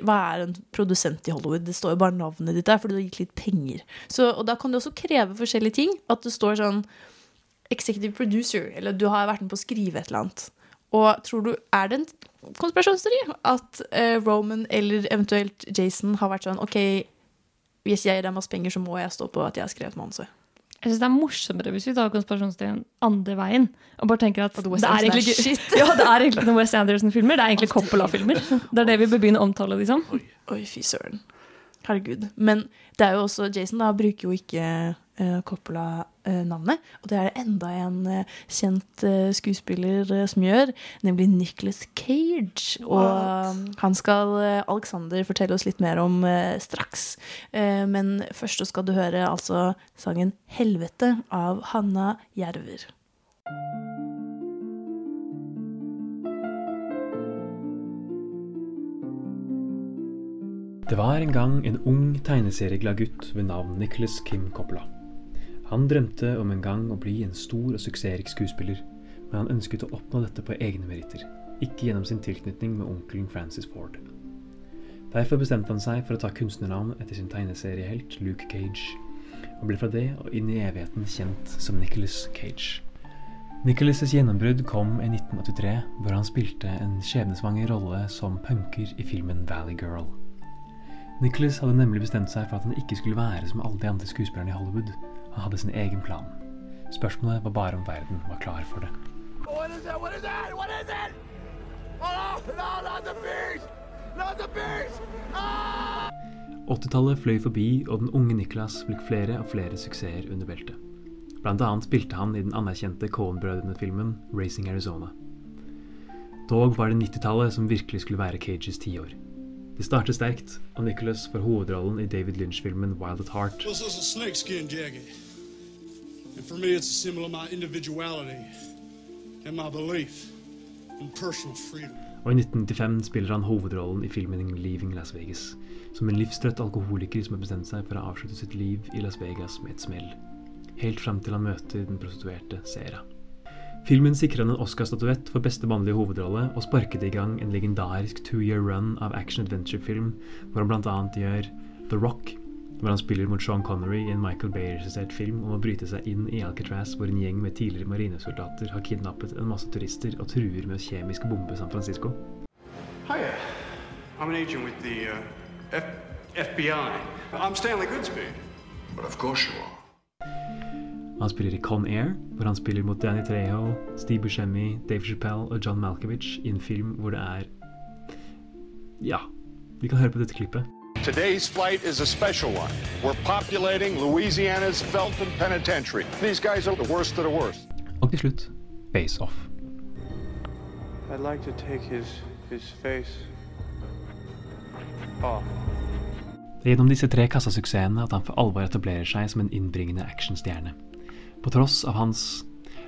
[SPEAKER 1] Hva er en produsent i Hollywood? Det står jo bare navnet ditt der, fordi du har gitt litt penger. Så, og da kan du også kreve forskjellige ting. At det står sånn Executive producer, eller du har vært med på å skrive et eller annet. Og tror du, er det en konspirasjonsteori at eh, Roman eller eventuelt Jason har vært sånn OK, hvis jeg gir deg masse penger, så må jeg stå på at jeg har skrevet manuset.
[SPEAKER 2] Jeg synes Det er morsommere hvis vi tar konspirasjonsteorien andre veien. Og bare tenker at det er egentlig ikke ja, det er egentlig noen Wes Anderson-filmer, det er egentlig Coppola-filmer. Det er det vi bør begynne å omtale liksom. som.
[SPEAKER 1] Oi, fy søren. Herregud. Men det er jo også Jason da bruker jo ikke uh, Coppola-navnet. og det er det enda en eh, kjent eh, skuespiller eh, som gjør, nemlig Nicholas Cage. Og
[SPEAKER 20] What?
[SPEAKER 1] eh, han skal eh, Alexander fortelle oss litt mer om eh, straks. Eh, men først så skal du høre altså sangen 'Helvete' av Hanna Jerver.
[SPEAKER 20] Det var en gang en ung tegneserieglad gutt ved navn Nicholas Kim Coppola. Han drømte om en gang å bli en stor og suksessrik skuespiller, men han ønsket å oppnå dette på egne meritter, ikke gjennom sin tilknytning med onkelen Francis Ford. Derfor bestemte han seg for å ta kunstnernavn etter sin tegneseriehelt Luke Cage, og ble fra det og inn i evigheten kjent som Nicholas Cage. Nicholas' gjennombrudd kom i 1983, hvor han spilte en skjebnesvanger rolle som punker i filmen Valley Girl. Nicholas hadde nemlig bestemt seg for at han ikke skulle være som alle de andre skuespillerne i Hollywood. Han hadde sin egen plan. Spørsmålet var bare om verden var klar for det.
[SPEAKER 21] What is it? What is it? What is it? Oh, no, not the beast! Not the beast! Ah!
[SPEAKER 20] 80-tallet fløy forbi, og den unge Niklas fikk flere og flere suksesser under beltet. Blant annet spilte han i den anerkjente Cohen-brødrene-filmen Racing Arizona. Dog var det 90-tallet som virkelig skulle være Cages tiår. Det starter sterkt, og Nicholas får hovedrollen i David Lynch-filmen Wild at Heart.
[SPEAKER 22] Well, this is a. And for me, it's a symbol of my individuality and my belief in personal freedom.
[SPEAKER 20] Og i 1995 spiller han hovedrollen i filmen Leaving Las Vegas, som en livstrøtt alkoholiker som har bestemt seg for å avslutte sitt liv i Las Vegas med et smell. Helt fram til han møter den prostituerte Sera. Filmen sikrer han en Oscar-statuett for beste mannlige hovedrolle, og sparket i gang en legendarisk two-year run av action-adventure-film, hvor han bl.a. gjør The Rock, hvor han spiller mot Sean Connery i en Michael Bay-regissert film om å bryte seg inn i Alcatraz, hvor en gjeng med tidligere marinesoldater har kidnappet en masse turister og truer med å kjemisk bombe San Francisco.
[SPEAKER 22] Hiya. I'm an agent with the uh, F- FBI. I'm Stanley Goodspeed. But of course you are.
[SPEAKER 20] Han spiller i Con Air, hvor han spiller mot Danny Trejo, Steve Buscemi, Dave Chappelle og John Malkovich i en film hvor det er Ja, vi kan høre på dette klippet.
[SPEAKER 21] Today's flight is a special one. We're populating Louisiana's Felton Penitentiary. These guys are the worst of the worst.
[SPEAKER 20] Og til slutt Face Off.
[SPEAKER 23] I'd like to take his his face off.
[SPEAKER 20] Det er gjennom disse tre kassasuksessene at han for alvor etablerer seg som en innbringende actionstjerne. På tross av hans,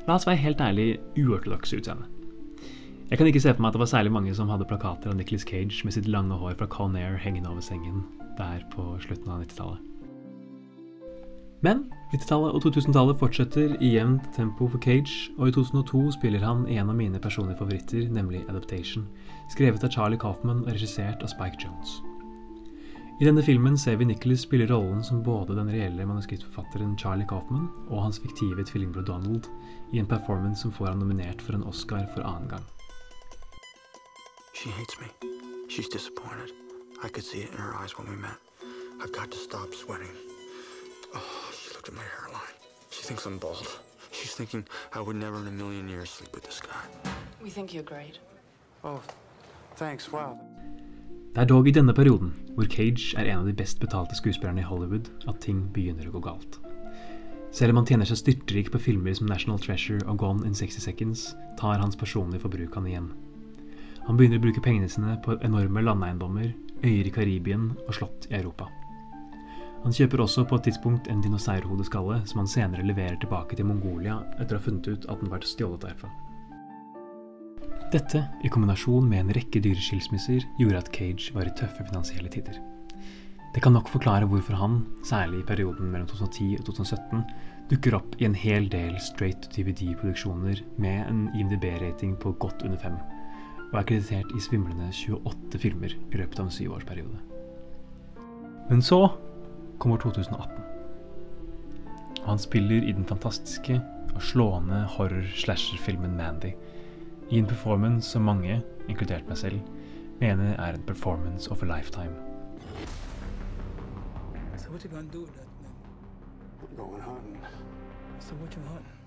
[SPEAKER 20] la oss være helt ærlig, uortodokse utseende. Jeg kan ikke se for meg at det var særlig mange som hadde plakater av Nicholas Cage med sitt lange hår fra Con Air hengende over sengen der på slutten av 90-tallet. Men 90-tallet og 2000-tallet fortsetter i jevnt tempo for Cage, og i 2002 spiller han en av mine personlige favoritter, nemlig Adaptation, skrevet av Charlie Kaufman og regissert av Spike Jones. I denne filmen ser vi Nicholas spille rollen som både den reelle manuskriptforfatteren Charlie Kaufman og hans fiktive tvillingbror Donald i en performance som får han nominert for en Oscar for annen gang.
[SPEAKER 24] She hates me. She's disappointed. I could see it in her eyes when we met. I've got to stop sweating. Oh, she looked at my hairline. She thinks I'm bald. She's thinking I would never in a million years sleep with this guy.
[SPEAKER 25] We think you're great.
[SPEAKER 23] Oh, thanks. Wow.
[SPEAKER 20] Det er dog i denne perioden, hvor Cage er en av de best betalte skuespillerne i Hollywood, at ting begynner å gå galt. Selv om han tjener seg styrtrik på filmer som National Treasure og Gone in 60 Seconds, tar hans personlige forbruk han igjen. Han begynner å bruke pengene sine på enorme landeiendommer, øyer i Karibien og slott i Europa. Han kjøper også på et tidspunkt en dinosaurhodeskalle som han senere leverer tilbake til Mongolia etter å ha funnet ut at den var stjålet derfra. Dette, i kombinasjon med en rekke dyre skilsmisser, gjorde at Cage var i tøffe finansielle tider. Det kan nok forklare hvorfor han, særlig i perioden mellom 2010 og 2017, dukker opp i en hel del straight DVD-produksjoner med en IMDb-rating på godt under fem, og er kreditert i svimlende 28 filmer i løpet av en syvårsperiode. Men så kommer 2018. Og han spiller i den fantastiske og slående horror-slasher-filmen Mandy, i en performance som mange, inkludert meg selv, mener er en performance of a lifetime.
[SPEAKER 23] So what you gonna do with that thing?
[SPEAKER 22] I'm going hunting.
[SPEAKER 23] So what you hunting?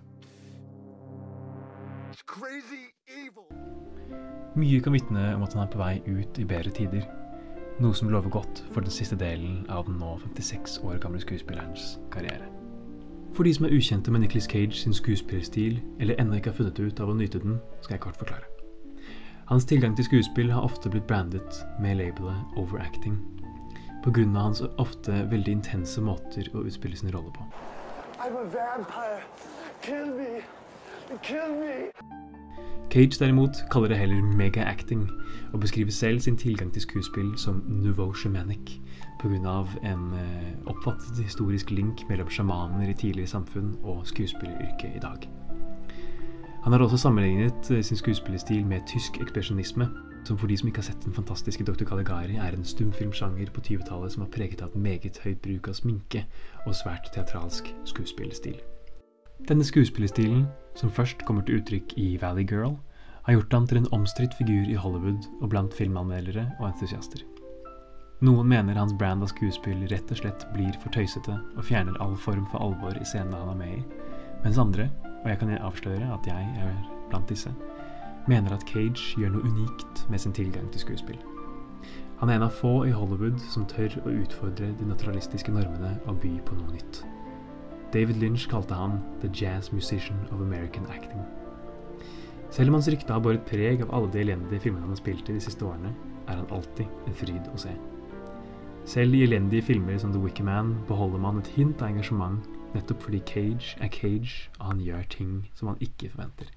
[SPEAKER 21] It's crazy evil.
[SPEAKER 20] Mye kan vitne om at han er på vei ut i bedre tider, noe som lover godt for den siste delen av den nå 56 år gamle skuespillerens karriere. For de som er ukjente med Nicholas Cage sin skuespillerstil, eller ennå ikke har funnet ut av å nyte den, skal jeg kort forklare. Hans tilgang til skuespill har ofte blitt brandet med labelet overacting, av hans ofte veldig intense måter å utspille sin rolle på.
[SPEAKER 21] I'm a vampire. Kill me. Kill me.
[SPEAKER 20] Cage derimot kaller det heller mega-acting, og beskriver selv sin tilgang til skuespill som nouveau shamanic, pga. en eh, oppfattet historisk link mellom sjamaner i tidligere samfunn og skuespilleryrket i dag. Han har også sammenlignet eh, sin skuespillerstil med tysk ekspresjonisme, som for de som ikke har sett den fantastiske Dr. Caligari, er en stumfilmsjanger på 20-tallet som var preget av et meget høyt bruk av sminke og svært teatralsk skuespillerstil. Denne skuespillerstilen, som først kommer til uttrykk i Valley Girl, har gjort ham til en omstridt figur i Hollywood og blant filmanmeldere og entusiaster. Noen mener hans brand av skuespill rett og slett blir for tøysete og fjerner all form for alvor i scenene han er med i, mens andre, og jeg kan avsløre at jeg er blant disse, mener at Cage gjør noe unikt med sin tilgang til skuespill. Han er en av få i Hollywood som tør å utfordre de naturalistiske normene og by på noe nytt. David Lynch kalte han «the jazz musician of American acting». Selv om hans rykte har båret preg av alle de elendige filmene han har spilt i de siste årene, er han alltid en fryd å se. Selv i elendige filmer som The Wicker Man beholder man et hint av engasjement nettopp fordi Cage er Cage, og han gjør ting som han ikke forventer.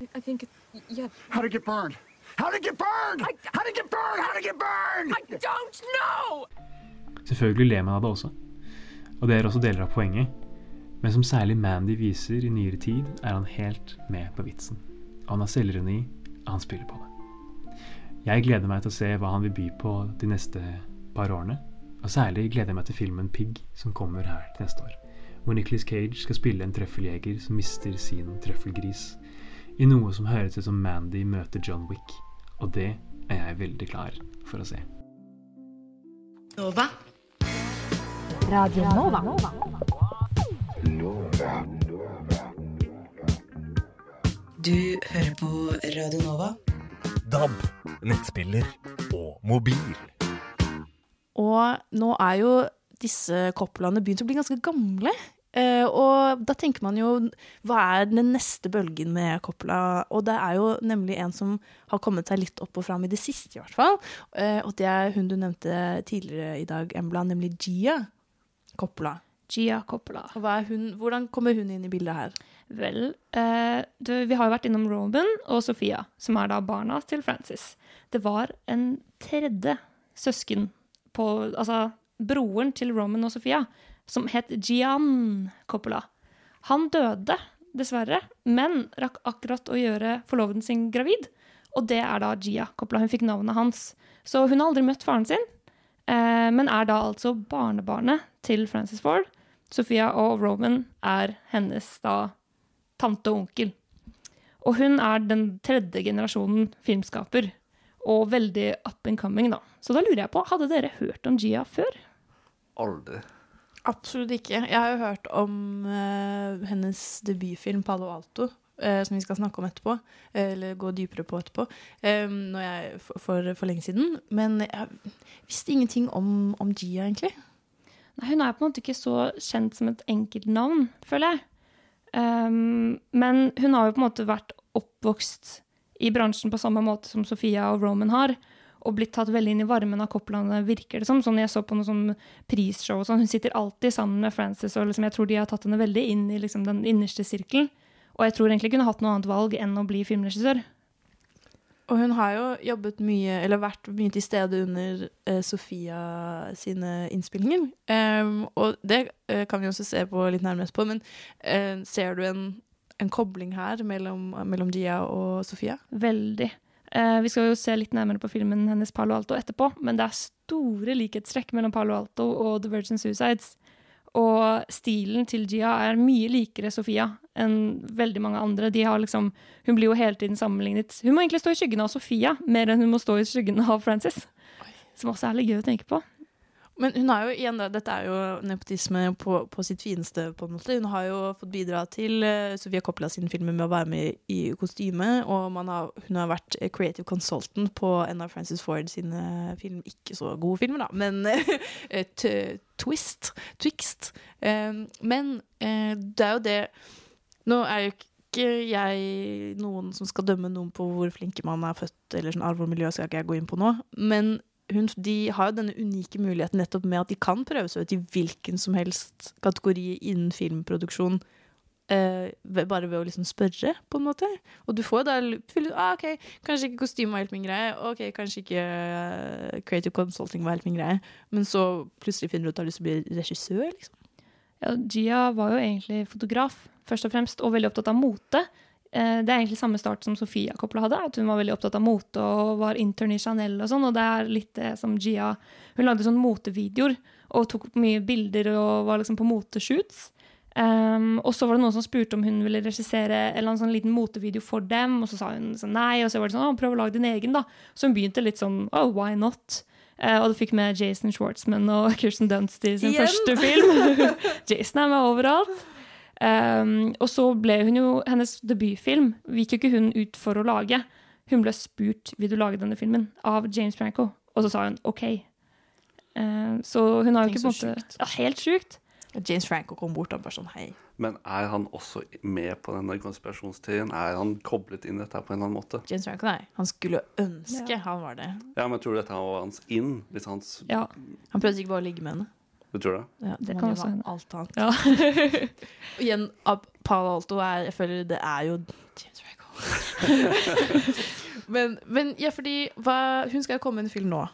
[SPEAKER 26] I think, yeah.
[SPEAKER 21] How'd it get burned? How'd it get burned? How'd it get burned? How'd it get burned?
[SPEAKER 26] I don't know!
[SPEAKER 20] Selvfølgelig ler man av det også, og det er også deler av poenget. Men som særlig Mandy viser i nyere tid, er han helt med på vitsen. Og han har selvironi, og han spiller på det. Jeg gleder meg til å se hva han vil by på de neste par årene. Og særlig gleder jeg meg til filmen Pig, som kommer her til neste år. Hvor Nicholas Cage skal spille en trøffeljeger som mister sin trøffelgris. I noe som høres ut som Mandy møter John Wick. Og det er jeg veldig klar for å se.
[SPEAKER 27] Nova. Radio Nova.
[SPEAKER 28] Du hører på Radio Nova.
[SPEAKER 4] DAB, nettspiller og mobil.
[SPEAKER 1] Og nå er jo disse koplene begynt å bli ganske gamle. Eh, og da tenker man jo hva er den neste bølgen med Coppola? Og det er jo nemlig en som har kommet seg litt opp og fram i det siste, i hvert fall. Eh, og det er hun du nevnte tidligere i dag, Embla, nemlig Gia Coppola.
[SPEAKER 2] Gia Coppola.
[SPEAKER 1] Hun, hvordan kommer hun inn i bildet her?
[SPEAKER 2] Vel, eh, du, vi har jo vært innom Robin og Sofia, som er da barna til Francis. Det var en tredje søsken på Altså broren til Roman og Sofia, som het Gian Coppola. Han døde, dessverre, men rakk akkurat å gjøre forloveden sin gravid. Og det er da Gia Coppola. Hun fikk navnet hans. Så hun har aldri møtt faren sin, eh, men er da altså barnebarnet til Francis Ford. Sofia og Roman er hennes da tante og onkel. Og hun er den tredje generasjonen filmskaper, og veldig up and coming, da. Så da lurer jeg på, hadde dere hørt om Gia før?
[SPEAKER 3] Aldri.
[SPEAKER 1] Absolutt ikke. Jeg har jo hørt om uh, hennes debutfilm 'Palo Alto', uh, som vi skal snakke om etterpå. eh, eller gå dypere på etterpå. når jeg, for, for, for lenge siden. Men jeg visste ingenting om, om Gia, egentlig.
[SPEAKER 2] Nei, hun er på en måte ikke så kjent som et enkeltnavn, føler jeg. Um, men hun har jo på en måte vært oppvokst i bransjen på samme måte som Sofia og Roman har. Og blitt tatt veldig inn i varmen av Copplandet, virker det som. Sånn jeg så på noe sånn prisshow og sånn. Hun sitter alltid sammen med Frances, og liksom, jeg tror de har tatt henne veldig inn i liksom, den innerste sirkelen. Og jeg tror egentlig hun har hatt noe annet valg enn å bli filmregissør.
[SPEAKER 1] Og hun har jo jobbet mye, eller vært mye til stede under uh, Sofia sine innspillinger. Um, og det uh, kan vi også se på litt nærmest på, men uh, ser du en, en kobling her mellom, mellom Gia og Sofia?
[SPEAKER 2] Veldig. Vi skal jo se litt nærmere på filmen hennes Palo Alto etterpå, men det er store likhetstrekk mellom Palo Alto og The Virgin Suicides. Og stilen til Gia er mye likere Sofia enn veldig mange andre. De har liksom, hun blir jo hele tiden sammenlignet Hun må egentlig stå i skyggen av Sofia mer enn hun må stå i skyggen av Frances. Som også er litt gøy å tenke på.
[SPEAKER 1] Men hun har jo igjen, da, dette er jo nepotisme på, på sitt fineste, på en måte. Hun har jo fått bidra til uh, Sofia Coppola sine filmer med å være med i kostyme, og har, hun har vært creative consultant på en av Francis Ford sine film, ikke så gode filmer, da, men et Twist, Twixt. Um, men uh, det er jo det Nå er jo ikke jeg noen som skal dømme noen på hvor flinke man er født, eller sånn arv og miljø skal ikke jeg gå inn på nå, men hun, de har jo denne unike muligheten nettopp med at de kan prøve seg ut i hvilken som helst kategori innen filmproduksjon. Eh, bare ved å liksom spørre, på en måte. Og du får jo da ah, OK, kanskje ikke kostyme var helt min greie. OK, kanskje ikke uh, creative consulting var helt min greie. Men så plutselig finner du ut at du har lyst til å bli regissør, liksom.
[SPEAKER 2] Ja, Gia var jo egentlig fotograf, først og fremst, og veldig opptatt av mote. Det er egentlig samme start som Sofia Coppola hadde. at Hun var veldig opptatt av mote og var intern i Chanel. og sånn, og det er litt det som Gia Hun lagde sånn motevideoer og tok mye bilder og var liksom på moteshoots. Um, og så var det noen som spurte om hun ville regissere en eller annen sånn liten motevideo for dem, og så sa hun sånn nei, og så var det sånn prøv å lage din egen, da. Så hun begynte litt sånn oh, why not? Uh, og det fikk med Jason Schwartzman og Kirsten Dunst i sin
[SPEAKER 1] Igjen?
[SPEAKER 2] første film. Jason er med overalt. Um, og så ble hun jo Hennes debutfilm gikk jo ikke hun ut for å lage. Hun ble spurt vil du lage denne filmen av James Franco, og så sa hun OK. Uh, så hun har jo ikke på en måte ja, Helt sjukt.
[SPEAKER 1] James Franco kom bort og bare sånn Hei.
[SPEAKER 3] Men er han også med på denne konspirasjonsteorien? Er han koblet inn i dette på en eller annen måte?
[SPEAKER 1] James Franco, nei. Han skulle ønske han var det.
[SPEAKER 3] Ja, men tror du dette var hans inn? Hvis hans
[SPEAKER 2] Ja.
[SPEAKER 1] Han prøvde ikke bare å ligge med henne.
[SPEAKER 3] Du tror det?
[SPEAKER 1] Ja,
[SPEAKER 2] Det kan også hende.
[SPEAKER 1] alt annet.
[SPEAKER 2] Ja.
[SPEAKER 1] Igjen, Palo Alto er Jeg føler det er jo James Franco. men, men ja, fordi hva, Hun skal jo komme med en film nå.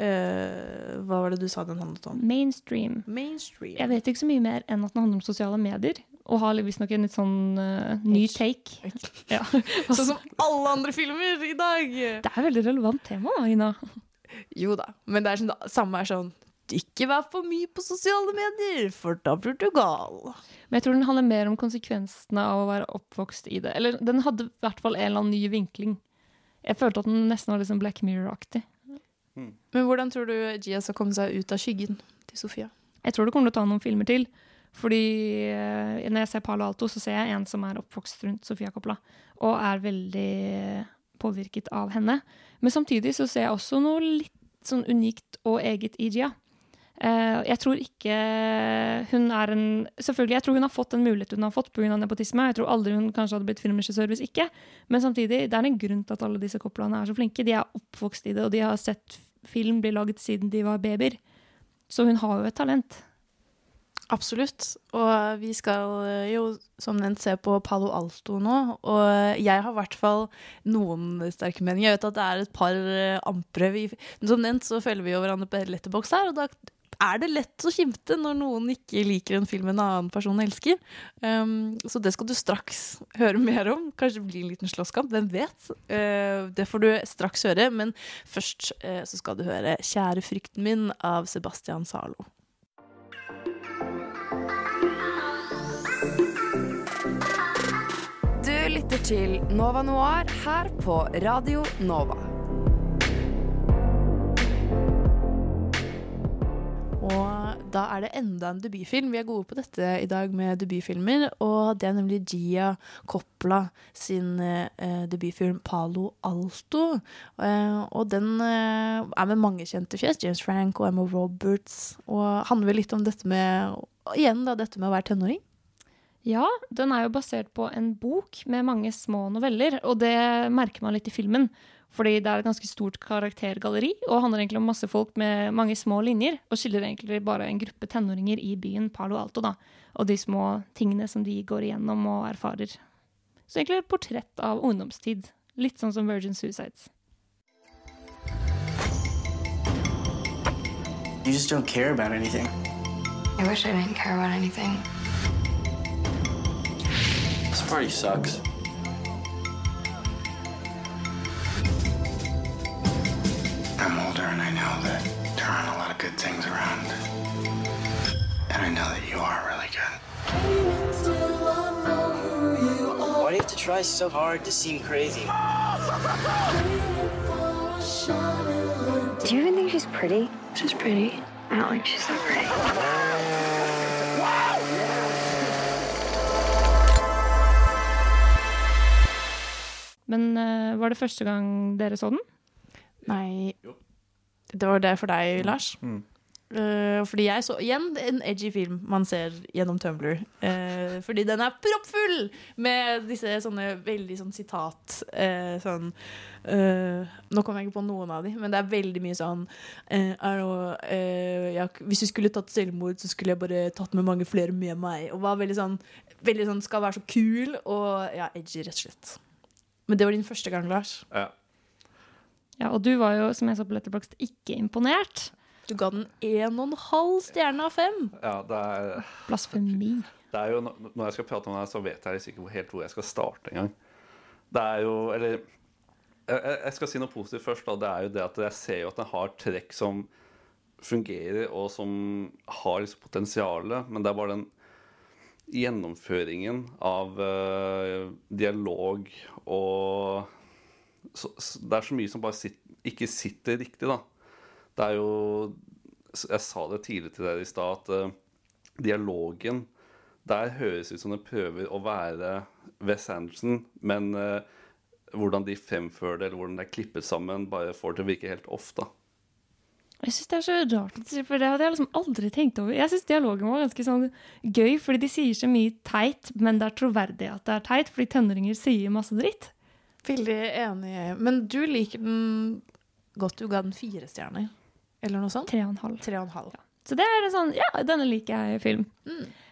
[SPEAKER 1] Uh, hva var det du sa den handlet om?
[SPEAKER 2] Mainstream.
[SPEAKER 1] Mainstream.
[SPEAKER 2] Jeg vet ikke så mye mer enn at den handler om sosiale medier. Og har visstnok en litt sånn uh, ny take. Ja.
[SPEAKER 1] Sånn som alle andre filmer i dag.
[SPEAKER 2] Det er et veldig relevant tema, da, Ina.
[SPEAKER 1] Jo da, men det er sånn, samme er sånn Ikke vær for mye på sosiale medier, for da blir du gal.
[SPEAKER 2] Men jeg tror den handler mer om konsekvensene av å være oppvokst i det. Eller den hadde i hvert fall en eller annen ny vinkling. Jeg følte at den nesten var sånn Black Mirror-aktig.
[SPEAKER 1] Men hvordan tror du Gia skal komme seg ut av skyggen til Sofia?
[SPEAKER 2] Jeg tror det kommer til å ta noen filmer til. Fordi eh, når jeg ser Palo Alto, så ser jeg en som er oppvokst rundt Sofia Coppola. Og er veldig påvirket av henne. Men samtidig så ser jeg også noe litt sånn unikt og eget i Gia. Eh, jeg tror ikke hun er en Selvfølgelig, jeg tror hun har fått den muligheten hun har fått pga. nepotisme. Jeg tror aldri hun kanskje hadde blitt filmregissør hvis ikke. Men samtidig, det er en grunn til at alle disse Coppolaene er så flinke. De er oppvokst i det, og de har sett film bli laget siden de var babyer. Så hun har jo et talent.
[SPEAKER 1] Absolutt. Og vi skal eh, jo som nevnt se på Palo Alto nå. Og jeg har i hvert fall noen sterke meninger. Jeg vet at det er et par ampere ampre. Vi, som nevnt så følger vi jo hverandre på Letterbox her, og da er det lett å skimte når noen ikke liker en film en annen person elsker. Um, så det skal du straks høre mer om. Kanskje det blir en liten slåsskamp. Hvem vet? Uh, det får du straks høre. Men først uh, så skal du høre 'Kjære frykten min' av Sebastian Zalo.
[SPEAKER 29] Du lytter til Nova Noir her på Radio Nova.
[SPEAKER 1] Og da er det enda en debutfilm. Vi er gode på dette i dag med debutfilmer. Og det er nemlig Gia Coppola sin eh, debutfilm 'Palo Alto'. Eh, og den eh, er med mange kjente fjes. James Frank og Emma Roberts. Og handler litt om dette med Igjen da, dette med å være tenåring.
[SPEAKER 2] Ja, den er jo basert på en bok med mange små noveller, og det merker man litt i filmen. Fordi det er et ganske stort karaktergalleri, og handler egentlig om masse folk med mange små linjer, og skiller egentlig bare en gruppe tenåringer i byen Palo Alto, da. Og de små tingene som de går igjennom og erfarer. Så egentlig et portrett av ungdomstid. Litt sånn som Virgin Suicides.
[SPEAKER 15] You just don't care about anything.
[SPEAKER 30] I wish I didn't care about anything.
[SPEAKER 16] This party sucks.
[SPEAKER 24] I'm older and I know that there aren't a lot of good things around. And I know that you are really good.
[SPEAKER 15] Why do you have to try so hard to seem crazy?
[SPEAKER 30] Do you even think she's pretty? She's pretty. I don't think she's so pretty.
[SPEAKER 2] Men eh, var det første gang dere så den?
[SPEAKER 1] Nei. Det var det for deg, Lars.
[SPEAKER 3] Mm.
[SPEAKER 1] Uh, fordi jeg så igjen en edgy film man ser gjennom Tumblr. Uh, fordi den er proppfull med disse sånne veldig sånn sitat uh, sånn Nå kommer jeg ikke på noen av de, men det er veldig mye sånn eh, jeg, Hvis du skulle tatt selvmord, så skulle jeg bare tatt med mange flere med meg. Og var veldig sånn, veldig sånn skal være så kul og ja, edgy, rett og slett. Men det var din første gang, Lars.
[SPEAKER 3] Ja.
[SPEAKER 2] Ja, og du var jo, som jeg så på Letterboxd, ikke imponert.
[SPEAKER 1] Du ga den en og en halv stjerne av fem.
[SPEAKER 3] Ja, det er
[SPEAKER 2] Blasfemi.
[SPEAKER 3] Det er jo, Når jeg skal prate om det, så vet jeg ikke helt hvor jeg skal starte engang. Det er jo Eller jeg, jeg skal si noe positivt først. Da. Det er jo det at jeg ser jo at den har trekk som fungerer, og som har liksom potensialet, men det er bare den gjennomføringen av uh, dialog og så, Det er så mye som bare sitt, ikke sitter riktig, da. Det er jo Jeg sa det tidligere til dere i stad, at uh, dialogen der høres ut som det prøver å være Wes Anderson, men uh, hvordan de fremfører det, eller hvordan det er klippet sammen, bare får det til å virke helt off, da.
[SPEAKER 2] Jeg syns det er så rart, for det hadde jeg liksom aldri tenkt over. Jeg syns dialogen var ganske sånn gøy, fordi de sier så mye teit, men det er troverdig at det er teit, fordi tenåringer sier masse dritt.
[SPEAKER 1] Veldig enig. Men du liker den godt. Du ga den fire stjerner, eller noe sånt?
[SPEAKER 2] Tre og en halv.
[SPEAKER 1] Tre og en halv.
[SPEAKER 2] Så det er sånn Ja, denne liker jeg i film.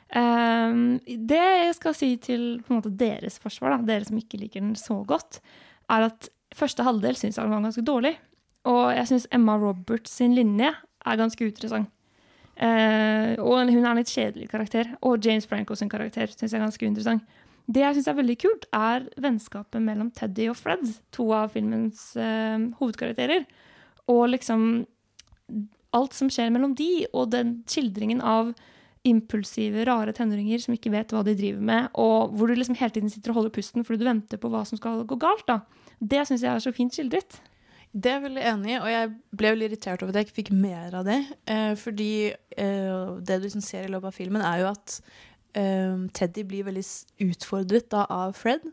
[SPEAKER 2] Um, det jeg skal si til måte, deres forsvar, da, dere som ikke liker den så godt, er at første halvdel syns jeg den var ganske dårlig. Og jeg syns Emma Roberts sin linje er ganske interessant. Uh, og hun er en litt kjedelig karakter. Og James Franco sin karakter syns jeg er ganske interessant. Det jeg syns er veldig kult, er vennskapet mellom Teddy og Fred, to av filmens uh, hovedkarakterer. Og liksom alt som skjer mellom de, og den skildringen av impulsive, rare tenåringer som ikke vet hva de driver med, og hvor du liksom hele tiden sitter og holder pusten fordi du venter på hva som skal gå galt. da. Det syns jeg er så fint skildret.
[SPEAKER 1] Det er jeg veldig enig i, og jeg ble veldig irritert over at jeg ikke fikk mer av det. Eh, fordi eh, det du liksom ser i løpet av filmen, er jo at Teddy blir veldig utfordret da, av Fred.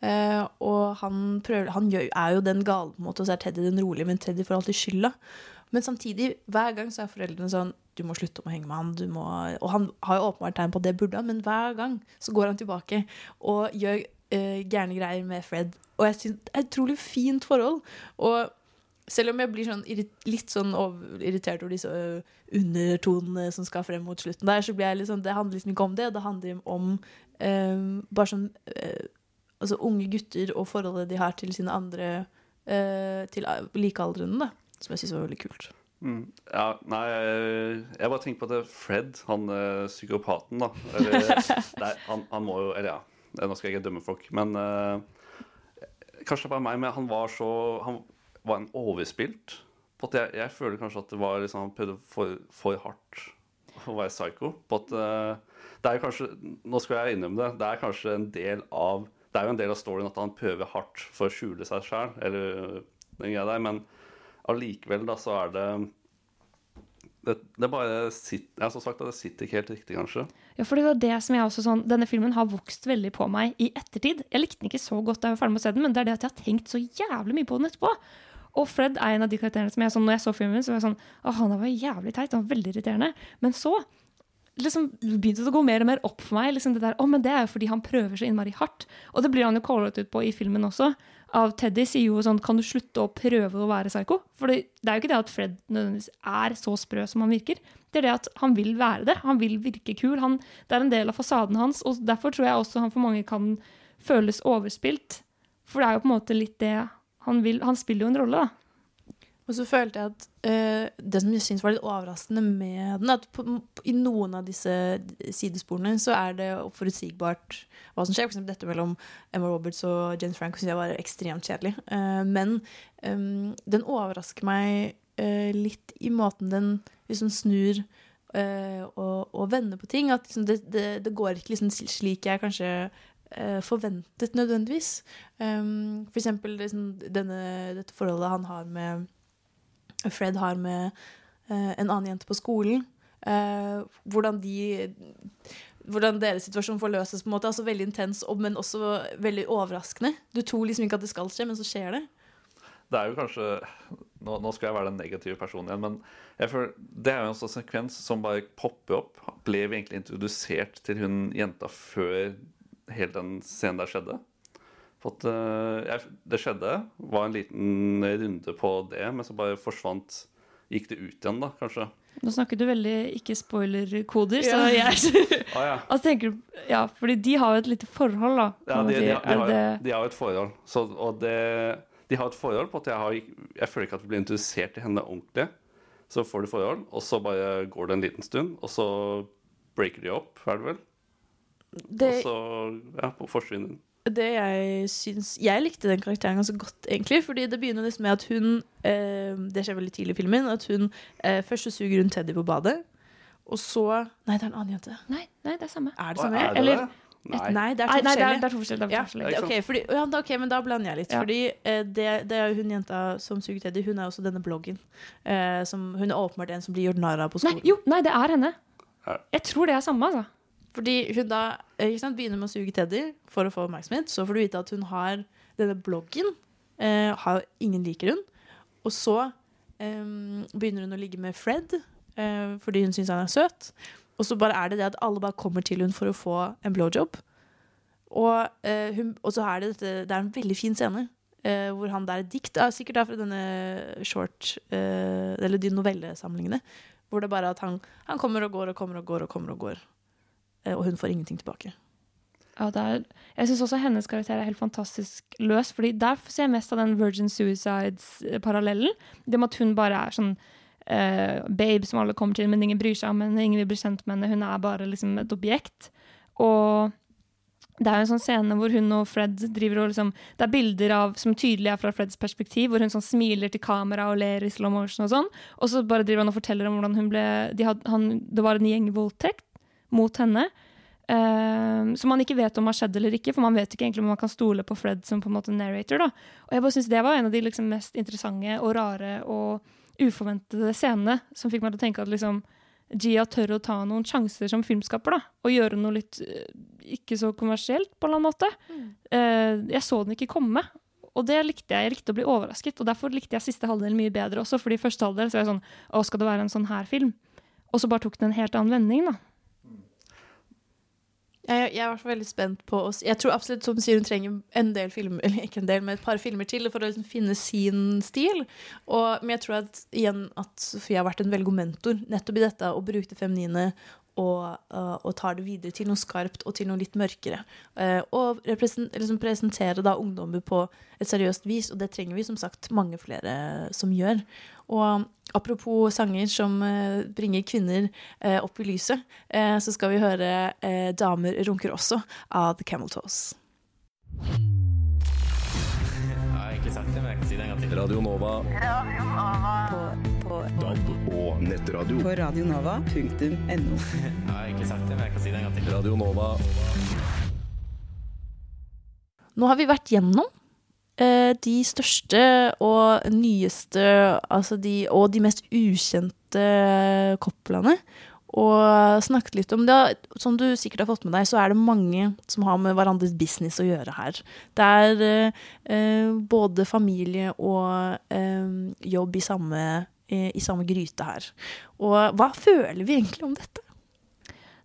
[SPEAKER 1] Uh, og han, prøver, han gjør, er jo den gale, på en måte, og så er Teddy den rolige, men Teddy får alltid skylda. Men samtidig, hver gang så er foreldrene sånn Du må slutte å henge med han. Må, og han har jo åpenbart tegn på at det burde han, men hver gang så går han tilbake og gjør uh, gærne greier med Fred. Og jeg synes det er et utrolig fint forhold. Og selv om jeg blir sånn litt sånn over, irritert over disse undertonene som skal frem mot slutten der, så blir jeg litt sånn Det handler liksom ikke om det. Det handler om um, bare sånn uh, Altså unge gutter og forholdet de har til sine andre uh, Til likealdrende, da. Som jeg syns var veldig kult.
[SPEAKER 3] Mm. Ja, nei, jeg, bare tenker på at det Fred, han psykopaten, da. Eller, nei, han, han må jo Eller ja, nå skal jeg ikke dømme folk, men uh, Kanskje det er bare meg, men han var så Han var en overspilt. På at jeg, jeg føler kanskje at det var liksom, prøvde for, for hardt å være psycho. På at uh, det er kanskje Nå skal jeg innrømme det. Det er kanskje en del av Det er jo en del av storyen at han prøver hardt for å skjule seg sjæl, eller den greia der, men allikevel, da, så er det det, det bare sitter, jeg har sagt at det sitter ikke helt riktig, kanskje.
[SPEAKER 2] Ja, for det var det som jeg også sånn, Denne filmen har vokst veldig på meg i ettertid. Jeg likte den ikke så godt da jeg var ferdig med å se den, men det er det at jeg har tenkt så jævlig mye på den etterpå. Og Fred er en av de karakterene som jeg sånn, når jeg så filmen, så var jeg sånn Å, han var jævlig teit. Han var veldig irriterende. Men så liksom begynte det å gå mer og mer opp for meg. liksom det der, å, men Det er jo fordi han prøver så innmari hardt. Og det blir han jo callet ut på i filmen også. Av Teddy sier jo sånn Kan du slutte å prøve å være psycho? For det, det er jo ikke det at Fred nødvendigvis er så sprø som han virker. Det er det at han vil være det. Han vil virke kul. Han, det er en del av fasaden hans. Og derfor tror jeg også han for mange kan føles overspilt. For det er jo på en måte litt det han vil. Han spiller jo en rolle, da.
[SPEAKER 1] Og så følte jeg at uh, det som jeg syns var litt overraskende med den, at på, i noen av disse sidesporene så er det forutsigbart hva som skjer. For eksempel dette mellom Emma Roberts og James Frank syns jeg var ekstremt kjedelig. Uh, men um, den overrasker meg uh, litt i måten den liksom snur og, og vender på ting. At liksom det, det, det går ikke liksom slik jeg kanskje forventet nødvendigvis. Um, for eksempel liksom, denne, dette forholdet han har med Fred har med uh, en annen jente på skolen. Uh, hvordan de hvordan deres situasjon forløses. på en måte, altså Veldig intens, men også veldig overraskende. Du tror liksom ikke at det skal skje, men så skjer det.
[SPEAKER 3] Det er jo kanskje Nå, nå skal jeg være den negative personen igjen, men føler, det er jo en sånn sekvens som bare popper opp. Ble vi egentlig introdusert til hun jenta før hele den scenen der skjedde? For at, eh, jeg, det skjedde, var en liten runde på det, men så bare forsvant Gikk det ut igjen, da, kanskje?
[SPEAKER 2] Nå snakker du veldig ikke-spoiler-koder, så
[SPEAKER 3] Ja.
[SPEAKER 2] jeg
[SPEAKER 3] Ah, ja.
[SPEAKER 2] altså, tenker, du- Ja, fordi de har jo et lite forhold, da.
[SPEAKER 3] Ja, de, de, de, har,
[SPEAKER 2] det-
[SPEAKER 3] de har jo et forhold. Så, og det, de har et forhold på at jeg, har, jeg føler ikke at vi blir interessert i henne ordentlig. Så får de forhold, og så bare går det en liten stund, og så breaker de opp, er det vel?
[SPEAKER 1] Det-
[SPEAKER 3] Og så ja, forsvinner hun.
[SPEAKER 1] det jeg syns Jeg likte den karakteren ganske godt, egentlig. Fordi det begynner liksom med at hun eh, Det skjer veldig tidlig i filmen. At hun eh, Først så suger hun Teddy på badet. Og så Nei, det er en annen jente.
[SPEAKER 2] Nei, nei, det er samme.
[SPEAKER 1] Er det samme?
[SPEAKER 3] er det
[SPEAKER 1] Eller,
[SPEAKER 3] det? Nei.
[SPEAKER 1] Et, nei, det er to
[SPEAKER 2] Nei, nei, det er-
[SPEAKER 1] forskjellige.
[SPEAKER 2] det er to forskjellige, det er to forskjellige.
[SPEAKER 3] Ja,
[SPEAKER 1] ok, fordi, ja, da, ok, men da blander jeg litt.
[SPEAKER 2] Ja.
[SPEAKER 1] Fordi eh, det, det er jo hun jenta som suger Teddy. Hun er også denne bloggen. Eh, som, hun er åpenbart en som blir gjort narr av på
[SPEAKER 2] Nei,
[SPEAKER 1] skolen.
[SPEAKER 2] jo, nei, det er henne. Jeg tror det er samme, altså.
[SPEAKER 1] Fordi hun da sant, begynner med å suge Teddy for å få oppmerksomhet. Så får du vite at hun har denne bloggen. Eh, har ingen liker hun. Og så eh, begynner hun å ligge med Fred eh, fordi hun syns han er søt. Og så bare er det det at alle bare kommer til hun for å få en blowjob. Og, eh, hun, og så er det dette Det er en veldig fin scene. eh, hvor han der dikt, da, sikkert da fra denne short eh, Eller de novellesamlingene. Hvor det bare er at han, han kommer og går og kommer og går og kommer og går. Eh, og hun får ingenting tilbake.
[SPEAKER 2] Ja, er, jeg syns også hennes karakter er helt fantastisk løs. fordi Der ser jeg mest av den Virgin Suicides-parallellen. Det med at hun bare er sånn uh, babe som alle kommer til, men ingen bryr seg om henne. Ingen vil bli kjent med henne. Hun er bare liksom et objekt. Og det er jo en sånn scene hvor hun og Fred driver og liksom Det er bilder av, som tydelig er fra Freds perspektiv, hvor hun sånn smiler til kamera og ler i slow motion og sånn. Og så bare driver han og forteller om hvordan hun ble de had, han, Det var en gjeng voldtekt mot henne. Uh, som man ikke vet om har skjedd eller ikke, for man vet ikke egentlig om man kan stole på Fred som på en måte narrator. da. Og jeg bare synes Det var en av de liksom mest interessante og rare og uforventede scenene som fikk meg til å tenke at liksom Gia tør å ta noen sjanser som filmskaper. da, Og gjøre noe litt uh, ikke så kommersielt, på en eller annen måte. Eh, jeg så den ikke komme. Og det likte jeg. Jeg likte å bli overrasket. Og derfor likte jeg siste halvdel mye bedre også. fordi første halvdel så var jeg sånn Å, skal det være en sånn her film? Og så bare tok den en helt annen vending, da.
[SPEAKER 1] Jeg, jeg er veldig spent på å Jeg tror absolutt som du sier hun trenger en del filmer, eller ikke en del, men et par filmer til for å liksom finne sin stil. Og, men jeg tror at, igjen at Sofie har vært en veldig god mentor nettopp i dette, bruke det feminine og, uh, og tar det videre til noe skarpt og til noe litt mørkere. Uh, og liksom presentere da ungdommer på et seriøst vis, og det trenger vi som sagt mange flere som gjør. Og apropos sanger som eh, bringer kvinner eh, opp i lyset, eh, så skal vi høre eh, 'Damer runker også' av The Camel Toes.
[SPEAKER 31] Jeg har egentlig sagt det, men jeg kan si det en gang til. Radio Nova.
[SPEAKER 28] På,
[SPEAKER 31] DAB og nettradio.
[SPEAKER 28] på radionova.no.
[SPEAKER 31] Jeg har egentlig sagt det, men jeg kan si det en gang til. Radio Nova.
[SPEAKER 1] Nå har vi vært gjennom eh, de største og nyeste altså de, og de mest ukjente koplene. Og snakket litt om det. Som du sikkert har fått med deg, så er det mange som har med hverandres business å gjøre her. Det er eh, eh, både familie og eh, jobb i samme, i samme gryte her. Og hva føler vi egentlig om dette?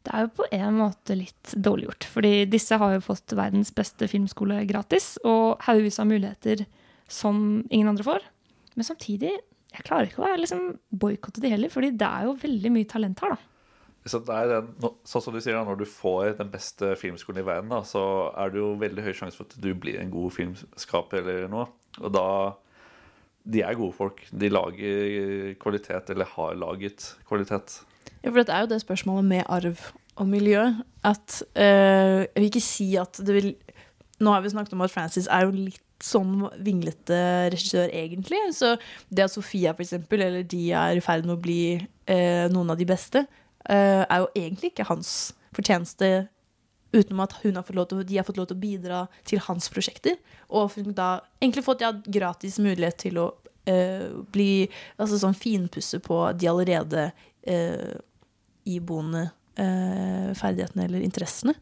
[SPEAKER 2] Det er jo på en måte litt dårlig gjort. Fordi disse har jo fått verdens beste filmskole gratis, og haugevis av muligheter som ingen andre får. Men samtidig, jeg klarer ikke å liksom boikotte de heller, fordi det er jo veldig mye talent her, da.
[SPEAKER 32] Så det er en, sånn som du sier, Når du får den beste filmskolen i verden, da, så er det jo veldig høy sjanse for at du blir en god filmskaper eller noe. Og da De er gode folk. De lager kvalitet, eller har laget kvalitet.
[SPEAKER 1] Ja, for dette er jo det spørsmålet med arv og miljø. At øh, Jeg vil ikke si at det vil Nå har vi snakket om at Francis er jo litt sånn vinglete regissør, egentlig. Så det at Sofia, for eksempel, eller de er i ferd med å bli eh, noen av de beste, eh, er jo egentlig ikke hans fortjeneste. Utenom at hun har fått lov til, de har fått lov til å bidra til hans prosjekter. Og da egentlig fått ja, gratis mulighet til å uh, bli altså sånn finpusse på de allerede uh, iboende uh, ferdighetene eller interessene.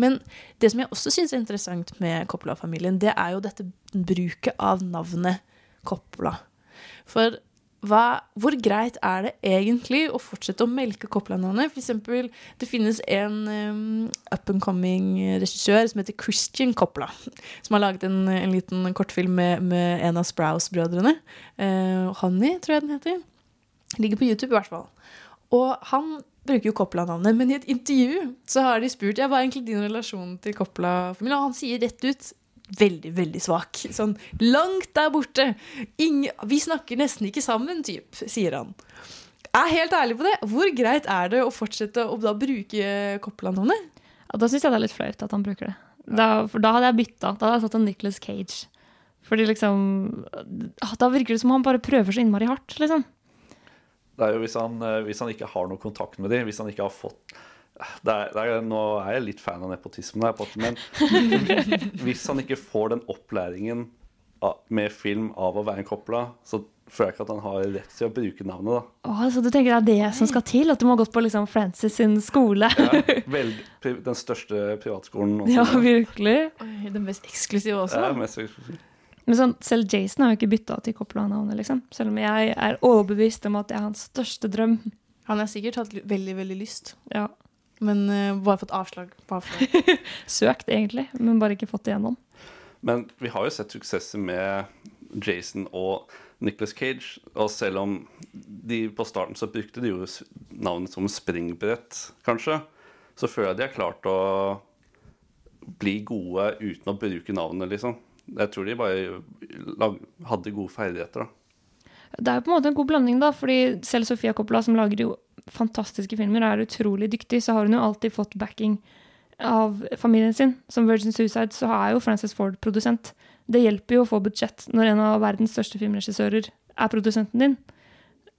[SPEAKER 1] Men det som jeg også syns er interessant med Coppola-familien, det er jo dette bruket av navnet Coppola. For hva, hvor greit er det egentlig å fortsette å melke Coppola-navnet? For eksempel, det finnes en um, up and coming regissør som heter Christian Coppola. Som har laget en, en liten kortfilm med, med en av Sprouse-brødrene. Uh, Honey, tror jeg den heter. Ligger på YouTube, i hvert fall. Og han bruker jo Coppola-navnet, men i et intervju så har de spurt ja, hva er egentlig din relasjon til Coppola-familien, og han sier rett ut veldig, veldig svak. Sånn langt der borte. Inge, vi snakker nesten ikke sammen, typ, sier han. Jeg er helt ærlig på det. Hvor greit er det å fortsette å da bruke Coppola-navnet?
[SPEAKER 2] Ja, da syns jeg det er litt flaut at han bruker det. Da, for da hadde jeg bytta. Da hadde jeg tatt en Nicholas Cage. Fordi liksom ah, Da virker det som han bare prøver så innmari hardt, liksom.
[SPEAKER 32] Det er jo hvis han, eh, hvis han ikke har noe kontakt med dem, hvis han ikke har fått er, det er, Nå er jeg litt fan av nepotismen her, men hvis han ikke får den opplæringen med film av å være en koppla så føler jeg ikke at han har rett til å bruke navnet. da.
[SPEAKER 2] Åh, så du tenker det er det som skal til? At du må ha gått på liksom Francis sin skole?
[SPEAKER 32] Ja, vel, den største privatskolen
[SPEAKER 2] Ja, virkelig.
[SPEAKER 1] Oi, den mest eksklusive også.
[SPEAKER 32] Ja, mest eksklusivt.
[SPEAKER 2] Men sånn, selv Jason har jo ikke bytta til Coppola-navnet, liksom. Selv om jeg er overbevist om at det er hans største drøm.
[SPEAKER 1] Han har sikkert hatt veldig, veldig lyst.
[SPEAKER 2] Ja.
[SPEAKER 1] Men uh, bare fått avslag på avslag.
[SPEAKER 2] Søkt, egentlig, men bare ikke fått det igjennom.
[SPEAKER 32] Men vi har jo sett suksesser med Jason og Nicholas Cage. Og selv om de på starten så brukte de jo navnet som springbrett, kanskje, så føler jeg de har klart å bli gode uten å bruke navnet, liksom. Jeg tror de bare lag, hadde gode ferdigheter, da.
[SPEAKER 2] Det er jo på en måte en god blanding, da, fordi selv Sofia Coppola, som lager jo fantastiske filmer, er utrolig dyktig, så har hun jo alltid fått backing av familien sin. Som Virgin Suicide så er jo Frances Ford produsent. Det hjelper jo å få budsjett når en av verdens største filmregissører er produsenten din.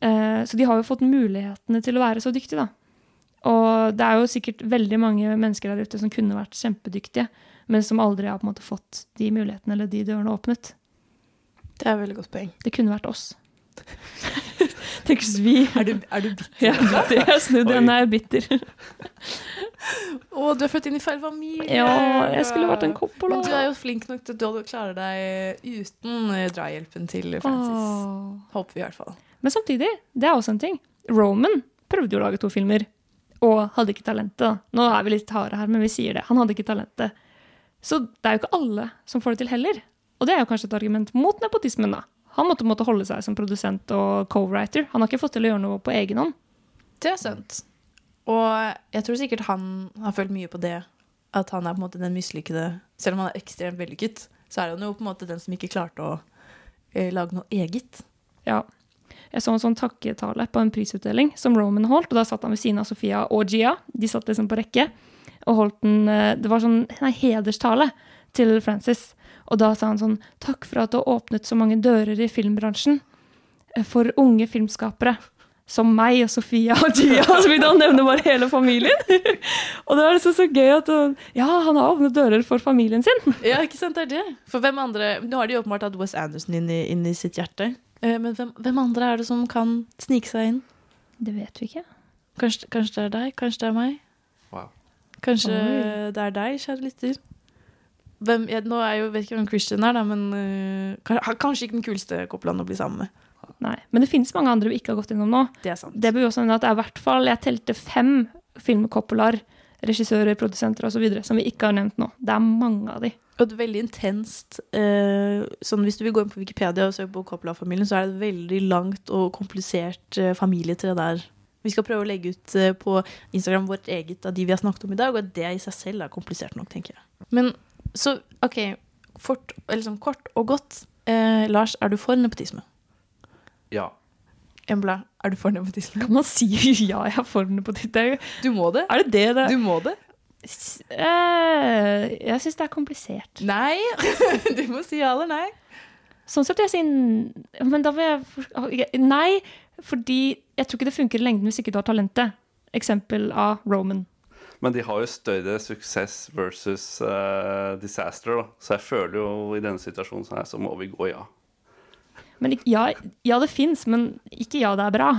[SPEAKER 2] Eh, Så de har jo fått mulighetene til å være så dyktige, da. Og det er jo sikkert veldig mange mennesker der ute som kunne vært kjempedyktige, men som aldri har på en måte fått de mulighetene eller de dørene åpnet.
[SPEAKER 1] Det er et veldig godt poeng.
[SPEAKER 2] Det kunne vært oss. Tenk hvis vi
[SPEAKER 1] Er du, er du bitter?
[SPEAKER 2] Ja, bitter. Jeg snudde henne, jeg er bitter.
[SPEAKER 1] Å, du er født inn i feil familie.
[SPEAKER 2] Ja, jeg skulle vært en Coppola.
[SPEAKER 1] Men du er jo flink nok til å klare deg uten eh, drahjelpen til Francis. Håper vi i hvert fall.
[SPEAKER 2] Men samtidig, det er også en ting. Roman prøvde jo å lage to filmer, og hadde ikke talentet. Nå er vi litt harde her, men vi sier det. Han hadde ikke talentet. Så det er jo ikke alle som får det til heller. Og det er jo kanskje et argument mot nepotismen, da. Han måtte, måtte holde seg som produsent og co-writer. Han har ikke fått til å gjøre noe på egen hånd.
[SPEAKER 1] Det er sant. Og jeg tror sikkert han har følt mye på det. At han er på en måte den mislykkede Selv om han er ekstremt vellykket, så er han jo på en måte den som ikke klarte å eh, lage noe eget.
[SPEAKER 2] Ja. Jeg så en sånn takketale på en prisutdeling som Roman holdt, og da satt han ved siden av Sofia og Gia. De satt liksom på rekke og holdt den eh, Det var sånn nei, hederstale til Francis. Og da sa han sånn Takk for at du har åpnet så mange dører i filmbransjen eh, for unge filmskapere. Som meg og Sofia og Gia. Så begynte han å nevne bare hele familien. og det var liksom så gøy at Ja, han har åpnet dører for familien sin.
[SPEAKER 1] Ja, ikke sant, det er det. For hvem andre Nå har de åpenbart hatt Wes Anderson inn i, inn i sitt hjerte. Eh, Men hvem, hvem andre er det som kan snike seg inn?
[SPEAKER 2] Det vet vi ikke.
[SPEAKER 1] Kanskje, kanskje det er deg? Kanskje det er meg?
[SPEAKER 32] Wow.
[SPEAKER 1] Kanskje
[SPEAKER 2] Oi.
[SPEAKER 1] det er deg, kjære lytter? Hvem, jeg, nå er jeg jo, vet ikke hvem Christian er, da, men eh, kanskje ikke den kuleste Coppoland å bli sammen med.
[SPEAKER 2] Nei, Men det finnes mange andre vi ikke har gått innom nå.
[SPEAKER 1] Det er sant.
[SPEAKER 2] Det bør også nevne at det er i hvert fall Jeg telte fem filmkoppelar, regissører, produsenter osv. som vi ikke har nevnt nå. Det er mange av de.
[SPEAKER 1] Og et veldig intenst eh, sånn Hvis du vil gå inn på Wikipedia og søke på Coppola-familien, så er det et veldig langt og komplisert eh, familietre der. Vi skal prøve å legge ut eh, på Instagram vårt eget av de vi har snakket om i dag, og det i seg selv er komplisert nok, tenker jeg. Men så OK, fort, sånn kort og godt. Eh, Lars, er du for nepotisme?
[SPEAKER 32] Ja.
[SPEAKER 1] Embla, er du for nepotisme?
[SPEAKER 2] Kan man si ja, jeg er for nepotisme?
[SPEAKER 1] Du må det.
[SPEAKER 2] Er det det det
[SPEAKER 1] Du må det.
[SPEAKER 2] Eh, Jeg syns det er komplisert.
[SPEAKER 1] Nei! du må si ja eller nei.
[SPEAKER 2] Sånn sett vil jeg si Men da vil jeg for- Nei, fordi jeg tror ikke det funker i lengden hvis ikke du har talentet. Eksempel av Roman.
[SPEAKER 32] Men de har jo større suksess versus uh, disaster, da. Så jeg føler jo i denne situasjonen sånn her, så må vi gå ja.
[SPEAKER 2] Men ja, ja det fins, men ikke ja, det er bra.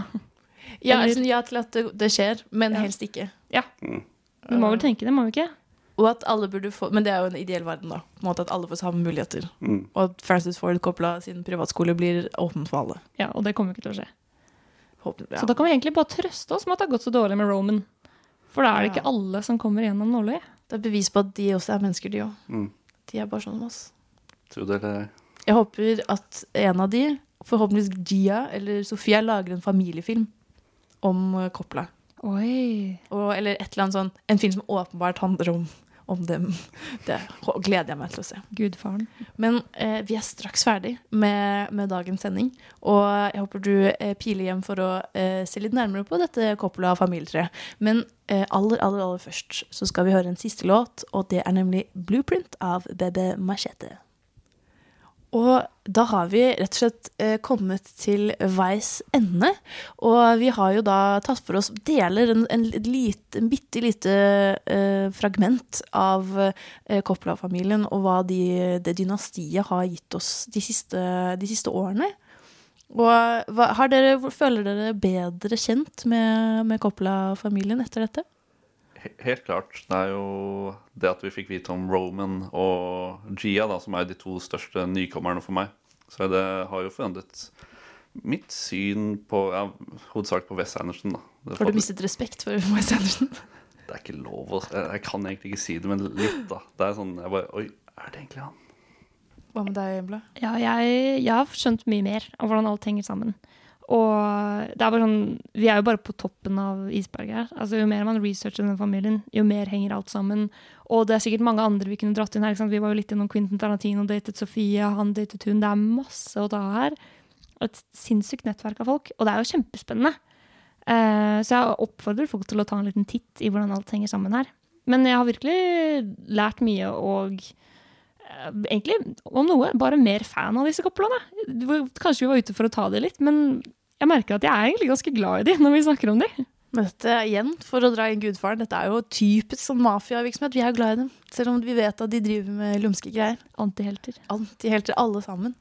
[SPEAKER 1] Ja,
[SPEAKER 2] Eller-
[SPEAKER 1] altså, ja til at det, det skjer, men helst ikke.
[SPEAKER 2] Ja. Vi må vel tenke det, må vi ikke?
[SPEAKER 1] Og at alle burde få Men det er jo en ideell verden, da. På en måte At alle får samme muligheter.
[SPEAKER 32] Mm.
[SPEAKER 1] Og at Francis Ford Coppola sin privatskole blir åpen for alle.
[SPEAKER 2] Ja, Og det kommer jo ikke til å skje.
[SPEAKER 1] Håper, ja.
[SPEAKER 2] Så da kan vi egentlig bare trøste oss med at det har gått så dårlig med Roman. For da er det ikke alle som kommer gjennom nåløyet.
[SPEAKER 1] Det er bevis på at de også er mennesker, de òg.
[SPEAKER 32] Mm.
[SPEAKER 1] De er bare sånn som oss.
[SPEAKER 32] Tror det eller.
[SPEAKER 1] Jeg håper at en av de, forhåpentligvis Gia eller Sofia, lager en familiefilm om eh, Coppola.
[SPEAKER 2] Oi.
[SPEAKER 1] Og, eller et eller annet sånn En film som åpenbart handler om, om dem. Det gleder jeg meg til å se.
[SPEAKER 2] Gudfaren.
[SPEAKER 1] Men eh, vi er straks ferdig med, med dagens sending. Og jeg håper du eh, piler hjem for å eh, se litt nærmere på dette Coppola familietreet. Men eh, aller, aller, aller først så skal vi høre en siste låt, og det er nemlig 'Blueprint' av Bebe Machete. Og da har vi rett og slett eh, kommet til veis ende. Og vi har jo da tatt for oss deler, en, en, lite, en bitte lite eh, fragment av eh, Coppola-familien, og hva de, det dynastiet har gitt oss de siste, de siste årene. Og hva, dere, føler dere bedre kjent med, med Coppola-familien etter dette?
[SPEAKER 32] He- helt klart. Det er jo det at vi fikk vite om Roman og Gia, da, som er de to største nykommerne for meg. Så det har jo forandret mitt syn på ja, Hovedsakelig på Wes Anderson. Da. Det
[SPEAKER 1] Har du mistet respekt for Wes Anderson?
[SPEAKER 32] Det er ikke lov å jeg, jeg kan egentlig ikke si det, men litt, da. Det er sånn jeg bare Oi, er det egentlig han?
[SPEAKER 1] Hva med deg, Embla?
[SPEAKER 2] Ja, jeg, jeg har skjønt mye mer av hvordan alt henger sammen. Og det er bare sånn, vi er jo bare på toppen av isberget her. Altså, jo mer man researcher den familien, jo mer henger alt sammen. Og det er sikkert mange andre vi kunne dratt inn her. Ikke sant? Vi var jo litt innom Quentin Tarantino, datet Sofie, han datet hun. Det er masse å ta her. Et sinnssykt nettverk av folk. Og det er jo kjempespennende. Eh, så jeg oppfordrer folk til å ta en liten titt i hvordan alt henger sammen her. Men jeg har virkelig lært mye og egentlig, om noe, bare mer fan av disse koplene. Kanskje vi var ute for å ta det litt, men jeg merker at jeg er egentlig ganske glad i de når vi snakker om de.
[SPEAKER 1] Men dette igjen, for å dra inn gudfaren, dette er jo typisk sånn mafiavirksomhet. Vi er jo glad i dem, selv om vi vet at de driver med lumske greier.
[SPEAKER 2] Antihelter.
[SPEAKER 1] Antihelter, alle sammen.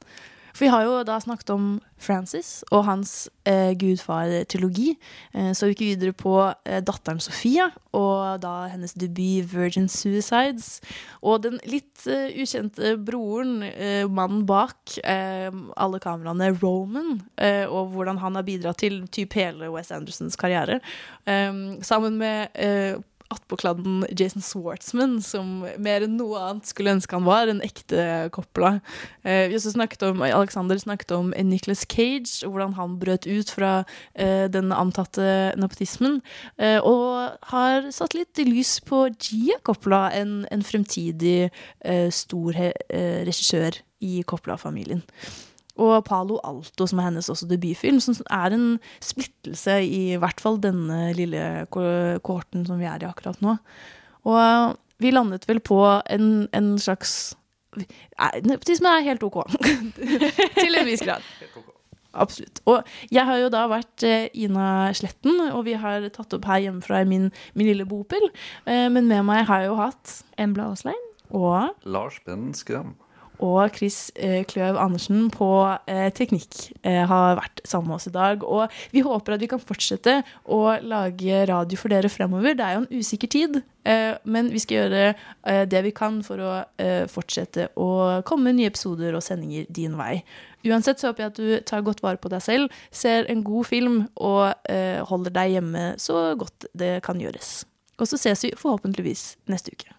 [SPEAKER 1] For vi har jo da snakket om Francis og hans eh, gudfar-trilogi. Eh, så gikk vi videre på eh, datteren Sofia og da hennes debut Virgin Suicides. Og den litt eh, ukjente broren, eh, mannen bak eh, alle kameraene, Roman, eh, og hvordan han har bidratt til typ hele Wes Andersons karriere. Sammen med attpåkladden Jason Swartzman, som mer enn noe annet skulle ønske han var en ekte Coppola. Eh, vi også snakket om, Alexander snakket om Nicholas Cage, og hvordan han brøt ut fra eh, den antatte nepotismen, eh, og har satt litt lys på Gia Coppola, en, en fremtidig eh, stor eh, regissør i Coppola-familien. Og Palo Alto, som er hennes også debutfilm, som er en splittelse i hvert fall denne lille ko- kohorten som vi er i akkurat nå. Og vi landet vel på en, en slags Nei, Nepotisme er helt OK. Til en viss grad. Absolutt. Og jeg har jo da vært eh, Ina Sletten, og vi har tatt opp her hjemmefra i min, min lille bopel. Eh, men med meg har jeg jo hatt
[SPEAKER 2] Embla Aaslein.
[SPEAKER 1] Og
[SPEAKER 32] Lars Ben Skram.
[SPEAKER 1] Og Chris eh, Kløv Andersen på eh, teknikk eh, har vært sammen med oss i dag. Og vi håper at vi kan fortsette å lage radio for dere fremover. Det er jo en usikker tid, men vi skal gjøre det vi kan for å fortsette å komme med nye episoder og sendinger din vei. Uansett så håper jeg at du tar godt vare på deg selv, ser en god film og holder deg hjemme så godt det kan gjøres. Og så ses vi forhåpentligvis neste uke.